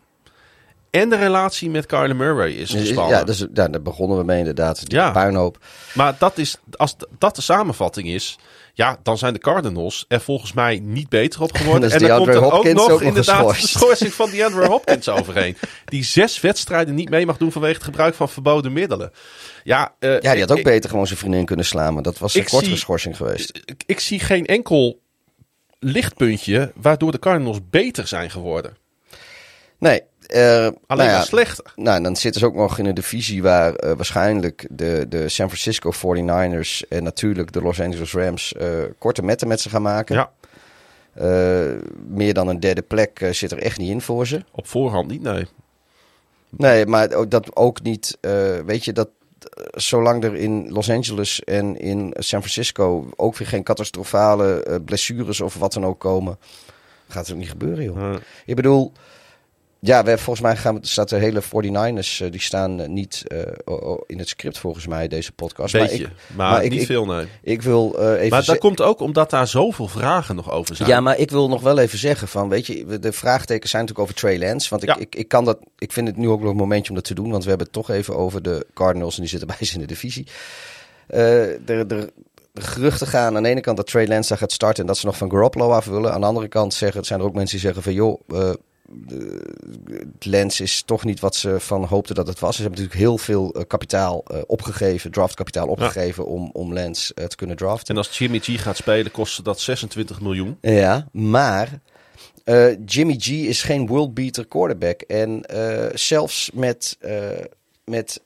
En de relatie met Kyler Murray is gespannen. Ja, dus, ja, daar begonnen we mee inderdaad. Die Ja. puinhoop. Maar dat is, als dat de samenvatting is, ja, dan zijn de Cardinals er volgens mij niet beter op geworden. Is en dan komt er ook nog ook inderdaad de schorsing van DeAndre Hopkins overheen. Die zes wedstrijden niet mee mag doen vanwege het gebruik van verboden middelen. Ja, eh, Ja, die had ook ik, beter gewoon zijn vriendin kunnen slaan. Maar dat was een Ik kortere zie- schorsing geweest. ik, ik zie geen enkel lichtpuntje waardoor de Cardinals beter zijn geworden. Nee. Eh, Alleen nou ja, maar slechter. Nou, dan zitten ze ook nog in een divisie waar eh, waarschijnlijk de, de San Francisco 49ers en natuurlijk de Los Angeles Rams eh, korte metten met ze gaan maken. Ja, Eh, meer dan een derde plek zit er echt niet in voor ze. op voorhand niet, nee. Nee, maar ook- dat ook niet. eh, weet je, dat zolang er in Los Angeles en in San Francisco ook weer geen catastrofale eh, blessures of wat dan ook komen, gaat het ook niet gebeuren, joh. Ik bedoel, ja, we, volgens mij gaan, staat de hele 49ers, eh, die staan eh, niet eh, in het script volgens mij, deze podcast. beetje, Maar maar, maar ik- niet ik- veel, nee. ik, ik wil even Maar dat komt ook omdat daar zoveel vragen nog over zijn. Ja, maar ik wil nog wel even zeggen van, weet je, de vraagtekens zijn natuurlijk over Trey Lance. Want ik, Ja. ik, ik kan dat, ik vind het nu ook nog een momentje om dat te doen, want we hebben het toch even over de Cardinals en die zitten bij ze in de divisie. De, de, geruchten gaan aan de ene kant dat Trey Lance daar gaat starten en dat ze nog van Garoppolo af willen. Aan de andere kant zeggen, zijn er ook mensen die zeggen van, joh, de- Lance is toch niet wat ze van hoopten dat het was. Ze hebben natuurlijk heel veel eh, kapitaal eh, opgegeven, draftkapitaal opgegeven om, om Lance eh, te kunnen draften. En als Jimmy G gaat spelen, kost dat 26 miljoen. Ja, maar Jimmy G is geen worldbeater quarterback. En zelfs met, met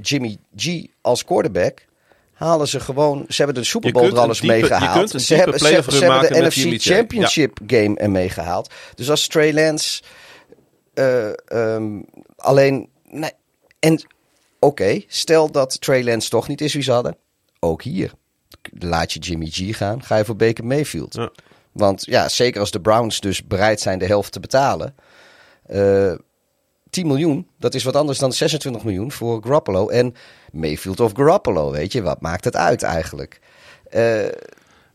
Jimmy G als quarterback halen ze gewoon... Ze hebben de Super Bowl er alles mee gehaald. Ze hebben, ze, hebben de NFC Championship game ermee gehaald. Dus als Trey Lance... eh, ehm, alleen... Nee, en oké, stel dat Trey Lance toch niet is wie ze hadden. Ook hier. Laat je Jimmy G gaan. Ga je voor Baker Mayfield. Ja. Want ja, zeker als de Browns dus bereid zijn de helft te betalen. eh 10 miljoen, dat is wat anders dan 26 miljoen voor Garoppolo. En Mayfield of Garoppolo, weet je, wat maakt het uit eigenlijk? Eh,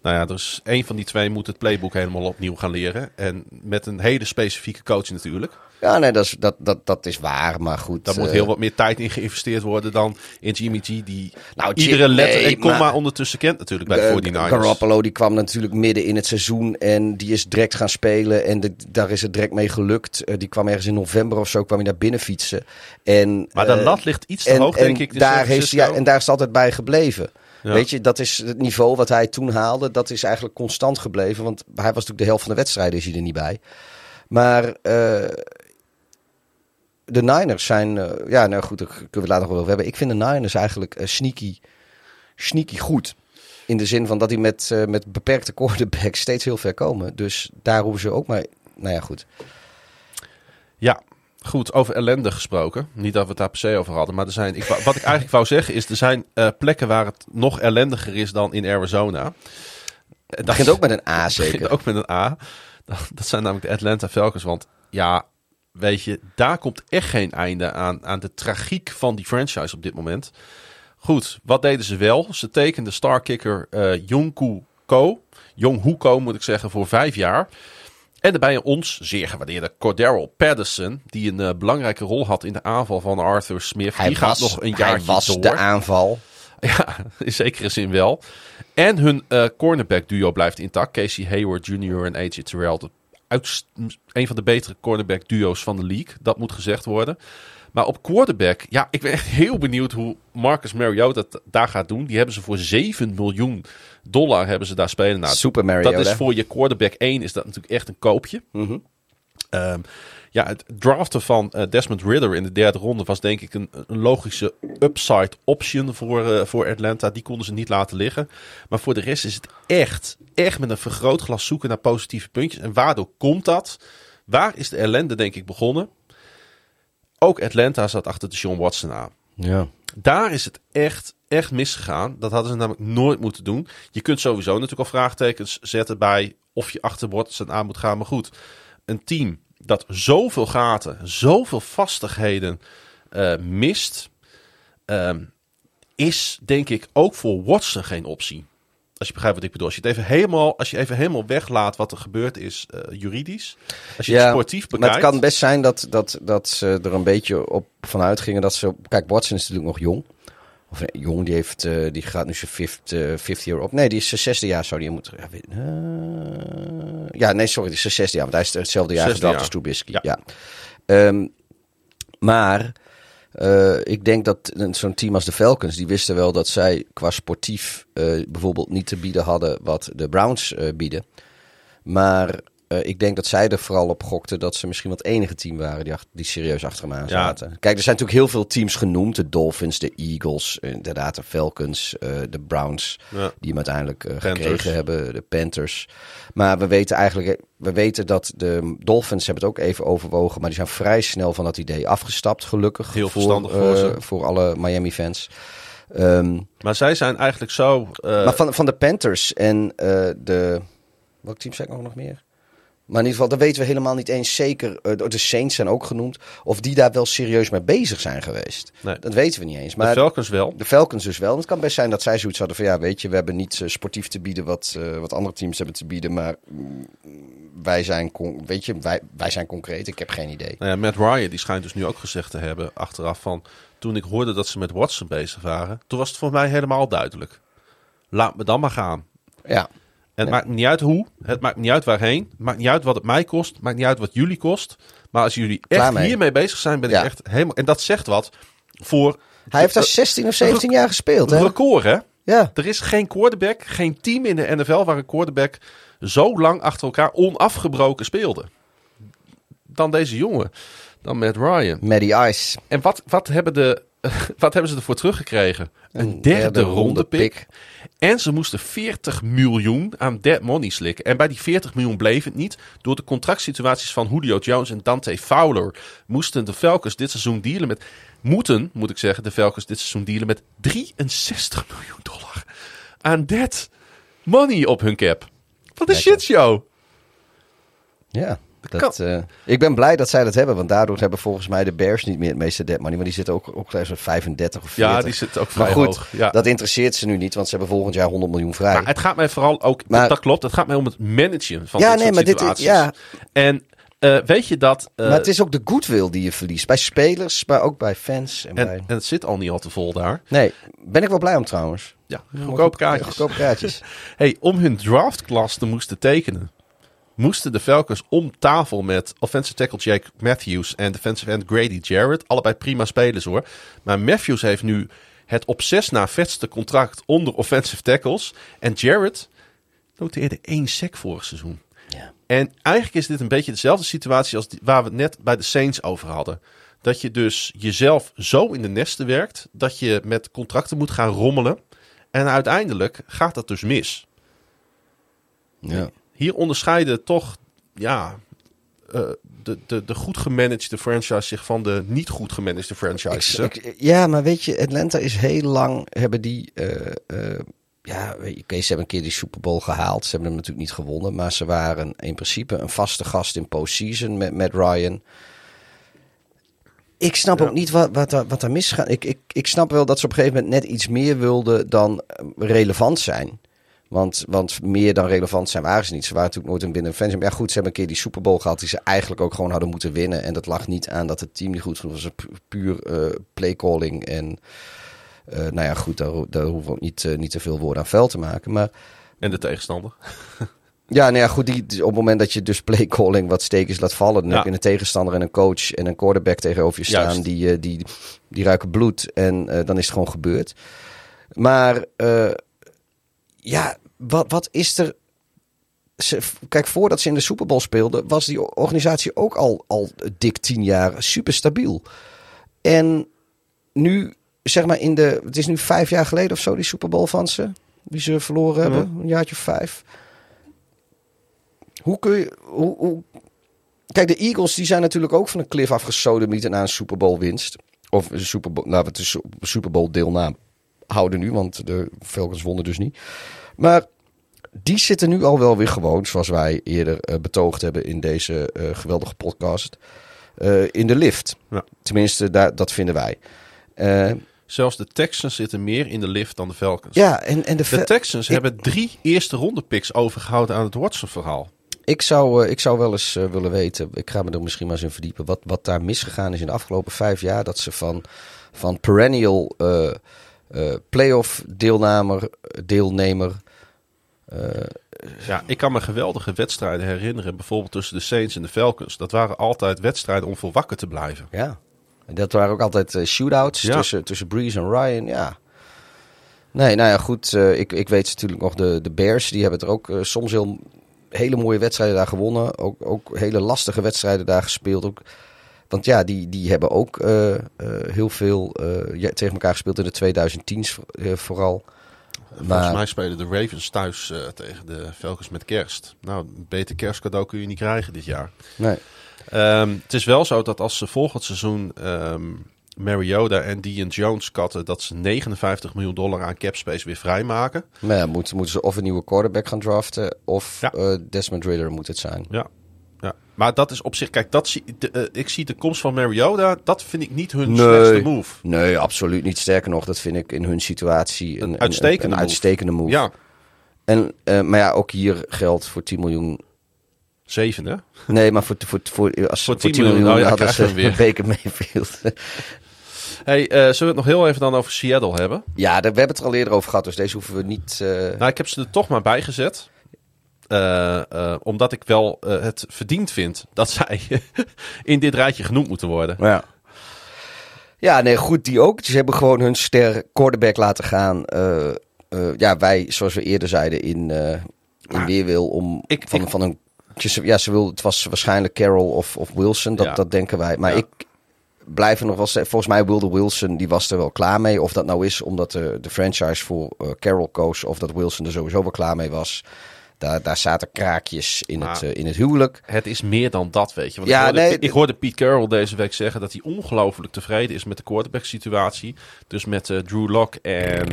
Nou ja, dus één van die twee moet het playbook helemaal opnieuw gaan leren. En met een hele specifieke coach natuurlijk. Ja, nee, dat is, dat, dat, dat is waar, maar goed. Daar moet eh, heel wat meer tijd in geïnvesteerd worden dan in Jimmy G. Die Nou, iedere letter nee, en komma maar- ondertussen kent natuurlijk bij de Eh, 49ers. Garoppolo die kwam natuurlijk midden in het seizoen en die is direct gaan spelen en de- daar is het direct mee gelukt. Eh, die kwam ergens in november of zo kwam hij naar binnen fietsen. En, Maar de lat ligt iets te en, hoog, en denk ik. Daar heeft, ja, en daar is altijd bij gebleven. Ja. Weet je, dat is het niveau wat hij toen haalde. Dat is eigenlijk constant gebleven. Want hij was natuurlijk de helft van de wedstrijden is hij er niet bij. Maar de Niners zijn... eh, ja, nou goed, daar kunnen we het later nog wel over hebben. Ik vind de Niners eigenlijk eh, sneaky, sneaky goed. In de zin van dat die met, eh, met beperkte quarterbacks steeds heel ver komen. Dus daar hoeven ze ook maar... Nou ja, goed. Ja, goed, over ellende gesproken. Niet dat we het daar per se over hadden. Maar er zijn, ik, wat ik eigenlijk wou zeggen is... er zijn plekken waar het nog ellendiger is dan in Arizona. Het begint ook met een A zeker. ook met een A. Dat, dat zijn namelijk de Atlanta Falcons. Want ja, weet je, daar komt echt geen einde aan, aan de tragiek van die franchise op dit moment. Goed, wat deden ze wel? Ze tekenden starkicker eh Jungkook Ko. Jong Ko moet ik zeggen, voor vijf jaar. En daarbij ons zeer gewaardeerde Cordero Patterson, die een eh, belangrijke rol had in de aanval van Arthur Smith. Hij die gaat nog een hij jaartje was door. de aanval. Ja, in zekere zin wel. En hun eh, cornerback duo blijft intact. Casey Hayward Jr. en AJ Terrell. Een van de betere cornerback duo's van de league. Dat moet gezegd worden. Maar op quarterback, ja, ik ben echt heel benieuwd hoe Marcus Mariota daar gaat doen. Die hebben ze voor 7 miljoen dollar hebben ze daar spelen. Nou, Super Mariota. dat is voor je quarterback 1 is dat natuurlijk echt een koopje. Mhm. Ehm, ja, het draften van eh, Desmond Ridder in de derde ronde was denk ik een, een logische upside option voor, eh, voor Atlanta. Die konden ze niet laten liggen. Maar voor de rest is het echt, echt met een vergrootglas zoeken naar positieve puntjes. En waardoor komt dat? Waar is de ellende denk ik begonnen? Ook Atlanta zat achter de Sean Watson aan. Ja. Daar is het echt, echt misgegaan. Dat hadden ze namelijk nooit moeten doen. Je kunt sowieso natuurlijk al vraagtekens zetten bij of je achter Watson aan moet gaan. Maar goed, een team dat zoveel gaten, zoveel vastigheden eh, mist, ehm, is denk ik ook voor Watson geen optie. Als je begrijpt wat ik bedoel. Als je het even helemaal, als je even helemaal weglaat wat er gebeurd is uh, juridisch. Als je het sportief bekijkt. Maar het kan best zijn dat, dat, dat ze er een beetje op vanuit gingen dat ze... Kijk, Watson is natuurlijk nog jong. Of jong, die, heeft, uh, die gaat nu zijn fifth, uh, fifth year op. Nee, die is zijn zesde jaar, zou die moeten... Ja, weet, uh, ja, nee, sorry, die is zijn zesde jaar. Want hij is hetzelfde jaar gedaan als Trubisky. Ja. ja. Um, maar ik denk dat zo'n team als de Falcons, die wisten wel dat zij qua sportief bijvoorbeeld niet te bieden hadden wat de Browns bieden. Maar ik denk dat zij er vooral op gokten dat ze misschien wat enige team waren die, die serieus achter hem aan zaten. Ja. Kijk, er zijn natuurlijk heel veel teams genoemd. De Dolphins, de Eagles, inderdaad de Falcons, de Browns, ja. die hem uiteindelijk gekregen hebben. De Panthers. Maar we weten eigenlijk, we weten dat de Dolphins hebben het ook even overwogen, maar die zijn vrij snel van dat idee afgestapt, gelukkig. Heel verstandig voor, voor alle Miami fans. Um, maar zij zijn eigenlijk zo. Maar van, van de Panthers en de. Welk team zeg ik nog meer? Maar in ieder geval, dat weten we helemaal niet eens zeker. De Saints zijn ook genoemd. Of die daar wel serieus mee bezig zijn geweest. Nee. Dat weten we niet eens. Maar de Falcons wel. De Falcons dus wel. het kan best zijn dat zij zoiets hadden van... Ja, weet je, we hebben niet uh, sportief te bieden wat, uh, wat andere teams hebben te bieden. Maar mm, wij zijn, weet je, wij, wij zijn concreet. Ik heb geen idee. Nou ja, Matt Ryan die schijnt dus nu ook gezegd te hebben achteraf van... Toen ik hoorde dat ze met Watson bezig waren... Toen was het voor mij helemaal duidelijk. Laat me dan maar gaan. Ja. En het maakt niet uit hoe, het maakt niet uit waarheen, het maakt niet uit wat het mij kost, het maakt niet uit wat jullie kost. Maar als jullie echt hiermee bezig zijn, ben ik echt helemaal... En dat zegt wat voor... Hij heeft daar 16 of 17 jaar gespeeld, hè? Record, hè? Ja. Er is geen quarterback, geen team in de NFL waar een quarterback zo lang achter elkaar onafgebroken speelde. Dan deze jongen, dan Matt Ryan. Matty Ice. En wat, wat hebben de wat hebben ze ervoor teruggekregen? Een derde, derde ronde pick. En ze moesten 40 miljoen aan dead money slikken. En bij die 40 miljoen bleef het niet. Door de contractsituaties van Julio Jones en Dante Fowler moesten de Falcons dit seizoen dealen met... Moeten, moet ik zeggen, de Falcons dit seizoen dealen met 63 miljoen dollar aan dead money op hun cap. Wat een shitshow. Ja. Dat, uh, ik ben blij dat zij dat hebben, want daardoor hebben volgens mij de Bears niet meer het meeste dead money. Maar die zitten ook, ook zo'n 35 of 40. Ja, die zitten ook vrij maar goed, hoog. Ja. dat interesseert ze nu niet, want ze hebben volgend jaar 100 miljoen vrij. Maar het gaat mij vooral ook, maar, dat klopt, het gaat mij om het managen van ja, dit nee, maar situaties. Dit, ja. En uh, weet je dat... Uh, maar het is ook de goodwill die je verliest. Bij spelers, maar ook bij fans. En, en, bij... en het zit al niet al te vol daar. Nee, ben ik wel blij om trouwens. Ja, goedkoop kaartjes. Goedkoop kaartjes. hey, om hun draftklas te moesten tekenen moesten de Falcons om tafel met offensive tackle Jake Matthews en defensive end Grady Jarrett. Allebei prima spelers hoor. Maar Matthews heeft nu het op zes na vetste contract onder offensive tackles. En Jarrett noteerde één sec vorig seizoen. Ja. En eigenlijk is dit een beetje dezelfde situatie als die, waar we het net bij de Saints over hadden. Dat je dus jezelf zo in de nesten werkt dat je met contracten moet gaan rommelen. En uiteindelijk gaat dat dus mis. Ja hier onderscheiden toch ja, uh, de, de, de goed gemanagede franchise zich van de niet goed gemanagede franchises. Ik, ja, maar weet je, Atlanta is heel lang hebben die. Uh, uh, ja, oké, okay, ze hebben een keer die Super Bowl gehaald. Ze hebben hem natuurlijk niet gewonnen. Maar ze waren in principe een vaste gast in postseason met, met Ryan. Ik snap ja. ook niet wat, wat, wat daar misgaat. Ik, ik, ik snap wel dat ze op een gegeven moment net iets meer wilden dan relevant zijn. Want, want meer dan relevant zijn waren ze niet. Ze waren natuurlijk nooit een binnen fans. Maar ja, goed, ze hebben een keer die Super Bowl gehad die ze eigenlijk ook gewoon hadden moeten winnen. En dat lag niet aan dat het team niet goed was. Het was puur uh, playcalling. En uh, nou ja, goed, daar, daar hoeven we ook niet, uh, niet te veel woorden aan vuil te maken. Maar, en de tegenstander? Ja, nou ja, goed. Die, op het moment dat je dus playcalling wat stekens laat vallen, dan ja. heb je een tegenstander en een coach en een quarterback tegenover je staan die, die, die, die ruiken bloed. En dan is het gewoon gebeurd. Maar ja, wat, wat is er. kijk, voordat ze in de Super Bowl speelden, was die organisatie ook al, al dik tien jaar super stabiel. En nu, zeg maar, in de. Het is nu vijf jaar geleden of zo, die Super Bowl van ze. Die ze verloren hebben, een jaartje of vijf. Hoe kun je. Hoe, hoe... Kijk, de Eagles die zijn natuurlijk ook van een cliff afgesodemieten na een Super Bowl winst. Of een Super Bowl, we het Super Bowl deelnaam houden nu, want de Falcons wonnen dus niet. Maar die zitten nu al wel weer gewoon, zoals wij eerder uh, betoogd hebben in deze uh, geweldige podcast, uh, in de lift. Ja. Tenminste, daar, dat vinden wij. Zelfs de Texans zitten meer in de lift dan de Falcons. Ja, en, en de, De Texans ik- hebben drie eerste ronde picks overgehouden aan het Watson-verhaal. Ik zou, eh, ik zou wel eens eh, willen weten, ik ga me er misschien maar eens in verdiepen, wat, wat daar misgegaan is in de afgelopen vijf jaar. Dat ze van, van perennial eh eh playoff deelnemer, deelnemer Ja, ik kan me geweldige wedstrijden herinneren. Bijvoorbeeld tussen de Saints en de Falcons. Dat waren altijd wedstrijden om voor wakker te blijven. ja. En dat waren ook altijd eh, shootouts Ja. tussen, tussen Breeze en Ryan, ja. Nee, nou ja, goed. eh, ik, ik weet natuurlijk nog de, de Bears, die hebben er ook eh, soms heel, hele mooie wedstrijden daar gewonnen. Ook, ook hele lastige wedstrijden daar gespeeld. Ook, want ja, die, die hebben ook eh, eh, heel veel eh, tegen elkaar gespeeld in de 2010's eh, vooral. Volgens Maar- mij spelen de Ravens thuis tegen de Falcons met kerst. Nou, een beter kerstcadeau kun je niet krijgen dit jaar. Nee. Ehm, het is wel zo dat als ze volgend seizoen ehm Mariota en Dion Jones katten... dat ze 59 miljoen dollar aan capspace weer vrijmaken. Maar ja, moeten, moeten ze of een nieuwe quarterback gaan draften of Ja. Desmond Ridder moet het zijn. Ja. Maar dat is op zich... Kijk, dat zie, de, eh, ik zie de komst van Mariota... dat vind ik niet hun Nee. slechtste move. Nee, absoluut niet. Sterker nog, dat vind ik in hun situatie een, een- uitstekende een, move. uitstekende move. Ja, En, eh, maar ja, ook hier geldt voor 10 miljoen. zeven hè? Nee, maar voor, voor, voor, als, Voor voor 10 10 miljoen, miljoen, oh ja, hadden ze een weer. Baker Mayfield. Hey, eh, zullen we het nog heel even dan over Seattle hebben? ja, we hebben het er al eerder over gehad, dus deze hoeven we niet... eh, Nou, ik heb ze er toch maar bij gezet. Eh, eh, omdat ik wel eh, het verdiend vind dat zij in dit rijtje genoemd moeten worden. Ja. Ja, nee, goed, die ook. Ze hebben gewoon hun ster quarterback laten gaan. Ja, wij, zoals we eerder zeiden, in, in weerwil om ik- van, ik- van een... Ja, ze wil, het was waarschijnlijk Carroll of, of Wilson, dat, Ja. dat denken wij. Maar Ja. ik blijf er nog wel. Volgens mij wilde Wilson, die was er wel klaar mee. Of dat nou is omdat de, de franchise voor Carroll koos... of dat Wilson er sowieso wel klaar mee was. Daar, daar zaten kraakjes in, Maar- het, eh, in het huwelijk. Het is meer dan dat, weet je. Want Ja, ik, hoorde, nee, ik hoorde Pete Carroll deze week zeggen dat hij ongelooflijk tevreden is met de quarterback situatie. Dus met eh, Drew Lock en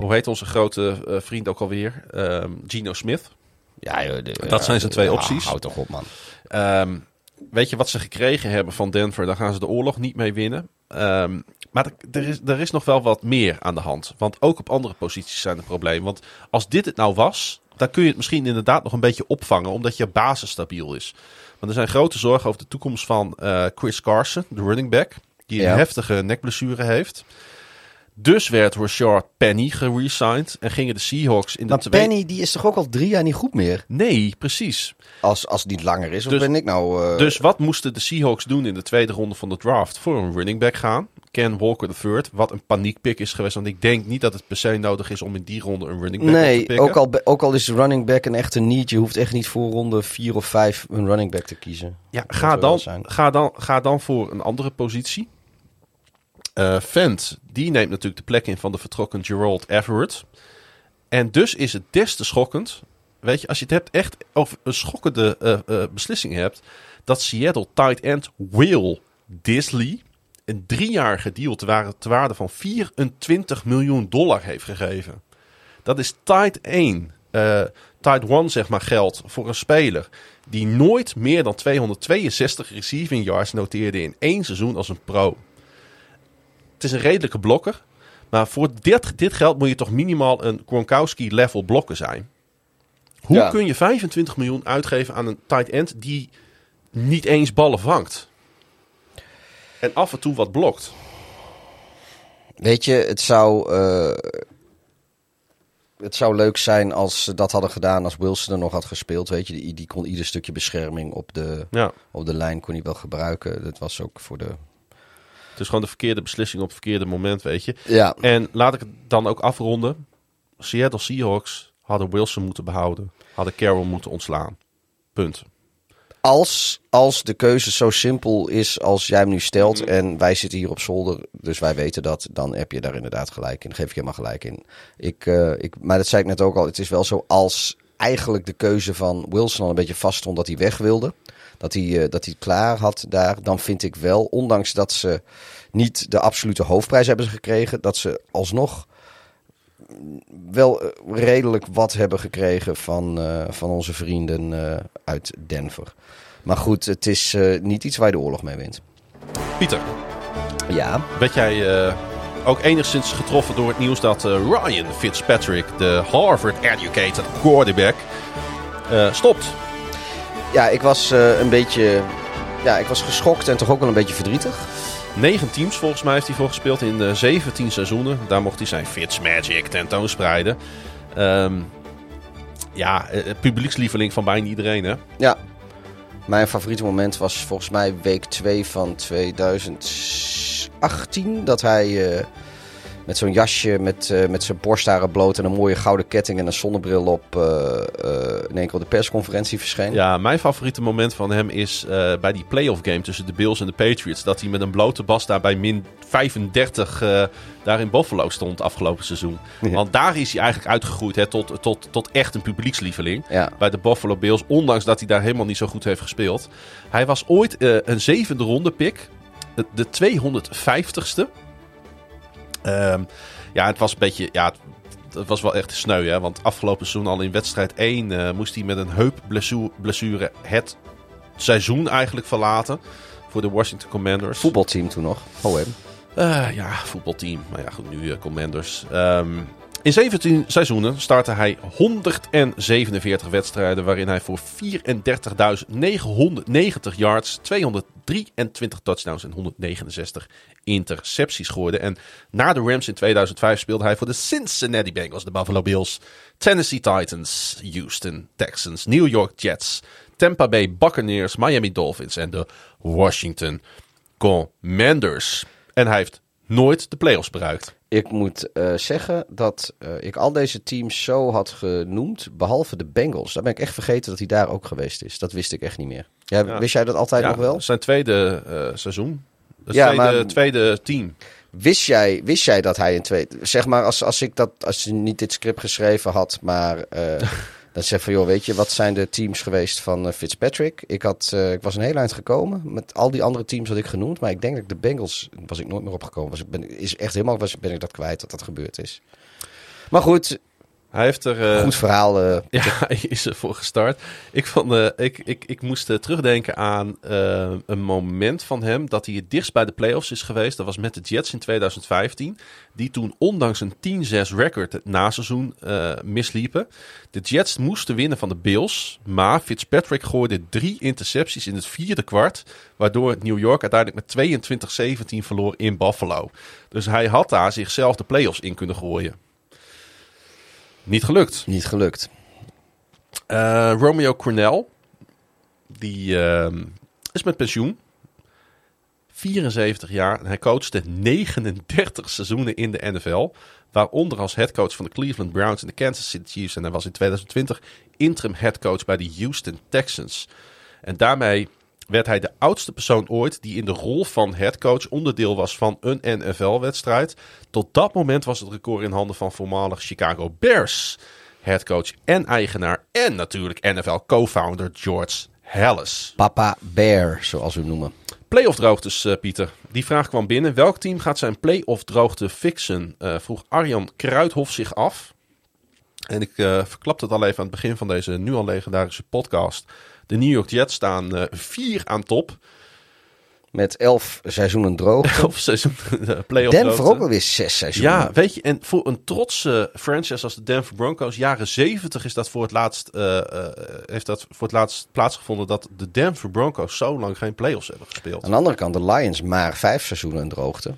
hoe heet onze grote eh, vriend ook alweer? Ehm, Gino Smith. Ja, joh, de- Dat zijn zijn twee opties. Houd toch op, man. Ehm, weet je wat ze gekregen hebben van Denver? Daar gaan ze de oorlog niet mee winnen. Ehm, maar er is, er is nog wel wat meer aan de hand. Want ook op andere posities zijn er problemen. Want als dit het nou was, dan kun je het misschien inderdaad nog een beetje opvangen. Omdat je basis stabiel is. Want er zijn grote zorgen over de toekomst van eh, Chris Carson, de running back. Die een heftige nekblessure heeft. Dus werd Rashard Penny geresigned. En gingen de Seahawks in de Maar twee... Penny, die is toch ook al drie jaar niet goed meer? Nee, precies. Als, als het niet langer is, of Dus- ben ik nou... eh, Dus wat moesten de Seahawks doen in de tweede ronde van de draft? Voor een running back gaan. Ken Walker III, wat een paniekpick is geweest. Want ik denk niet dat het per se nodig is om in die ronde een running back te nee, pikken. ook al, ook al is running back een echte need. Je hoeft echt niet voor ronde vier of vijf een running back te kiezen. ja, ga, dan, ga, dan, ga dan voor een andere positie. Eh Fent, die neemt natuurlijk de plek in van de vertrokken Gerald Everett. En dus is het des te schokkend. Weet je, als je het hebt echt over een schokkende eh, eh, beslissing hebt. Dat Seattle tight end Will Disley een driejarige deal te, waarde, te waarde van 24 miljoen dollar heeft gegeven. Dat is tight 1. eh tight 1 zeg maar geld voor een speler die nooit meer dan 262 receiving yards noteerde in één seizoen als een pro. Het is een redelijke blokker. Maar voor dit, dit geld moet je toch minimaal een Gronkowski-level blokker zijn. Hoe Ja. kun je 25 miljoen uitgeven aan een tight end die niet eens ballen vangt? En af en toe wat blokt. Weet je, het zou, eh, het zou leuk zijn als ze dat hadden gedaan als Wilson er nog had gespeeld. Weet je, die, die kon ieder stukje bescherming op de, Ja, op de lijn kon hij wel gebruiken. Dat was ook voor de... het is gewoon de verkeerde beslissing op het verkeerde moment, weet je. Ja, En laat ik het dan ook afronden. Seattle Seahawks hadden Wilson moeten behouden. Hadden Carroll moeten ontslaan. Punt. Als, als de keuze zo simpel is als jij hem nu stelt Mhm. en wij zitten hier op zolder, dus wij weten dat, dan heb je daar inderdaad gelijk in. Geef ik helemaal gelijk in. Ik, eh, ik, maar dat zei ik net ook al, het is wel zo als eigenlijk de keuze van Wilson al een beetje vast stond dat hij weg wilde. Dat hij, eh, dat hij klaar had daar. Dan vind ik wel, ondanks dat ze niet de absolute hoofdprijs hebben gekregen, dat ze alsnog wel eh, redelijk wat hebben gekregen van, eh, van onze vrienden eh, uit Denver. Maar goed, het is niet iets waar je de oorlog mee wint. Pieter, Ja, weet jij ook enigszins getroffen door het nieuws dat Ryan Fitzpatrick, de Harvard-educated quarterback, stopt. Ja, ik was een beetje... Ja, ik was geschokt en toch ook wel een beetje verdrietig. Negen teams volgens mij heeft hij voor gespeeld in eh 17 seizoenen. Daar mocht hij zijn Fitzmagic tentoonspreiden. Ehm ja, eh, publiekslieveling van bijna iedereen hè. Ja. Mijn favoriete moment was volgens mij week 2 van 2018. Dat hij eh, met zo'n jasje met, eh, met zijn borstharen bloot en een mooie gouden ketting en een zonnebril op eh, eh, in één keer op de persconferentie verscheen. Ja, mijn favoriete moment van hem is bij die playoff game tussen de Bills en de Patriots. Dat hij met een blote bas daar bij min 35 eh, daar in Buffalo stond afgelopen seizoen. Ja. Want daar is hij eigenlijk uitgegroeid hè, tot, tot, tot echt een publiekslieveling. Ja. Bij de Buffalo Bills, ondanks dat hij daar helemaal niet zo goed heeft gespeeld. Hij was ooit een zevende ronde pick. De- De 250ste. Ehm, ja, het was een beetje... Ja, het, het was wel echt sneu, hè. Want afgelopen seizoen al in wedstrijd 1 eh, moest hij met een heupblessure het seizoen eigenlijk verlaten. Voor de Washington Commanders. Voetbalteam toen nog. OM. Eh, ja, voetbalteam. Maar ja, goed, nu eh, Commanders. Ehm, in 17 seizoenen startte hij 147 wedstrijden... waarin hij voor 34.990 yards, 223 touchdowns en 169 intercepties gooide. En na de Rams in 2005 speelde hij voor de Cincinnati Bengals, de Buffalo Bills... Tennessee Titans, Houston Texans, New York Jets... Tampa Bay Buccaneers, Miami Dolphins en de Washington Commanders. En hij heeft nooit de playoffs bereikt. Ik moet eh, zeggen dat eh, ik al deze teams zo had genoemd, behalve de Bengals. Daar ben ik echt vergeten dat hij daar ook geweest is. Dat wist ik echt niet meer. Ja, Ja. Wist jij dat altijd Ja, nog wel? Zijn tweede eh, seizoen. Het Ja, tweede, maar- tweede team. Wist jij, wist jij dat hij in twee... Zeg maar, als, als ik dat... Als je niet dit script geschreven had, maar... eh, dan zeg van, joh, weet je, wat zijn de teams geweest van eh, Fitzpatrick? Ik, had, eh, ik was een heel eind gekomen met al die andere teams had ik genoemd. Maar ik denk dat de Bengals... Was ik nooit meer opgekomen. Was, ik ben, is echt helemaal... Was, ben ik dat kwijt dat dat gebeurd is. Maar goed, Hij heeft er... eh, goed verhaal. eh, Ja, hij is ervoor gestart. Ik, vond, eh, ik, ik, ik moest terugdenken aan een moment van hem dat hij het dichtst bij de playoffs is geweest. Dat was met de Jets in 2015. Die toen ondanks een 10-6 record het naseizoen misliepen. De Jets moesten winnen van de Bills. Maar Fitzpatrick gooide drie intercepties in het vierde kwart. Waardoor New York uiteindelijk met 22-17 verloor in Buffalo. Dus hij had daar zichzelf de playoffs in kunnen gooien. Niet gelukt. niet gelukt. Eh, Romeo Cornell, die ehm, is met pensioen. 74 jaar en hij coachte 39 seizoenen in de NFL. Waaronder als headcoach van de Cleveland Browns en de Kansas City Chiefs. En hij was in 2020 interim headcoach bij de Houston Texans. En daarmee werd hij de oudste persoon ooit die in de rol van headcoach onderdeel was van een NFL-wedstrijd. Tot dat moment was het record in handen van voormalig Chicago Bears headcoach en eigenaar en natuurlijk NFL co-founder George Halas. Papa Bear, zoals we hem noemen. Playoff droogtes, eh, Pieter. Die vraag kwam binnen. Welk team gaat zijn playoff droogte fixen? Eh, vroeg Arjan Kruidhof zich af. En ik eh verklap het al even aan het begin van deze nu al legendarische podcast. De New York Jets staan eh, vier aan top. Met elf seizoenen droog. Of seizoen de playoff Denver droogte. ook alweer zes seizoenen. Ja, weet je, en voor een trotse franchise als de Denver Broncos, jaren 70 is dat voor het laatst, eh, eh, heeft dat voor het laatst plaatsgevonden dat de Denver Broncos zo lang geen playoffs hebben gespeeld. Aan de andere kant, de Lions maar vijf seizoenen in droogte.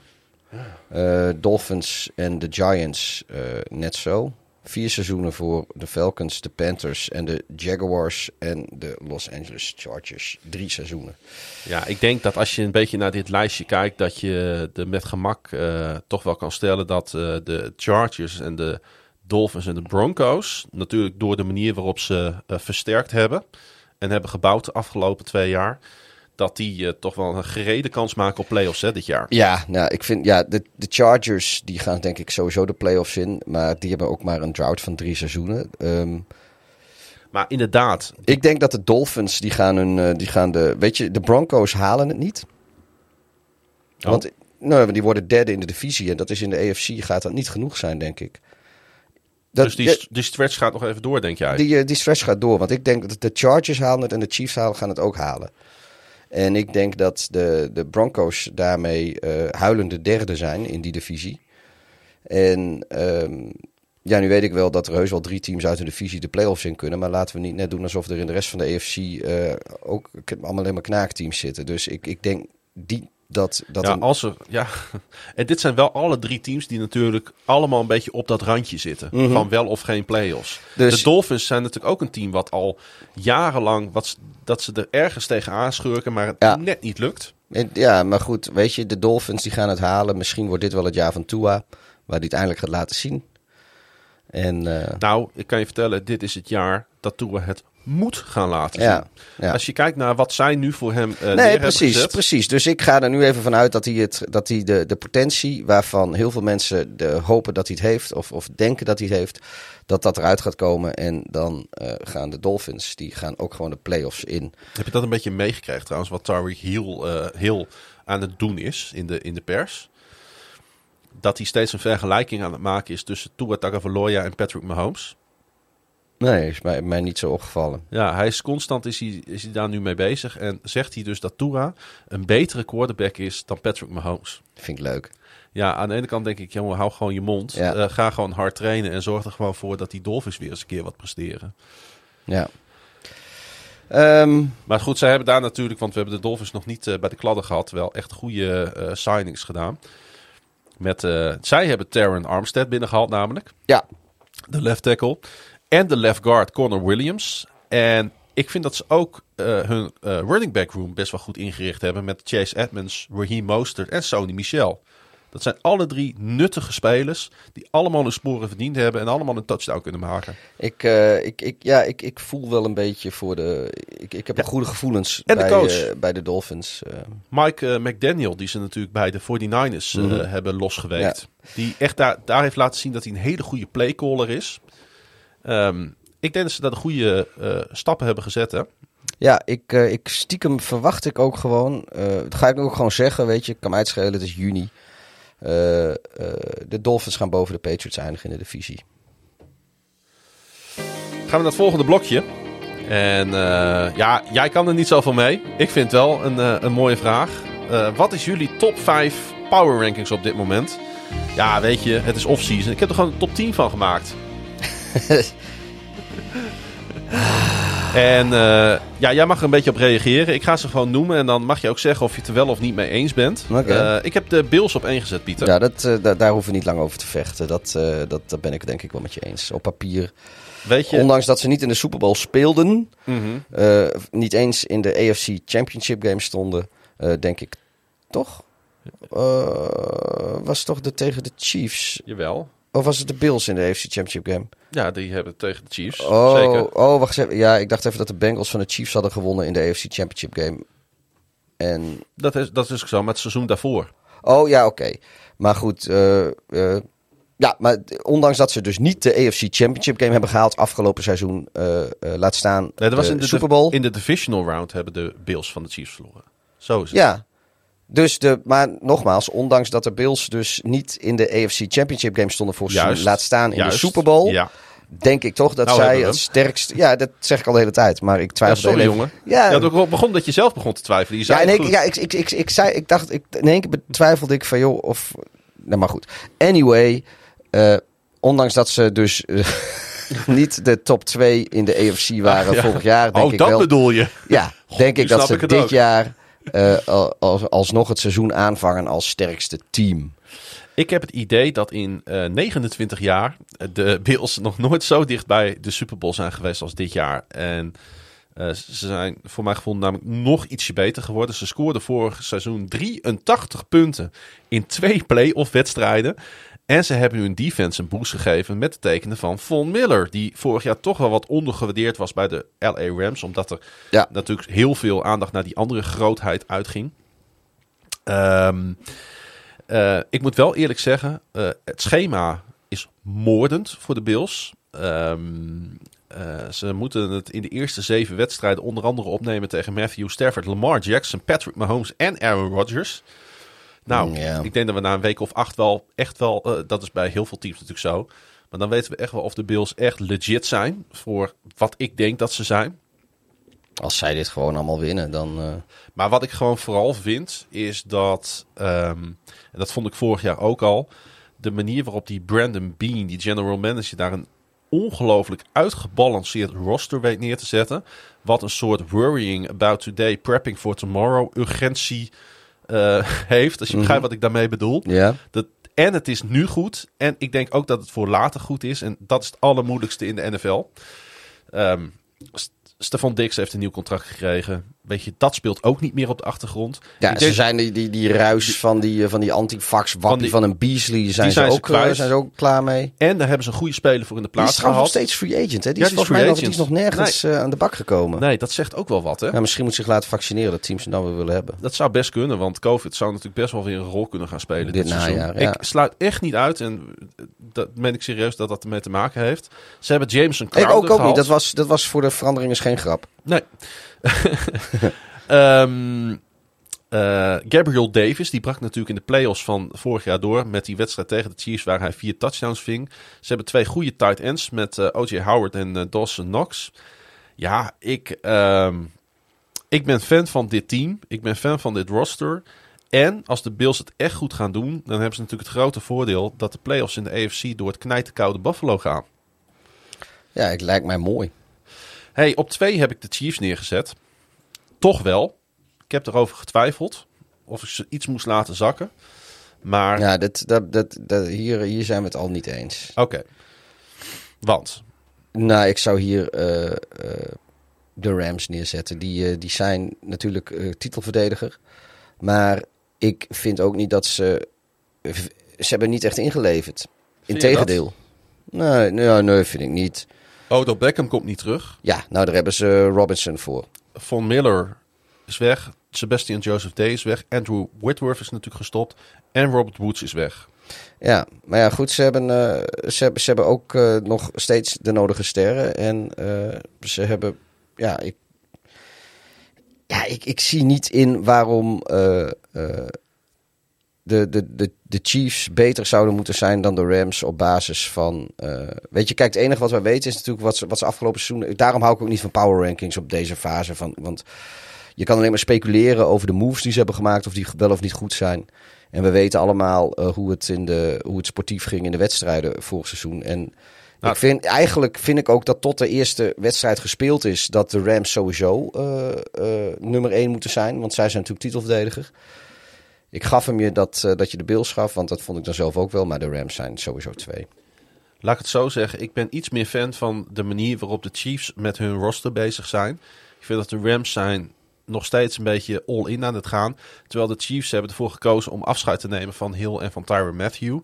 Eh, Dolphins en de Giants eh, net zo. Vier seizoenen voor de Falcons, de Panthers en de Jaguars en de Los Angeles Chargers. Drie seizoenen. Ja, ik denk dat als je een beetje naar dit lijstje kijkt, dat je er met gemak eh, toch wel kan stellen dat eh, de Chargers en de Dolphins en de Broncos, natuurlijk door de manier waarop ze eh, versterkt hebben en hebben gebouwd de afgelopen twee jaar, dat die eh, toch wel een gerede kans maken op playoffs hè, dit jaar. Ja, nou, ik vind, ja, de, de Chargers die gaan denk ik sowieso de playoffs in. Maar die hebben ook maar een drought van drie seizoenen. Ehm, Maar inderdaad, ik denk dat de Dolphins, die gaan, hun, eh, die gaan de, weet je, de Broncos halen het niet. Oh. Want nou, die worden derde in de divisie en dat is in de AFC gaat dat niet genoeg zijn, denk ik. Dat, dus die, die stretch gaat nog even door, denk jij? die, eh, die stretch gaat door, want ik denk dat de Chargers halen het en de Chiefs halen, gaan het ook halen. En ik denk dat de, de Broncos daarmee eh, huilende derde zijn in die divisie. En ehm, ja, nu weet ik wel dat er heus wel drie teams uit de divisie de playoffs in kunnen. Maar laten we niet net doen alsof er in de rest van de EFC eh, ook allemaal alleen maar knaakteams zitten. Dus ik, ik denk die, dat, dat ja, een- als er, ja. En dit zijn wel alle drie teams die natuurlijk allemaal een beetje op dat randje zitten. Mhm. Van wel of geen play-offs. Dus- de Dolphins zijn natuurlijk ook een team wat al jarenlang... Wat, dat ze er ergens tegen aanschurken, maar het Ja. net niet lukt. Ja, maar goed, weet je, de Dolphins die gaan het halen. Misschien wordt dit wel het jaar van Tua, waar hij het eindelijk gaat laten zien. En eh, Nou, ik kan je vertellen, dit is het jaar dat Tua het moet gaan laten zien. ja, ja. Als je kijkt naar wat zij nu voor hem eh Nee, precies, gezet. precies. Dus ik ga er nu even vanuit dat hij, het, dat hij de, de potentie waarvan heel veel mensen de, hopen dat hij het heeft, of, of denken dat hij het heeft, dat dat eruit gaat komen. En dan eh, gaan de Dolphins, die gaan ook gewoon de playoffs in. Heb je dat een beetje meegekregen trouwens, wat Tyreek Hill, eh, Hill aan het doen is in de, in de pers? Dat hij steeds een vergelijking aan het maken is tussen Tua Tagovailoa en Patrick Mahomes. Nee, is mij, mij niet zo opgevallen. Ja, hij is constant is hij, is hij daar nu mee bezig. En zegt hij dus dat Tua een betere quarterback is dan Patrick Mahomes. Vind ik leuk. Ja, aan de ene kant denk ik, jongen, hou gewoon je mond. Ja. Eh, ga gewoon hard trainen en zorg er gewoon voor dat die Dolphins weer eens een keer wat presteren. Ja. Ehm, Maar goed, zij hebben daar natuurlijk, want we hebben de Dolphins nog niet eh, bij de kladden gehad, wel echt goede eh, signings gedaan. Met, zij hebben Taron Armstead binnengehaald namelijk, ja, de left tackle. En de left guard Connor Williams. En ik vind dat ze ook eh, hun eh, running back room best wel goed ingericht hebben met Chase Edmonds, Raheem Mostert en Sony Michel. Dat zijn alle drie nuttige spelers die allemaal hun sporen verdiend hebben en allemaal een touchdown kunnen maken. ik, eh, ik, ik, ja ik, ik voel wel een beetje voor de. Ik, ik heb Ja. goede gevoelens En de bij, coach. eh, bij de Dolphins. Mike McDaniel, die ze natuurlijk bij de 49ers eh, Mhm. hebben losgeweekt. Die echt daar, daar heeft laten zien dat hij een hele goede playcaller is. Ehm, ik denk dat ze daar de goede eh, stappen hebben gezet. Hè? Ja, ik, eh, ik stiekem verwacht ik ook gewoon. eh, dat ga ik ook gewoon zeggen, weet je. Ik kan mij uitschelen, het is juni. De Dolphins gaan boven de Patriots eindigen in de divisie. Gaan we naar het volgende blokje. En ja, jij kan er niet zoveel mee. Ik vind wel een, een mooie vraag. Wat is jullie top 5 power rankings op dit moment? Ja, weet je, het is off-season. Ik heb er gewoon een top 10 van gemaakt. en eh, ja, jij mag er een beetje op reageren. Ik ga ze gewoon noemen en dan mag je ook zeggen of je het er wel of niet mee eens bent. Eh, ik heb de Bills op één gezet, Pieter. Ja, dat, eh, da- daar hoeven we niet lang over te vechten. Dat, dat, dat ben ik denk ik wel met je eens. Op papier. Weet je? Ondanks dat ze niet in de Super Bowl speelden. Mhm. niet eens in de AFC Championship game stonden. denk ik toch? Was toch de tegen de Chiefs? Jawel. Of was het de Bills in de AFC Championship game? Ja, die hebben tegen de Chiefs. Oh, Zeker. oh, wacht even. Ja, ik dacht even dat de Bengals van de Chiefs hadden gewonnen in de AFC Championship game. En Dat is, dat is zo, maar het seizoen daarvoor. Oh ja, oké. Maar goed, eh, eh, ja, maar ondanks dat ze dus niet de AFC Championship game hebben gehaald afgelopen seizoen, eh, laat staan Nee, dat was de in de, Super Bowl. In de divisional round hebben de Bills van de Chiefs verloren. Zo is het. Ja. Dus de, maar nogmaals, ondanks dat de Bills dus niet in de AFC Championship game stonden voor Juist. laat staan in Juist. de Super Bowl, Ja. denk ik toch dat Nou zij het sterkst... Ja, dat zeg ik al de hele tijd, maar ik Ja, twijfel sorry heel even- jongen. Ja, Ja, het begon dat je zelf begon te twijfelen. Je zei Ja, keer, ja ik, ik, ik, ik, zei, ik dacht, ik, in één keer betwijfelde ik van, joh, of... Nou, maar goed. Anyway, eh, ondanks dat ze dus eh, niet de top 2 in de AFC waren ja. vorig jaar, denk oh, ik dat wel... bedoel je. Ja, denk ik dat ze ik dit ook. jaar eh, al- als, alsnog het seizoen aanvangen als sterkste team. Ik heb het idee dat in eh 29 jaar de Bills nog nooit zo dicht bij de Super Bowl zijn geweest als dit jaar. En eh, ze zijn voor mijn gevoel namelijk nog ietsje beter geworden. Ze scoorden vorig seizoen 83 punten in twee play-off wedstrijden. En ze hebben hun defense een boost gegeven met de tekenen van Von Miller. Die vorig jaar toch wel wat ondergewaardeerd was bij de LA Rams. Omdat er Ja. natuurlijk heel veel aandacht naar die andere grootheid uitging. Ehm, eh, ik moet wel eerlijk zeggen, eh, het schema is moordend voor de Bills. Ehm, eh, ze moeten het in de eerste zeven wedstrijden onder andere opnemen tegen Matthew Stafford, Lamar Jackson, Patrick Mahomes en Aaron Rodgers. Nou, Ja. ik denk dat we na een week of acht wel echt wel, eh, dat is bij heel veel teams natuurlijk zo. Maar dan weten we echt wel of de Bills echt legit zijn voor wat ik denk dat ze zijn. Als zij dit gewoon allemaal winnen, dan... eh, Maar wat ik gewoon vooral vind, is dat, ehm, en dat vond ik vorig jaar ook al, de manier waarop die Brandon Bean, die general manager, daar een ongelooflijk uitgebalanceerd roster weet neer te zetten. Wat een soort worrying about today, prepping for tomorrow, urgentie uh, heeft. Als je begrijpt wat ik daarmee bedoel. Ja. Dat, en het is nu goed. En ik denk ook dat het voor later goed is. En dat is het allermoeilijkste in de NFL. Um, Stefan Dix heeft een nieuw contract gekregen. Weet je, dat speelt ook niet meer op de achtergrond. Ja, ze zijn die, die, die ruis van die, van die antifax wappie van, van, een Beasley, zijn, zijn, ze, ook, uh, zijn ze ook klaar mee. En daar hebben ze een goede speler voor in de plaats die is nog steeds free agent, hè? Die ja, is volgens mij nog, die is nog nergens nee. uh, aan de bak gekomen. Nee, dat zegt ook wel wat, hè? Ja, misschien moet zich laten vaccineren, dat teams hem dan weer willen hebben. Dat zou best kunnen, want COVID zou natuurlijk best wel weer een rol kunnen gaan spelen dit, dit najaar, ja. Ik sluit echt niet uit, en dat meen ik serieus dat dat ermee te maken heeft. Ze hebben Jameson Crowder Ik ook, ook niet, dat was, dat was voor de verandering is geen grap. Nee. um, uh, Gabriel Davis, die brak natuurlijk in de playoffs van vorig jaar door met die wedstrijd tegen de Chiefs waar hij vier touchdowns ving. Ze hebben twee goede tight ends met uh, O.J. Howard en uh, Dawson Knox. Ja, ik, um, ik ben fan van dit team. Ik ben fan van dit roster. En als de Bills het echt goed gaan doen, dan hebben ze natuurlijk het grote voordeel dat de playoffs in de AFC door het knijterkoude Buffalo gaan. Ja, het lijkt mij mooi. Hey, op twee heb ik de Chiefs neergezet. Toch wel. Ik heb erover getwijfeld of ik ze iets moest laten zakken. Maar... Ja, dat, dat, dat, dat, hier, hier zijn we het al niet eens. Oké. Want? Nou, ik zou hier uh, uh, de Rams neerzetten. Die, uh, die zijn natuurlijk titelverdediger. Maar ik vind ook niet dat ze... Ze hebben niet echt ingeleverd. Integendeel. Nee, nee, nee, vind ik niet. Odo Beckham komt niet terug. Ja, nou daar hebben ze Robinson voor. Von Miller is weg. Sebastian Joseph Day is weg. Andrew Whitworth is natuurlijk gestopt. En Robert Woods is weg. Ja, maar ja, goed, ze hebben, uh, ze, hebben, ze hebben ook uh, nog steeds de nodige sterren. En uh, ze hebben, ja, ik, ja, ik, ik zie niet in waarom de, de, de, de Chiefs beter zouden moeten zijn dan de Rams op basis van. Uh, weet je, kijk, het enige wat wij weten is natuurlijk wat ze, wat ze afgelopen seizoen. Daarom hou ik ook niet van power rankings op deze fase. Van, want je kan alleen maar speculeren over de moves die ze hebben gemaakt, of die wel of niet goed zijn. En we weten allemaal uh, hoe, het in de, hoe het sportief ging in de wedstrijden vorig seizoen. En nou, ik vind, eigenlijk vind ik ook dat tot de eerste wedstrijd gespeeld is, dat de Rams sowieso uh, nummer 1 moeten zijn. Want zij zijn natuurlijk titelverdediger. Ik gaf hem je dat, uh, dat je de Bills gaf, want dat vond ik dan zelf ook wel. Maar de Rams zijn sowieso twee. Laat ik het zo zeggen. Ik ben iets meer fan van de manier waarop de Chiefs met hun roster bezig zijn. Ik vind dat de Rams zijn nog steeds een beetje all-in aan het gaan. Terwijl de Chiefs hebben ervoor gekozen om afscheid te nemen van Hill en van Tyron Matthew.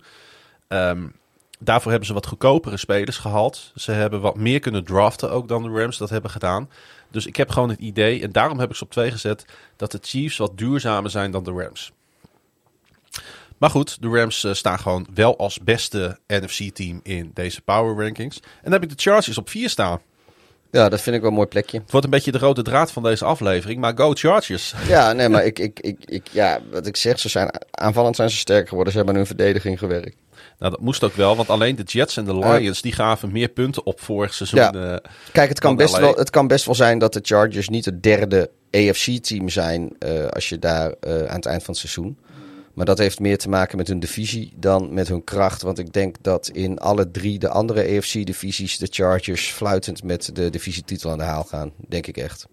Um, daarvoor hebben ze wat goedkopere spelers gehaald. Ze hebben wat meer kunnen draften ook dan de Rams dat hebben gedaan. Dus ik heb gewoon het idee, en daarom heb ik ze op twee gezet, dat de Chiefs wat duurzamer zijn dan de Rams. Maar goed, de Rams uh, staan gewoon wel als beste NFC-team in deze power rankings. En dan heb ik de Chargers op 4 staan. Ja, dat vind ik wel een mooi plekje. Het wordt een beetje de rode draad van deze aflevering, maar go Chargers. Ja, nee, maar ik, ik, ik, ik, ja, wat ik zeg, ze zijn aanvallend zijn ze sterker geworden. Ze hebben hun verdediging gewerkt. Nou, dat moest ook wel, want alleen de Jets en de Lions uh, die gaven meer punten op vorig seizoen. Ja. Uh, Kijk, het kan, best wel, het kan best wel zijn dat de Chargers niet het derde AFC-team zijn uh, als je daar aan het eind van het seizoen. Maar dat heeft meer te maken met hun divisie dan met hun kracht. Want ik denk dat in alle drie de andere AFC-divisies de Chargers fluitend met de divisietitel aan de haal gaan. Denk ik echt.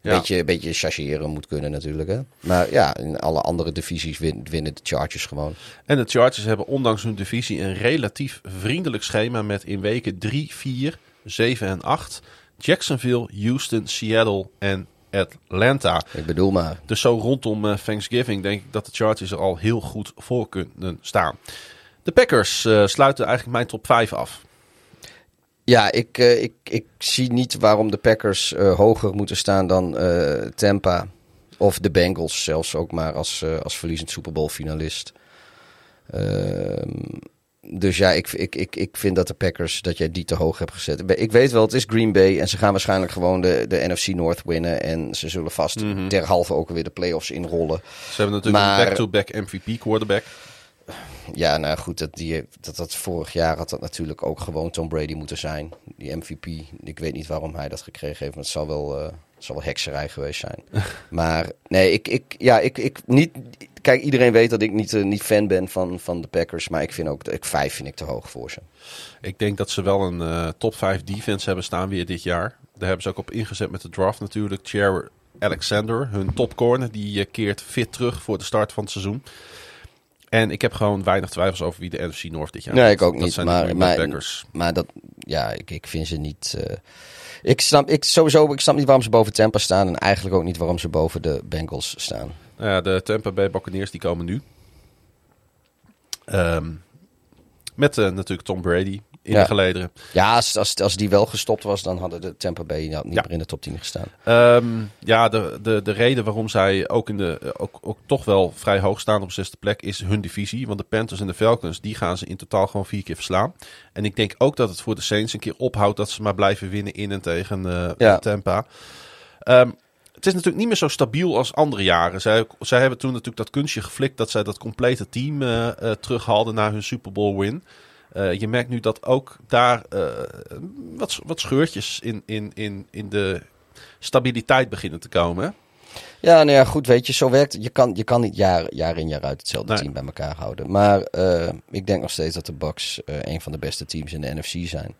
Ja. Beetje, beetje chargeren moet kunnen natuurlijk. Hè? Maar ja, in alle andere divisies win, winnen de Chargers gewoon. En de Chargers hebben ondanks hun divisie een relatief vriendelijk schema met in weken 3, 4, 7 en 8 Jacksonville, Houston, Seattle en Atlanta. Ik bedoel maar. Dus zo rondom uh, Thanksgiving denk ik dat de Chargers er al heel goed voor kunnen staan. De Packers uh, sluiten eigenlijk mijn top 5 af. Ja, ik, uh, ik, ik zie niet waarom de Packers hoger moeten staan dan Tampa. Of de Bengals zelfs ook maar als, als verliezend Super Bowl finalist. Dus ja, ik, ik, ik, ik vind dat de Packers, dat jij die te hoog hebt gezet. Ik weet wel, het is Green Bay en ze gaan waarschijnlijk gewoon de, de NFC North winnen. En ze zullen vast mm -hmm. derhalve ook weer de playoffs inrollen. Ze hebben natuurlijk maar, een back-to-back MVP quarterback. Ja, nou goed, dat, die, dat, dat vorig jaar had dat natuurlijk ook gewoon Tom Brady moeten zijn. Die MVP. Ik weet niet waarom hij dat gekregen heeft, maar het zal wel, uh, het zal wel hekserij geweest zijn. maar nee, ik, ik, ja, ik, ik niet. Kijk, iedereen weet dat ik niet, eh, niet fan ben van, van de Packers. Maar ik vind ook, ik, vijf vind ik te hoog voor ze. Ik denk dat ze wel een eh, top 5 defense hebben staan weer dit jaar. Daar hebben ze ook op ingezet met de draft natuurlijk. Chair Alexander, hun topcorner, die eh, keert fit terug voor de start van het seizoen. En ik heb gewoon weinig twijfels over wie de NFC North dit jaar Nee, ik ook Dat niet, zijn de maar- Packers. Maar dat, ja, ik, ik vind ze niet. ik snap, ik sowieso, ik snap niet waarom ze boven Tampa staan en eigenlijk ook niet waarom ze boven de Bengals staan. Ja, de Tampa Bay Buccaneers die komen nu. Ehm, met eh, natuurlijk Tom Brady in Ja. de gelederen. Ja, als, als, als die wel gestopt was, dan hadden de Tampa Bay nou, niet Ja. meer in de top 10 gestaan. Ehm, ja, de, de, de reden waarom zij ook, in de, eh, ook, ook toch wel vrij hoog staan op zesde plek is hun divisie. Want de Panthers en de Falcons, die gaan ze in totaal gewoon vier keer verslaan. En ik denk ook dat het voor de Saints een keer ophoudt dat ze maar blijven winnen in en tegen eh, Ja. Tampa. Ehm, het is natuurlijk niet meer zo stabiel als andere jaren. Zij, zij hebben toen natuurlijk dat kunstje geflikt dat zij dat complete team eh, terughaalden na hun Super Bowl win. Eh, je merkt nu dat ook daar wat, wat scheurtjes in, in, in, in de stabiliteit beginnen te komen. hè? Ja, nou ja, goed, weet je, zo werkt Je kan, je kan niet jaar, jaar in jaar uit hetzelfde Nee. team bij elkaar houden. Maar ik denk nog steeds dat de Bucks een van de beste teams in de NFC zijn.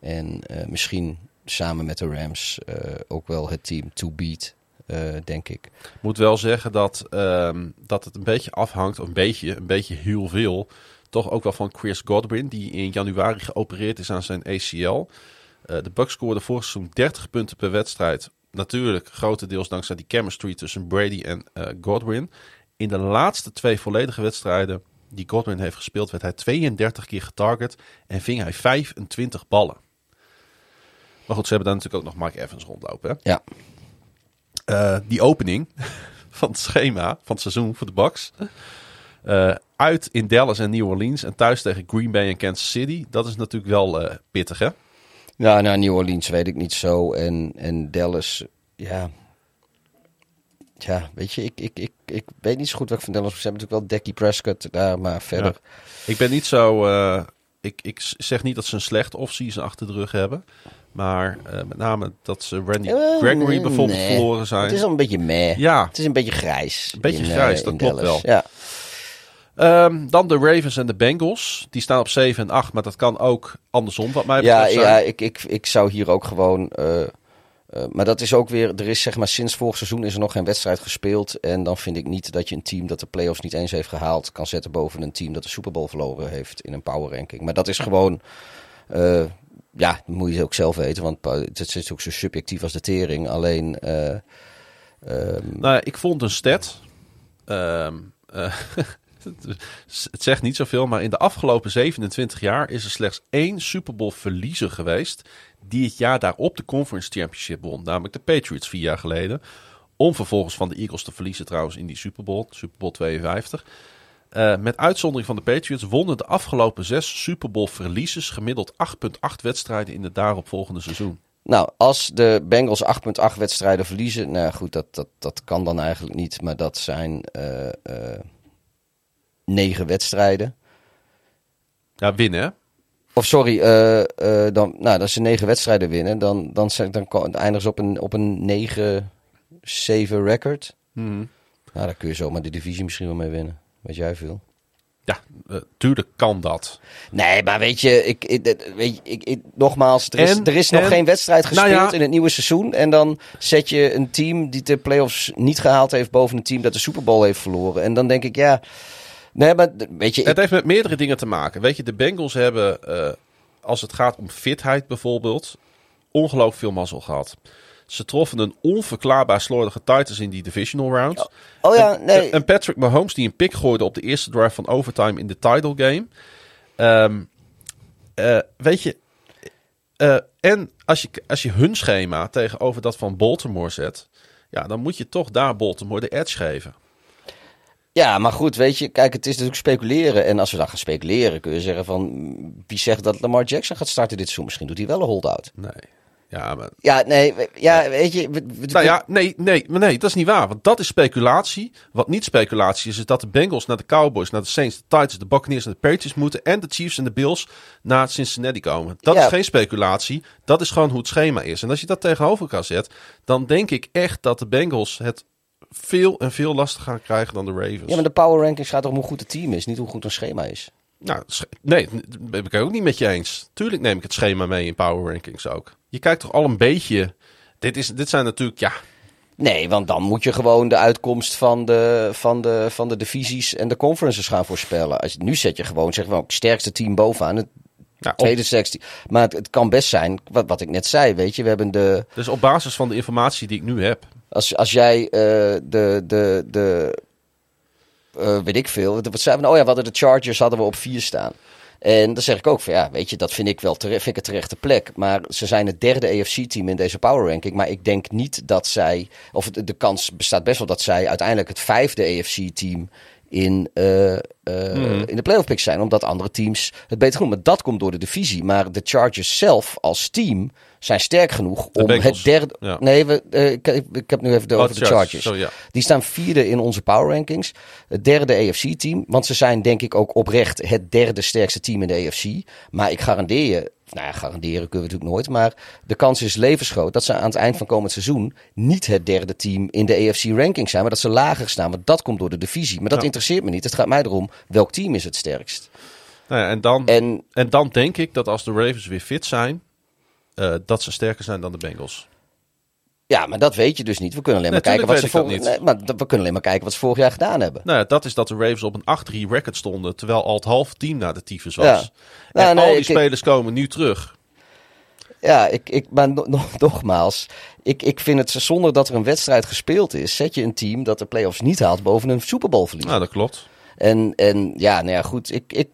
En misschien samen met de Rams eh, ook wel het team to beat, eh, denk ik. moet wel zeggen dat, ehm, dat het een beetje afhangt, een beetje, een beetje heel veel, toch ook wel van Chris Godwin, die in januari geopereerd is aan zijn ACL. Eh, de Bucks scoorden vorig seizoen 30 punten per wedstrijd. Natuurlijk grotendeels dankzij die chemistry tussen Brady en Godwin. In de laatste twee volledige wedstrijden die Godwin heeft gespeeld, werd hij 32 keer getarget en ving hij 25 ballen. Maar goed, ze hebben daar natuurlijk ook nog Mike Evans rondlopen. Hè? Ja. Eh, die opening van het schema van het seizoen voor de Bucks. Eh, uit in Dallas en New Orleans en thuis tegen Green Bay en Kansas City. Dat is natuurlijk wel eh, pittig, hè? Ja, nou, New Orleans weet ik niet zo. En, en Dallas, ja. Ja, weet je, ik, ik, ik, ik weet niet zo goed wat ik van Dallas. Ze hebben natuurlijk wel Dak Prescott daar, maar verder. Ik ben niet zo. Ik, ik zeg niet dat ze een slechte offseason achter de rug hebben. Maar eh, met name dat ze Randy Eh, Gregory bijvoorbeeld nee. verloren zijn. Het is al een beetje meh. Ja, Het is een beetje grijs. Een beetje in, eh, grijs, dat klopt Dallas. wel. Ja. Ehm, dan de Ravens en de Bengals. Die staan op 7 en 8, maar dat kan ook andersom wat mij Ja, betreft ja zijn. ik, ik, ik zou hier ook gewoon. Eh, maar dat is ook weer. Er is zeg maar sinds vorig seizoen is er nog geen wedstrijd gespeeld. En dan vind ik niet dat je een team dat de playoffs niet eens heeft gehaald. kan zetten boven een team dat de Super Bowl verloren heeft in een power ranking. Maar dat is gewoon. eh, ja, dat moet je ook zelf weten. Want het is ook zo subjectief als de tering. Alleen. eh, ehm, Nou, ik vond een stat. Ehm, eh, het zegt niet zoveel, maar in de afgelopen 27 jaar is er slechts één Super Bowl verliezer geweest. Die het jaar daarop de Conference Championship won. Namelijk de Patriots vier jaar geleden. Om vervolgens van de Eagles te verliezen, trouwens, in die Super Bowl, Super Bowl 52. Eh, met uitzondering van de Patriots wonnen de afgelopen zes Super Bowl verliezers gemiddeld 8,8 wedstrijden in het daaropvolgende seizoen. Nou, als de Bengals 8,8 wedstrijden verliezen. Nou goed, dat, dat, dat kan dan eigenlijk niet. Maar dat zijn eh, negen wedstrijden. Ja, winnen hè? Of sorry, eh, eh, dan, nou, als ze negen wedstrijden winnen, dan, dan, zijn- dan eindigen ze op een, op een 9-7 record. Mhm. Nou, daar kun je zomaar de divisie misschien wel mee winnen. Weet jij veel? Ja, eh, tuurlijk kan dat. Nee, maar weet je, ik, ik, weet je, ik, ik- nogmaals, er is, En- er is nog en- geen wedstrijd Nou gespeeld ja. in het nieuwe seizoen. En dan zet je een team die de playoffs niet gehaald heeft boven een team dat de Super Bowl heeft verloren. En dan denk ik, ja, nee, maar weet je, ik- Het heeft met meerdere dingen te maken. Weet je, de Bengals hebben, eh, als het gaat om fitheid bijvoorbeeld, ongelooflijk veel mazzel gehad. Ze troffen een onverklaarbaar slordige Titans in die divisional rounds. oh ja, En- nee, En Patrick Mahomes die een pick gooide op de eerste drive van overtime in de title game. Ehm, eh, weet je, eh, en als je, als je hun schema tegenover dat van Baltimore zet, ja, dan moet je toch daar Baltimore de edge geven. Ja, maar goed, weet je, kijk, het is natuurlijk speculeren. En als we dan gaan speculeren, kun je zeggen van... Wie zegt dat Lamar Jackson gaat starten dit seizoen? Misschien doet hij wel een holdout. Nee. Ja, maar Ja, nee, ja, weet je... we- we- Nou ja, nee, nee, maar nee, dat is niet waar. Want dat is speculatie. Wat niet speculatie is, is dat de Bengals naar de Cowboys, naar de Saints, de Titans, de Buccaneers en de Patriots moeten. En de Chiefs en de Bills naar Cincinnati komen. Dat Ja. is geen speculatie. Dat is gewoon hoe het schema is. En als je dat tegenover elkaar zet, dan denk ik echt dat de Bengals het veel en veel lastiger gaan krijgen dan de Ravens. Ja, maar de power rankings gaat om hoe goed het team is, niet hoe goed een schema is. Nou, nee, dat ben ik ook niet met je eens. Tuurlijk neem ik het schema mee in power rankings ook. Je kijkt toch al een beetje... Dit, is, dit zijn natuurlijk, ja... Nee, want dan moet je gewoon de uitkomst van de, van de, van de divisies en de conferences gaan voorspellen. Als, nu zet je gewoon, zeg maar, sterkste team bovenaan. Het ja op- tweede sterkste. Maar het, het kan best zijn, wat, wat ik net zei, weet je. We hebben de, dus op basis van de informatie die ik nu heb... als, als jij eh, de, de, de eh, weet ik veel. Wat zeiden we? nou? Oh ja, we hadden de Chargers hadden we op vier staan. En dan zeg ik ook van ja, weet je, dat vind ik wel terecht, vind ik een terechte plek. Maar ze zijn het derde AFC-team in deze power ranking. Maar ik denk niet dat zij, of de, de kans bestaat best wel dat zij uiteindelijk het vijfde AFC-team in, eh, eh, in de playoff picks zijn. Omdat andere teams het beter doen. Maar dat komt door de divisie. Maar de Chargers zelf als team zijn sterk genoeg om het derde... ja. Nee, we, eh, ik, ik, heb nu even de, Oh, over de Chargers. Sorry, ja. Die staan vierde in onze power rankings. Het derde AFC-team. Want ze zijn denk ik ook oprecht het derde sterkste team in de AFC. Maar ik garandeer je, nou ja, garanderen kunnen we natuurlijk nooit. Maar de kans is levensgroot dat ze aan het eind van komend seizoen niet het derde team in de AFC-ranking zijn. Maar dat ze lager staan. Want dat komt door de divisie. Maar dat Ja. interesseert me niet. Het gaat mij erom welk team is het sterkst. Nou ja, en, dan, en, En dan denk ik dat als de Ravens weer fit zijn... eh, dat ze sterker zijn dan de Bengals. ja, maar dat weet je dus niet. We kunnen alleen maar kijken wat ze nee, maar we kunnen alleen maar kijken wat ze vorig jaar gedaan hebben. Nou ja, dat is dat de Ravens op een 8-3 record stonden... terwijl al het halve team naar de tyfus was. Ja. En Nou, nee, al die ik- spelers komen nu terug. Ja, ik, ik, maar no- no- nogmaals, ik, ik vind het zonder dat er een wedstrijd gespeeld is, zet je een team dat de playoffs niet haalt boven een Super Bowl verlies. Nou, dat klopt. En, en ja, nou ja, goed, ik, ik,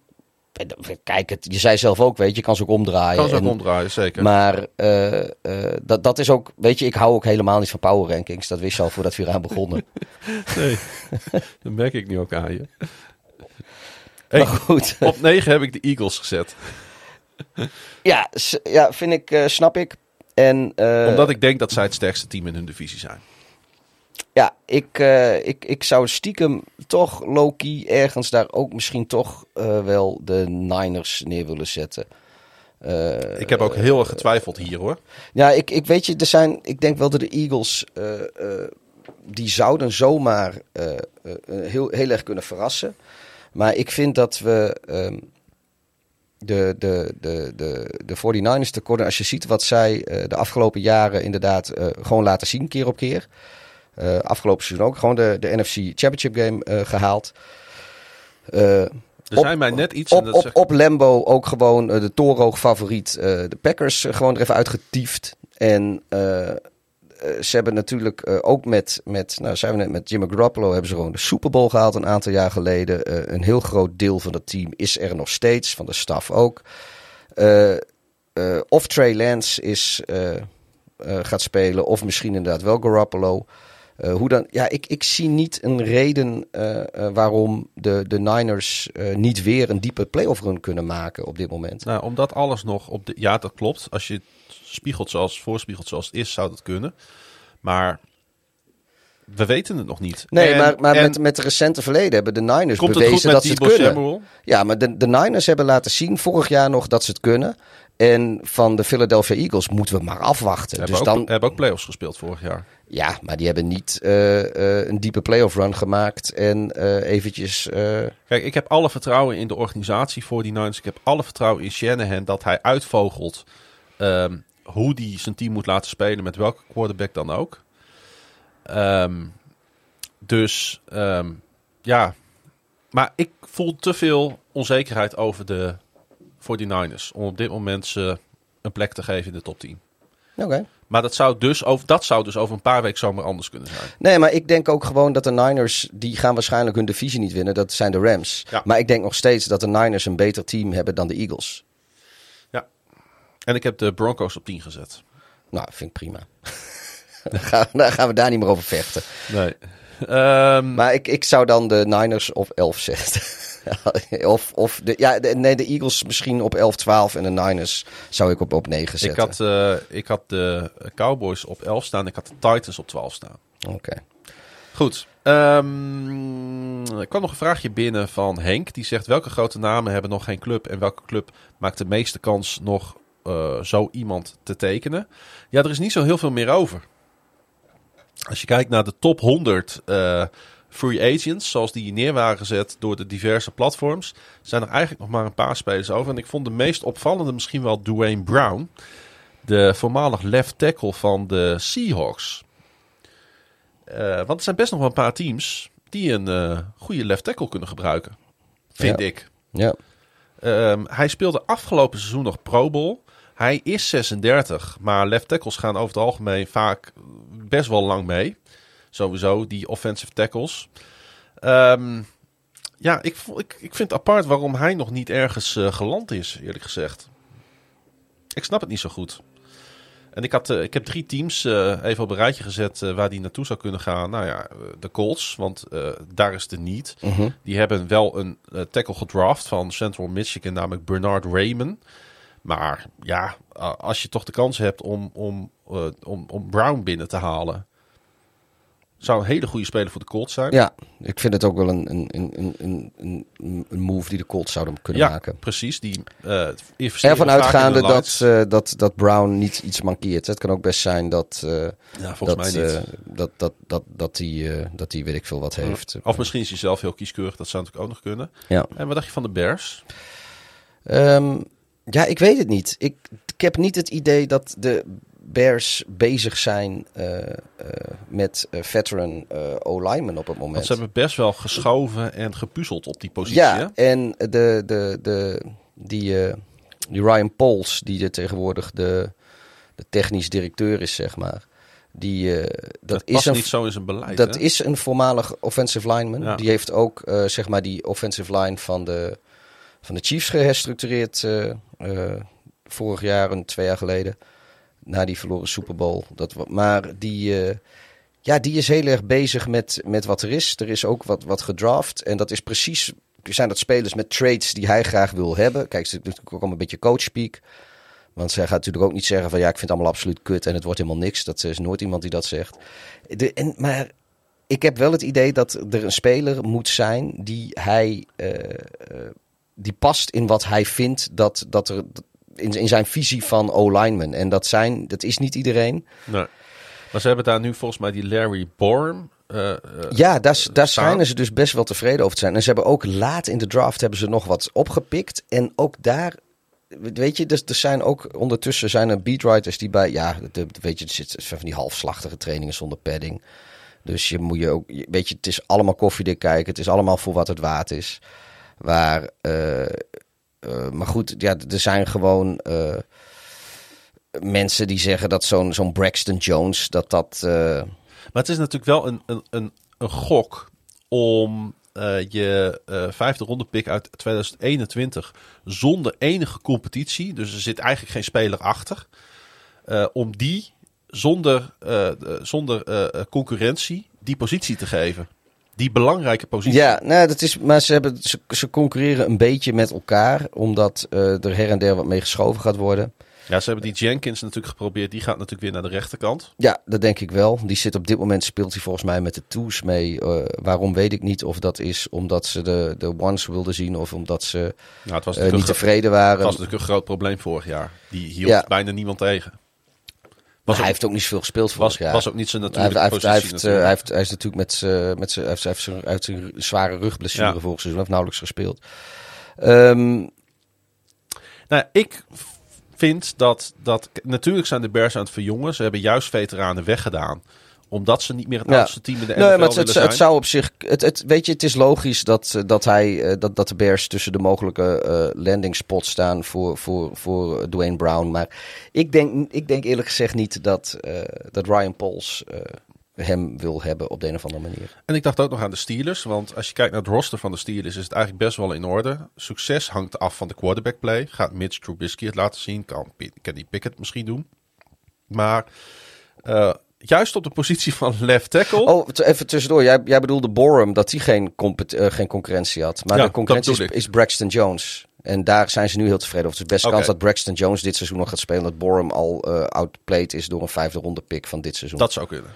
kijk, het, je zei zelf ook, weet je, je kan ze ook omdraaien. Kan ze ook En- omdraaien, zeker. Maar eh, eh, dat, dat is ook, weet je, ik hou ook helemaal niet van power rankings. Dat wist je al voordat we hier aan begonnen. Nee, dat merk ik nu ook aan je. Maar Hey, goed, op 9 heb ik de Eagles gezet. ja, ja, vind ik, eh, snap ik. En, Omdat ik denk dat zij het sterkste team in hun divisie zijn. Ja, ik, eh, ik, ik zou stiekem toch low-key ergens daar ook misschien toch eh, wel de Niners neer willen zetten. Eh, Ik heb ook heel erg getwijfeld hier hoor. Ja, ik, ik weet je, er zijn, ik denk wel dat de Eagles, eh, eh, die zouden zomaar eh, eh, heel, heel erg kunnen verrassen. Maar ik vind dat we ehm, de, de, de, de, de 49ers tekorten, als je ziet wat zij eh, de afgelopen jaren inderdaad eh, gewoon laten zien, keer op keer. Eh, afgelopen seizoen ook gewoon de, de NFC Championship game eh, gehaald. Eh, Er Op- zijn mij net iets... op, dat op, zeg- op Lambo ook gewoon de torenhoog favoriet. de Packers gewoon er even uitgetiefd. En ze hebben natuurlijk ook met, met, nou zijn we net met Jimmy Garoppolo, hebben ze gewoon de Super Bowl gehaald een aantal jaar geleden. Een heel groot deel van het team is er nog steeds, van de staf ook. Of Trey Lance is, gaat spelen, of misschien inderdaad wel Garoppolo. Eh, hoe dan? Ja, ik, ik zie niet een reden eh, eh, waarom de, de Niners niet weer een diepe playoff run kunnen maken op dit moment. Nou, omdat alles nog op de... Ja, dat klopt. Als je het spiegelt zoals, voorspiegelt zoals het is, zou dat kunnen. Maar we weten het nog niet. Nee, En- maar, maar met, met de recente verleden hebben de Niners het bewezen dat ze het kunnen. Ja, maar de, de Niners hebben laten zien vorig jaar nog dat ze het kunnen. En van de Philadelphia Eagles moeten we maar afwachten. Hebben, dus ook, dan, hebben ook playoffs gespeeld vorig jaar. ja, maar die hebben niet eh, eh, een diepe playoff run gemaakt. En eh, eventjes. Kijk, ik heb alle vertrouwen in de organisatie voor die Niners. Ik heb alle vertrouwen in Shanahan dat hij uitvogelt ehm, hoe hij zijn team moet laten spelen met welke quarterback dan ook. Ehm, dus ehm, ja, maar ik voel te veel onzekerheid over de 49ers om op dit moment ze een plek te geven in de top 10. Oké. Maar dat zou, dus over, dat zou dus over een paar weken zomaar anders kunnen zijn. Nee, maar ik denk ook gewoon dat de Niners, die gaan waarschijnlijk hun divisie niet winnen. Dat zijn de Rams. Ja. Maar ik denk nog steeds dat de Niners een beter team hebben dan de Eagles. En ik heb de Broncos op 10 gezet. Nou, vind ik prima. dan, gaan, dan gaan we daar niet meer over vechten. Nee. Ehm, Maar ik, ik zou dan de Niners op 11 zetten. of of de, ja, de- nee, de Eagles misschien op 11, 12 en de Niners zou ik op, op 9 ik, zetten. had, eh, ik had de Cowboys op 11 staan. Ik had de Titans op 12 staan. Oké. Goed. Ehm, er kwam nog een vraagje binnen van Henk. Die zegt: Welke grote namen hebben nog geen club? En welke club maakt de meeste kans nog eh, zo iemand te tekenen? Ja, er is niet zo heel veel meer over. Als je kijkt naar de top 100 eh, free agents, zoals die neer waren gezet door de diverse platforms, zijn er eigenlijk nog maar een paar spelers over. En ik vond de meest opvallende misschien wel Dwayne Brown, de voormalig left tackle van de Seahawks. Eh, want er zijn best nog wel een paar teams die een eh, goede left tackle kunnen gebruiken, vind Ja. ik. Ja. Ehm, hij speelde afgelopen seizoen nog Pro Bowl. Hij is 36, maar left tackles gaan over het algemeen vaak best wel lang mee. Sowieso, die offensive tackles. Ehm, ja, ik, ik, ik vind het apart waarom hij nog niet ergens eh, geland is, eerlijk gezegd. Ik snap het niet zo goed. En ik, had, eh, ik heb drie teams eh, even op een rijtje gezet waar die naartoe zou kunnen gaan. Nou ja, de Colts, want daar is de niet. Mhm. Die hebben wel een tackle gedraft van Central Michigan, namelijk Bernard Raymond. Maar ja, als je toch de kans hebt om, om, eh, om, om Brown binnen te halen, zou een hele goede speler voor de Colts zijn. ja, ik vind het ook wel een, een, een, een, een, een move die de Colts zouden kunnen Ja, maken. precies. Die investeren Ervan uitgaande dat, eh, dat, dat Brown niet iets mankeert. Het kan ook best zijn dat, ja, volgens dat, mij niet. dat, dat, dat, dat, die, dat die weet ik veel wat heeft. of misschien is hij zelf heel kieskeurig. Dat zou natuurlijk ook nog kunnen. Ja. En wat dacht je van de Bears? Ehm, ja, ik weet het niet. Ik, ik heb niet het idee dat de Bears bezig zijn eh, eh, met eh, veteran O-linemen op het moment. Want ze hebben best wel geschoven en gepuzzeld op die positie. hè? ja, en de, de, de, die, die Ryan Pols, die er tegenwoordig de, de technisch directeur is, zeg maar. Die, dat, dat is een niet zo in zijn beleid. Dat hè? is een voormalig offensive lineman. Ja. Die heeft ook zeg maar die offensive line van de, van de Chiefs geherstructureerd eh, eh, vorig jaar en twee jaar geleden. Na die verloren Super Bowl. Dat, maar die, eh, ja, die is heel erg bezig met, met wat er is. Er is ook wat, wat gedraft. En dat is precies. Zijn dat spelers met traits die hij graag wil hebben? Kijk, ze doet natuurlijk ook een beetje coachspeak. Want zij gaat natuurlijk ook niet zeggen van ja, ik vind het allemaal absoluut kut en het wordt helemaal niks. Dat is nooit iemand die dat zegt. En, maar ik heb wel het idee dat er een speler moet zijn die hij eh, eh, die past in wat hij vindt dat, dat er in, in zijn visie van O-lineman. En dat zijn, dat is niet iedereen. Nee. Maar ze hebben daar nu volgens mij die Larry Borm. eh, eh, Ja, daar, schijnen ze dus best wel tevreden over te zijn. En ze hebben ook laat in de draft hebben ze nog wat opgepikt. En ook daar, weet je, dus er zijn ook ondertussen zijn er beatwriters die bij, ja, de, weet je, er zitten van die halfslachtige trainingen zonder padding. Dus je moet je ook, weet je, het is allemaal koffiedik kijken. Het is allemaal voor wat het waard is. Waar, eh, eh, maar goed, ja, er zijn gewoon eh, mensen die zeggen dat zo'n zo'n Braxton Jones, dat dat... Maar het is natuurlijk wel een, een, een, een gok om je vijfde ronde pick uit 2021 zonder enige competitie, dus er zit eigenlijk geen speler achter, om die zonder, zonder concurrentie die positie te geven. Die belangrijke positie. Ja, nou, dat is, maar ze, hebben, ze, ze concurreren een beetje met elkaar, omdat eh, er her en der wat mee geschoven gaat worden. Ja, ze hebben die Jenkins natuurlijk geprobeerd. Die gaat natuurlijk weer naar de rechterkant. Ja, dat denk ik wel. Die zit op dit moment, speelt hij volgens mij met de twos mee. Eh, waarom weet ik niet of dat is omdat ze de, de ones wilden zien of omdat ze Nou, het was eh, niet tevreden waren. was natuurlijk een groot probleem vorig jaar. Die hield Ja. bijna niemand tegen. Was hij ook, heeft ook niet zoveel gespeeld vorig was, jaar. was ook niet zijn natuurlijke hij, heeft, hij, positie heeft, natuurlijk. hij, heeft, hij is natuurlijk met z'n- met hij heeft, zijn, heeft zijn zware rugblessure Ja. vorig seizoen. Heeft nauwelijks gespeeld. Ehm, Nou, ik vind dat, dat... Natuurlijk zijn de Bears aan het verjongen. Ze hebben juist veteranen weggedaan. Omdat ze niet meer het Ja. oudste team in de NFL Nee, maar het, het, zou op zich. Het, het, weet je, het is logisch dat, eh, dat, hij, eh, dat, dat de Bears tussen de mogelijke eh landing spots staan voor, voor, voor Dwayne Brown. Maar ik denk, ik denk eerlijk gezegd niet dat, dat Ryan Pauls hem wil hebben op de een of andere manier. En ik dacht ook nog aan de Steelers. Want als je kijkt naar het roster van de Steelers... is het eigenlijk best wel in orde. Succes hangt af van de quarterback play. Gaat Mitch Trubisky het laten zien? Kan Kenny Pickett misschien doen? Maar juist op de positie van left tackle... Oh, even tussendoor. Jij, jij bedoelde Borum dat hij geen, eh, geen concurrentie had. Maar Ja, de concurrentie is, dat Braxton Jones. En daar zijn ze nu heel tevreden over. Het is best Oké. kans dat Braxton Jones dit seizoen nog gaat spelen. Dat Borum al eh outplayed is door een vijfde ronde pick van dit seizoen. Dat, Dat zou kunnen.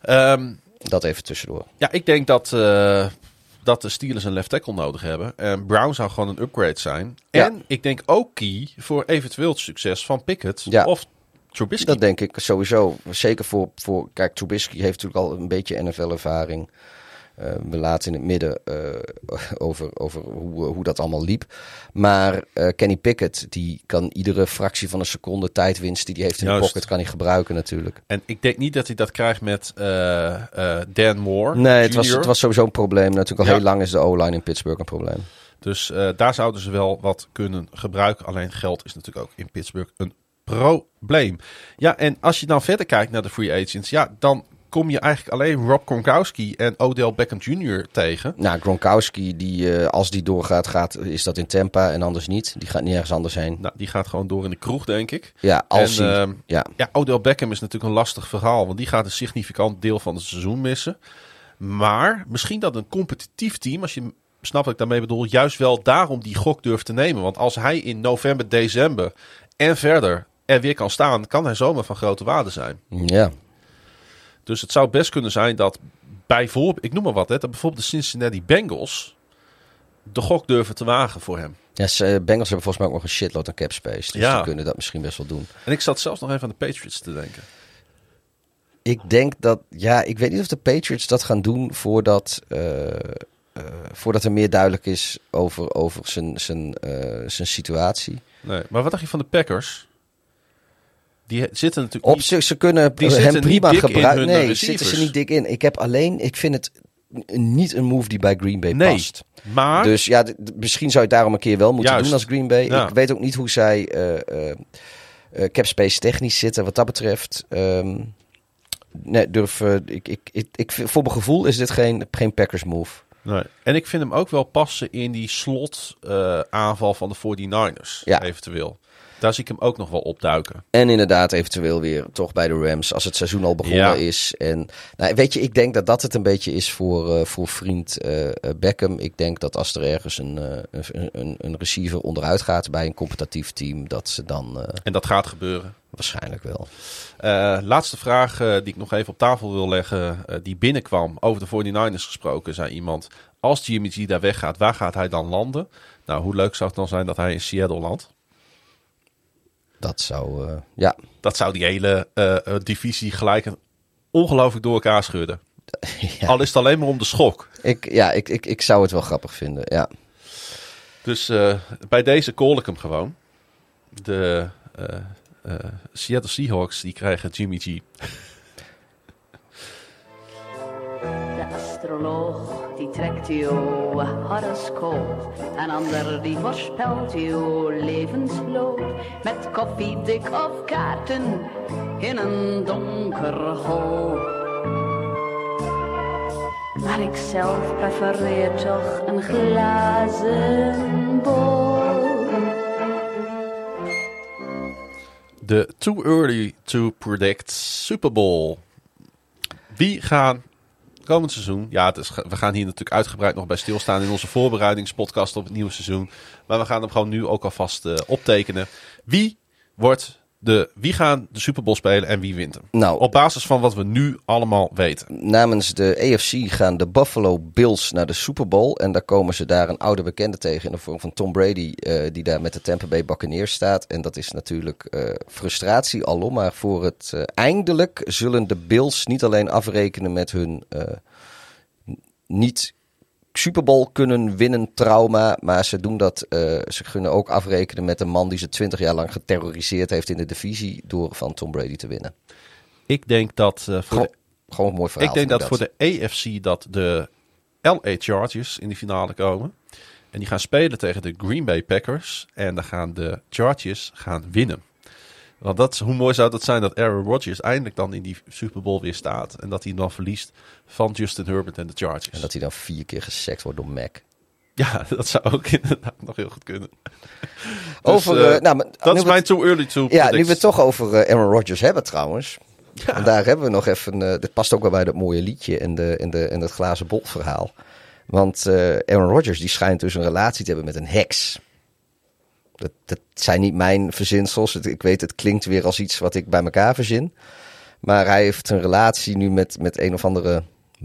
Ehm, even tussendoor. Ja, ik denk dat, eh, dat de Steelers een left tackle nodig hebben. En Brown zou gewoon een upgrade zijn. Ja. En ik denk ook key voor eventueel het succes van Pickett. Ja. Of Trubisky. Dat denk ik sowieso. Zeker voor, voor kijk, Trubisky heeft natuurlijk al een beetje NFL-ervaring. Uh, we laten in het midden uh, over, over hoe, hoe dat allemaal liep. Maar uh, Kenny Pickett, die kan iedere fractie van een seconde tijdwinst die hij heeft in Juist. de pocket, kan hij gebruiken natuurlijk. En ik denk niet dat hij dat krijgt met Dan Moore. Nee, het was, het was sowieso een probleem. Natuurlijk al Ja. heel lang is de O-line in Pittsburgh een probleem. Dus eh, daar zouden ze wel wat kunnen gebruiken. Alleen geld is natuurlijk ook in Pittsburgh een probleem. Ja, en als je dan verder kijkt naar de free agents, ja, dan kom je eigenlijk alleen Rob Gronkowski en Odell Beckham Jr. tegen. Nou, Gronkowski, die, eh, als die doorgaat, gaat, is dat in Tampa en anders niet. Die gaat niet ergens anders heen. Nou, die gaat gewoon door in de kroeg, denk ik. Ja, als en, hij- ehm, ja. Ja, Odell Beckham is natuurlijk een lastig verhaal, want die gaat een significant deel van het seizoen missen. Maar misschien dat een competitief team, als je snapt wat ik daarmee bedoel, juist wel daarom die gok durft te nemen. Want als hij in november, december en verder er weer kan staan, kan hij zomaar van grote waarde zijn. ja. Dus het zou best kunnen zijn dat bijvoorbeeld, ik noem maar wat, hè, dat bijvoorbeeld de Cincinnati Bengals de gok durven te wagen voor hem. Ja, ze, eh, Bengals hebben volgens mij ook nog een shitload aan cap space. Dus Ja. die kunnen dat misschien best wel doen. En ik zat zelfs nog even aan de Patriots te denken. Ik denk dat, ja, ik weet niet of de Patriots dat gaan doen voordat, eh, eh, voordat er meer duidelijk is over, over zijn, zijn, zijn situatie. Nee, maar wat dacht je van de Packers? Die zitten natuurlijk Op zich, ze kunnen Die hem prima gebruiken. Nee, receivers. zitten ze niet dik in. Ik heb alleen, ik vind het niet een move die bij Green Bay Nee. past. Maar Dus ja, misschien zou je het daarom een keer wel moeten Juist. doen als Green Bay. Ja. Ik weet ook niet hoe zij eh, cap space technisch zitten wat dat betreft. Ehm, nee, durf, ik, ik, ik, voor mijn gevoel is dit geen, geen Packers move. Nee. En ik vind hem ook wel passen in die slot aanval van de 49ers, Ja. eventueel. Daar zie ik hem ook nog wel opduiken. En inderdaad eventueel weer toch bij de Rams als het seizoen al begonnen Ja. is. En nou, weet je, ik denk dat dat het een beetje is voor, eh, voor vriend eh, Beckham. Ik denk dat als er ergens een, een, een, receiver onderuit gaat bij een competitief team, dat ze dan En dat gaat gebeuren. waarschijnlijk wel. Laatste vraag die ik nog even op tafel wil leggen, die binnenkwam over de 49ers gesproken, zei iemand. Als Jimmy G daar weggaat, waar gaat hij dan landen? Nou, hoe leuk zou het dan zijn dat hij in Seattle landt? Dat zou, eh, ja, Dat zou die hele eh, eh, divisie gelijk ongelooflijk door elkaar schudden. ja. Al is het alleen maar om de schok. Ik, ja ik, ik, ik zou het wel grappig vinden. Ja. Dus bij deze call ik hem gewoon. De Seattle Seahawks die krijgen Jimmy G. astroloog die trekt uw horoscoop. Een ander die voorspelt uw levensloop. Met koffiedik of kaarten in een donker hol. Maar ik zelf prefereer toch een glazen bol. De Too Early to Predict Super Bowl. Wie gaan komend seizoen... Ja, het is, we gaan hier natuurlijk uitgebreid nog bij stilstaan... in onze voorbereidingspodcast op het nieuwe seizoen. Maar we gaan hem gewoon nu ook alvast eh, optekenen. Wie wordt de... Wie gaan de Super Bowl spelen en wie wint hem? Nou, Op basis van wat we nu allemaal weten. namens de AFC gaan de Buffalo Bills naar de Super Bowl. En daar komen ze daar een oude bekende tegen in de vorm van Tom Brady. eh, die daar met de Tampa Bay Buccaneers staat. En dat is natuurlijk eh, frustratie alom. Maar voor het eh, eindelijk zullen de Bills niet alleen afrekenen met hun niet Super Bowl kunnen winnen trauma. Maar ze doen dat. eh, ze kunnen ook afrekenen met een man die ze twintig jaar lang geterroriseerd heeft in de divisie. Door van Tom Brady te winnen. Ik denk dat eh, voor Gewoon, de gewoon een mooi verhaal. Ik denk vind dat voor de AFC dat de LA Chargers in de finale komen. En die gaan spelen tegen de Green Bay Packers. En dan gaan de Chargers gaan winnen. Want dat, hoe mooi zou dat zijn dat Aaron Rodgers eindelijk dan in die Super Bowl weer staat. En dat hij dan verliest van Justin Herbert en de Chargers. En dat hij dan vier keer gesekt wordt door Mac. Ja, dat zou ook inderdaad nog heel goed kunnen. over, Dus, eh, eh, nou, maar, Dat is mijn too early to Ja, predict. nu we het toch over eh, Aaron Rodgers hebben trouwens. En daar hebben we nog even, dit past ook wel bij dat mooie liedje en, de, en, de, en het glazen bol verhaal. Want Aaron Rodgers die schijnt dus een relatie te hebben met een heks. Dat, dat zijn niet mijn verzinsels. Het- Ik weet, het klinkt weer als iets wat ik bij elkaar verzin. Maar hij heeft een relatie nu met, met een of andere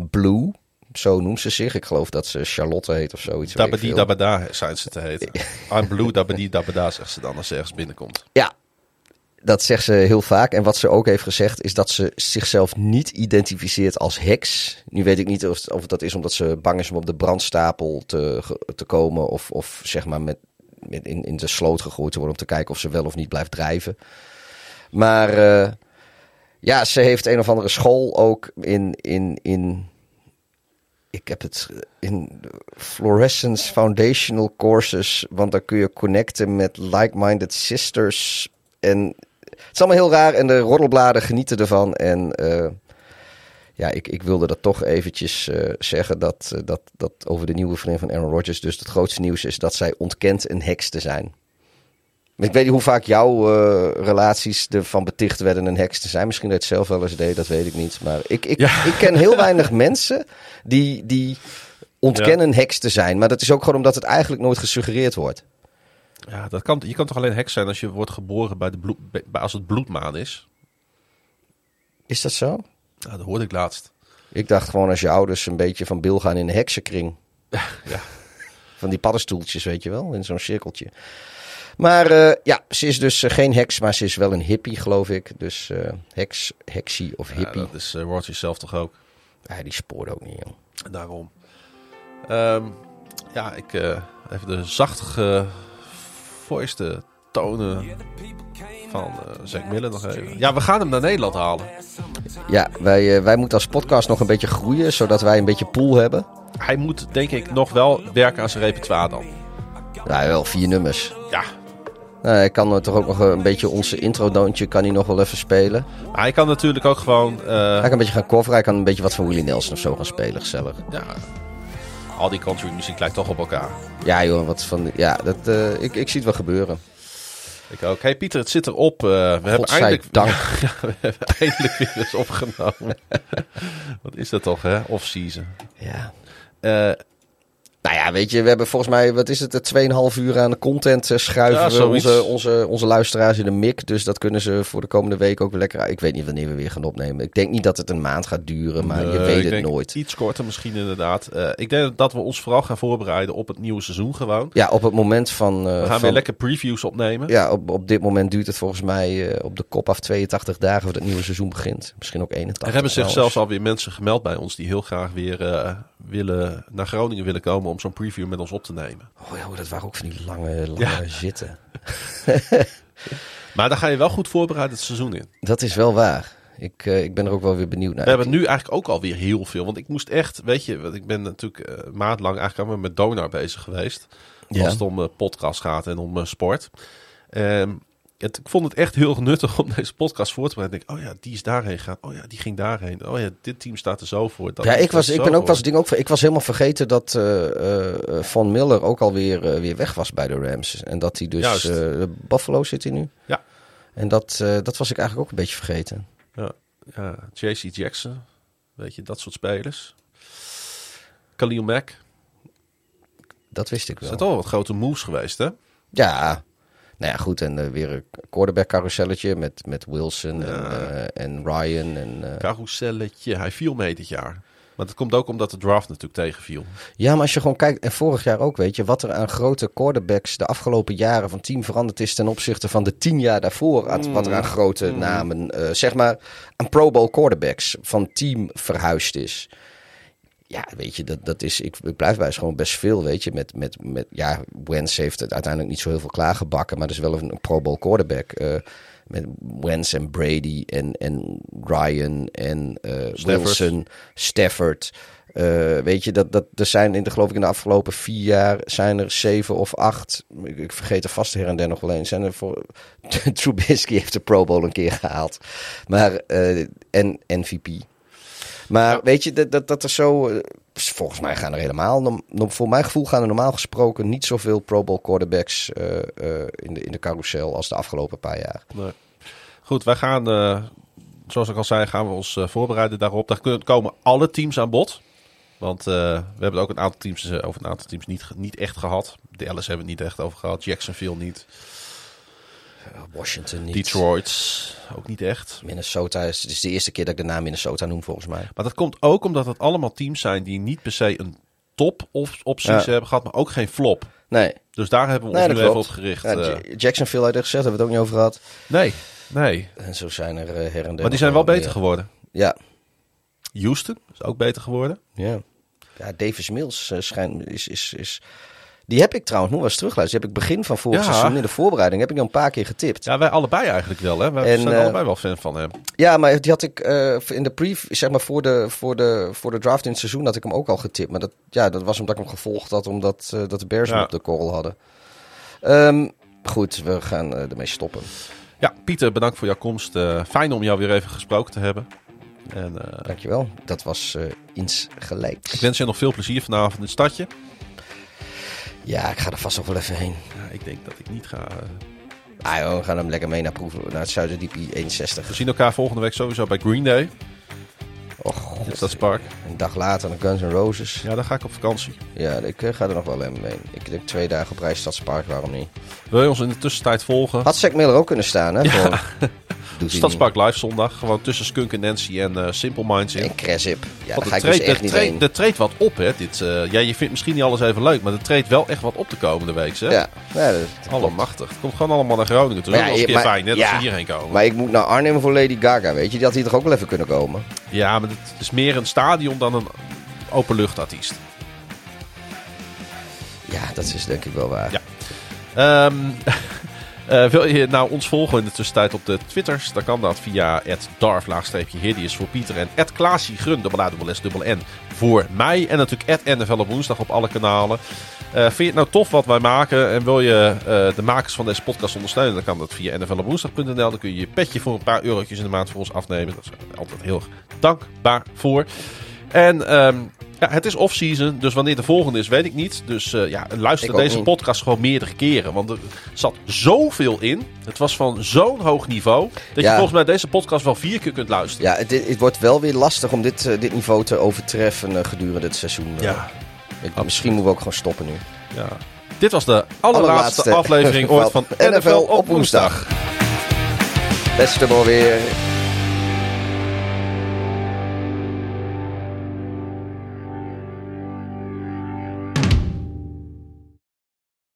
Blue. Zo noemt ze zich. Ik geloof dat ze Charlotte heet of zoiets. Dabadi. Dabada zijn ze te heten. I'm blue, dabadi dabada, zegt ze dan als ze ergens binnenkomt. Ja, Dat zegt ze heel vaak. En wat ze ook heeft gezegd is dat ze zichzelf niet identificeert als heks. Nu weet ik niet of, of dat is omdat ze bang is om op de brandstapel te, te komen. Of, of zeg maar met in, in de sloot gegooid te worden om te kijken of ze wel of niet blijft drijven. Maar eh, ja, ze heeft een of andere school ook in, in, in ik heb het in Fluorescence Foundational Courses. Want dan kun je connecten met like-minded sisters. En het is allemaal heel raar. En de roddelbladen genieten ervan. En eh, ja, ik, ik wilde dat toch eventjes eh, zeggen. Dat, eh, dat, dat over de nieuwe vriend van Aaron Rodgers. Dus het grootste nieuws is dat zij ontkent een heks te zijn. Ik weet niet hoe vaak jouw eh, relaties ervan beticht werden een heks te zijn. Misschien dat je het zelf wel eens deed, dat weet ik niet. Maar ik, ik, Ja. ik ken heel weinig mensen die, die ontkennen heks te zijn. Maar dat is ook gewoon omdat het eigenlijk nooit gesuggereerd wordt. Ja, dat kan, je kan toch alleen heks zijn als je wordt geboren bij de bloed, bij, als het bloedmaan is? Is dat zo? Nou, dat hoorde ik laatst. Ik dacht gewoon als je ouders een beetje van bil gaan in een heksenkring. Ja. Van die paddenstoeltjes, weet je wel, in zo'n cirkeltje. Maar eh, ja, ze is dus eh, geen heks, maar ze is wel een hippie, geloof ik. Dus eh, heks, heksie of Ja, hippie. dat is uh, zelf toch ook. Ja, die spoort ook niet, joh. Daarom. Ehm, ja, ik even de zachtige, voiste tonen van eh Zack Miller nog even. Ja, we gaan hem naar Nederland halen. Ja, wij, eh, wij moeten als podcast nog een beetje groeien, zodat wij een beetje pool hebben. Hij moet denk ik nog wel werken aan zijn repertoire dan. Ja, wel vier nummers. Ja, Nou, hij kan toch ook nog een beetje onze intro-doontje kan hij nog wel even spelen. maar hij kan natuurlijk ook gewoon... eh, Hij kan een beetje gaan coveren, hij kan een beetje wat van Willie Nelson of zo gaan spelen, gezellig. ja, al die country muziek lijkt toch op elkaar. Ja joh, wat van, ja, dat, ik, ik zie het wel gebeuren. Ik ook. Hey Pieter, het zit erop. Eh, we hebben eindelijk, we hebben eindelijk weer eens opgenomen. Wat is dat toch, hè? Off-season. Ja. Nou ja, weet je, we hebben volgens mij, wat is het, eh, 2,5 uur aan content eh, schuiven Ja, onze, onze, onze luisteraars in de mik. Dus dat kunnen ze voor de komende week ook weer lekker... Ik weet niet wanneer we weer gaan opnemen. Ik denk niet dat het een maand gaat duren, maar je weet het nooit. Iets korter misschien inderdaad. Eh, ik denk dat we ons vooral gaan voorbereiden op het nieuwe seizoen gewoon. Ja, op het moment van... eh, We gaan van- weer lekker previews opnemen. Ja, op, op dit moment duurt het volgens mij op de kop af 82 dagen voordat het nieuwe seizoen begint. Misschien ook 81. er hebben zich zelfs. alweer mensen gemeld bij ons die heel graag weer willen, naar Groningen willen komen om zo'n preview met ons op te nemen. Oh ja, dat waren ook van die lange, lange Ja. zitten. Maar daar ga je wel goed voorbereid het seizoen in. Dat is wel waar. Ik, eh, ik ben er ook wel weer benieuwd naar. We hebben nu eigenlijk ook alweer heel veel. Want ik moest echt, weet je, want ik ben natuurlijk eh, een maand lang eigenlijk allemaal met Donar bezig geweest. Ja. Als het om eh, podcast gaat en om sport. Ehm, het, ik vond het echt heel nuttig om deze podcast voor te bereiden. Ik denk, oh ja, die is daarheen gegaan. Oh ja, die ging daarheen. Oh ja, dit team staat er zo voor. Dat ja, ik, was, ik ben ook was voor. ding ook. Ik was helemaal vergeten dat eh, Von Miller ook alweer weer weg was bij de Rams. En dat hij dus. Buffalo zit hij nu. Ja. En dat, dat was ik eigenlijk ook een beetje vergeten. Ja, ja JC Jackson. Weet je, dat soort spelers. Khalil Mack. Dat wist ik wel. zijn toch wel wat grote moves geweest, hè? Ja. Nou ja, goed. En eh, weer een quarterback carouselletje met, met Wilson en, eh, en Ryan. En, eh, Carouselletje. Hij viel mee dit jaar. Maar dat komt ook omdat de draft natuurlijk tegenviel. Ja, maar als je gewoon kijkt, en vorig jaar ook, weet je, wat er aan grote quarterbacks de afgelopen jaren van team veranderd is ten opzichte van de tien jaar daarvoor. aan- Wat er aan grote namen, eh, zeg maar, aan Pro Bowl quarterbacks van team verhuisd is. Ja, weet je, dat, dat is, ik, ik blijf bij, is gewoon best veel, weet je. Met, met, met, ja, Wentz heeft het uiteindelijk niet zo heel veel klaargebakken, maar dat is wel een, een Pro Bowl quarterback. eh, met Wentz en Brady en, en Ryan en eh, Stafford. Wilson, Stafford. Eh, weet je, dat, dat, er zijn in de, geloof ik in de afgelopen vier jaar zijn er zeven of acht. Ik, ik vergeet er vast her en der nog wel eens. Zijn er voor, Trubisky heeft de Pro Bowl een keer gehaald. Maar, en MVP. Maar Ja. weet je, dat, dat, dat er zo... eh, volgens mij gaan er helemaal... voor mijn gevoel gaan er normaal gesproken niet zoveel Pro Bowl quarterbacks eh, eh, in, de, in de carousel als de afgelopen paar jaar. Nee. Goed, wij gaan, zoals ik al zei, gaan we ons voorbereiden daarop. Daar kunnen- komen alle teams aan bod. Want we hebben ook een aantal teams over een aantal teams niet, niet echt gehad. Dallas hebben we het niet echt over gehad. Jacksonville niet. Washington niet. Detroit ook niet echt. Minnesota is, het is de eerste keer dat ik de naam Minnesota noem volgens mij. Maar dat komt ook omdat het allemaal teams zijn die niet per se een top of opties Ja. hebben gehad, maar ook geen flop. Nee, Dus daar hebben we ons nu even op gericht. ja, eh. Ja, Jacksonville er gezegd, hebben we het ook niet over gehad. nee, Nee, En zo zijn er eh, her en der. maar die zijn wel meer. beter geworden. Ja, Houston is ook beter geworden. ja. Ja, Davis Mills eh, schijnt, is, is, is... Die heb ik trouwens nog wel eens terugluisterd. Die heb ik begin van vorig Ja. seizoen in de voorbereiding heb ik al een paar keer getipt. Ja, wij allebei eigenlijk wel. Hè? Wij En, zijn eh, allebei wel fan van hem. Ja, maar die had ik eh, in de brief, zeg maar voor de, voor, de, voor de draft in het seizoen, had ik hem ook al getipt. Maar dat, ja, dat was omdat ik hem gevolgd had, omdat eh, dat de Bears hem op de korrel hadden. Ehm, goed, we gaan ermee stoppen. Ja, Pieter, bedankt voor jouw komst. Fijn om jou weer even gesproken te hebben. En Dankjewel. Dat was iets gelijks. ik wens je nog veel plezier vanavond in het stadje. Ja, ik ga er vast nog wel even heen. Ja, ik denk dat ik niet ga. eh. Ah joh, we gaan hem lekker mee naar proeven. Naar het Zuiderdiep 61. We zien elkaar volgende week sowieso bij Green Day. Oh god. In Stadspark. Een dag later naar Guns N' Roses. Ja, dan ga ik op vakantie. Ja, ik eh, ga er nog wel even mee. Ik denk twee dagen op reis Stadspark, waarom niet? Wil je ons in de tussentijd volgen? Had Zack Miller ook kunnen staan, hè? Hij Stadspark Live zondag. Gewoon tussen Skunk en Nancy en eh, Simple Minds in. En Cresip. Ja, daar er ga ik dus echt niet heen. er treedt wat op, hè. Dit, eh, ja, je vindt misschien niet alles even leuk, maar er treedt wel echt wat op de komende week, hè. Ja, ja dat, dat. Allemachtig. Het komt gewoon allemaal naar Groningen toe. Maar dat ja, is een keer maar- fijn, hè, ja. dat ze hierheen komen. Maar ik moet naar Arnhem voor Lady Gaga, weet je. Die had hier toch ook wel even kunnen komen? Ja, maar het is meer een stadion dan een openluchtartiest. Ja, dat is denk ik wel waar. Ja. Ehm, eh, wil je nou ons volgen in de tussentijd op de Twitters? Dan kan dat via darf-hideous voor Pieter en Klaasje Grun, dubbel A, dubbel S, dubbel N voor mij. En natuurlijk NFL op woensdag op alle kanalen. Eh, vind je het nou tof wat wij maken en wil je eh, de makers van deze podcast ondersteunen? Dan kan dat via nflopwoensdag.nl. Dan kun je je petje voor een paar eurotjes in de maand voor ons afnemen. Daar zijn we altijd heel dankbaar voor. En ehm, ja, het is off-season, dus wanneer de volgende is, weet ik niet. Dus eh, ja, luister deze niet. podcast gewoon meerdere keren. Want er zat zoveel in. Het was van zo'n hoog niveau. Dat je Ja. volgens mij deze podcast wel vier keer kunt luisteren. Ja, het, het wordt wel weer lastig om dit, eh, dit niveau te overtreffen eh, gedurende het seizoen. Ik- misschien moeten we ook gewoon stoppen nu. ja. Dit was de allerlaatste Allerlaatste aflevering ooit van NFL op woensdag. Beste wel weer.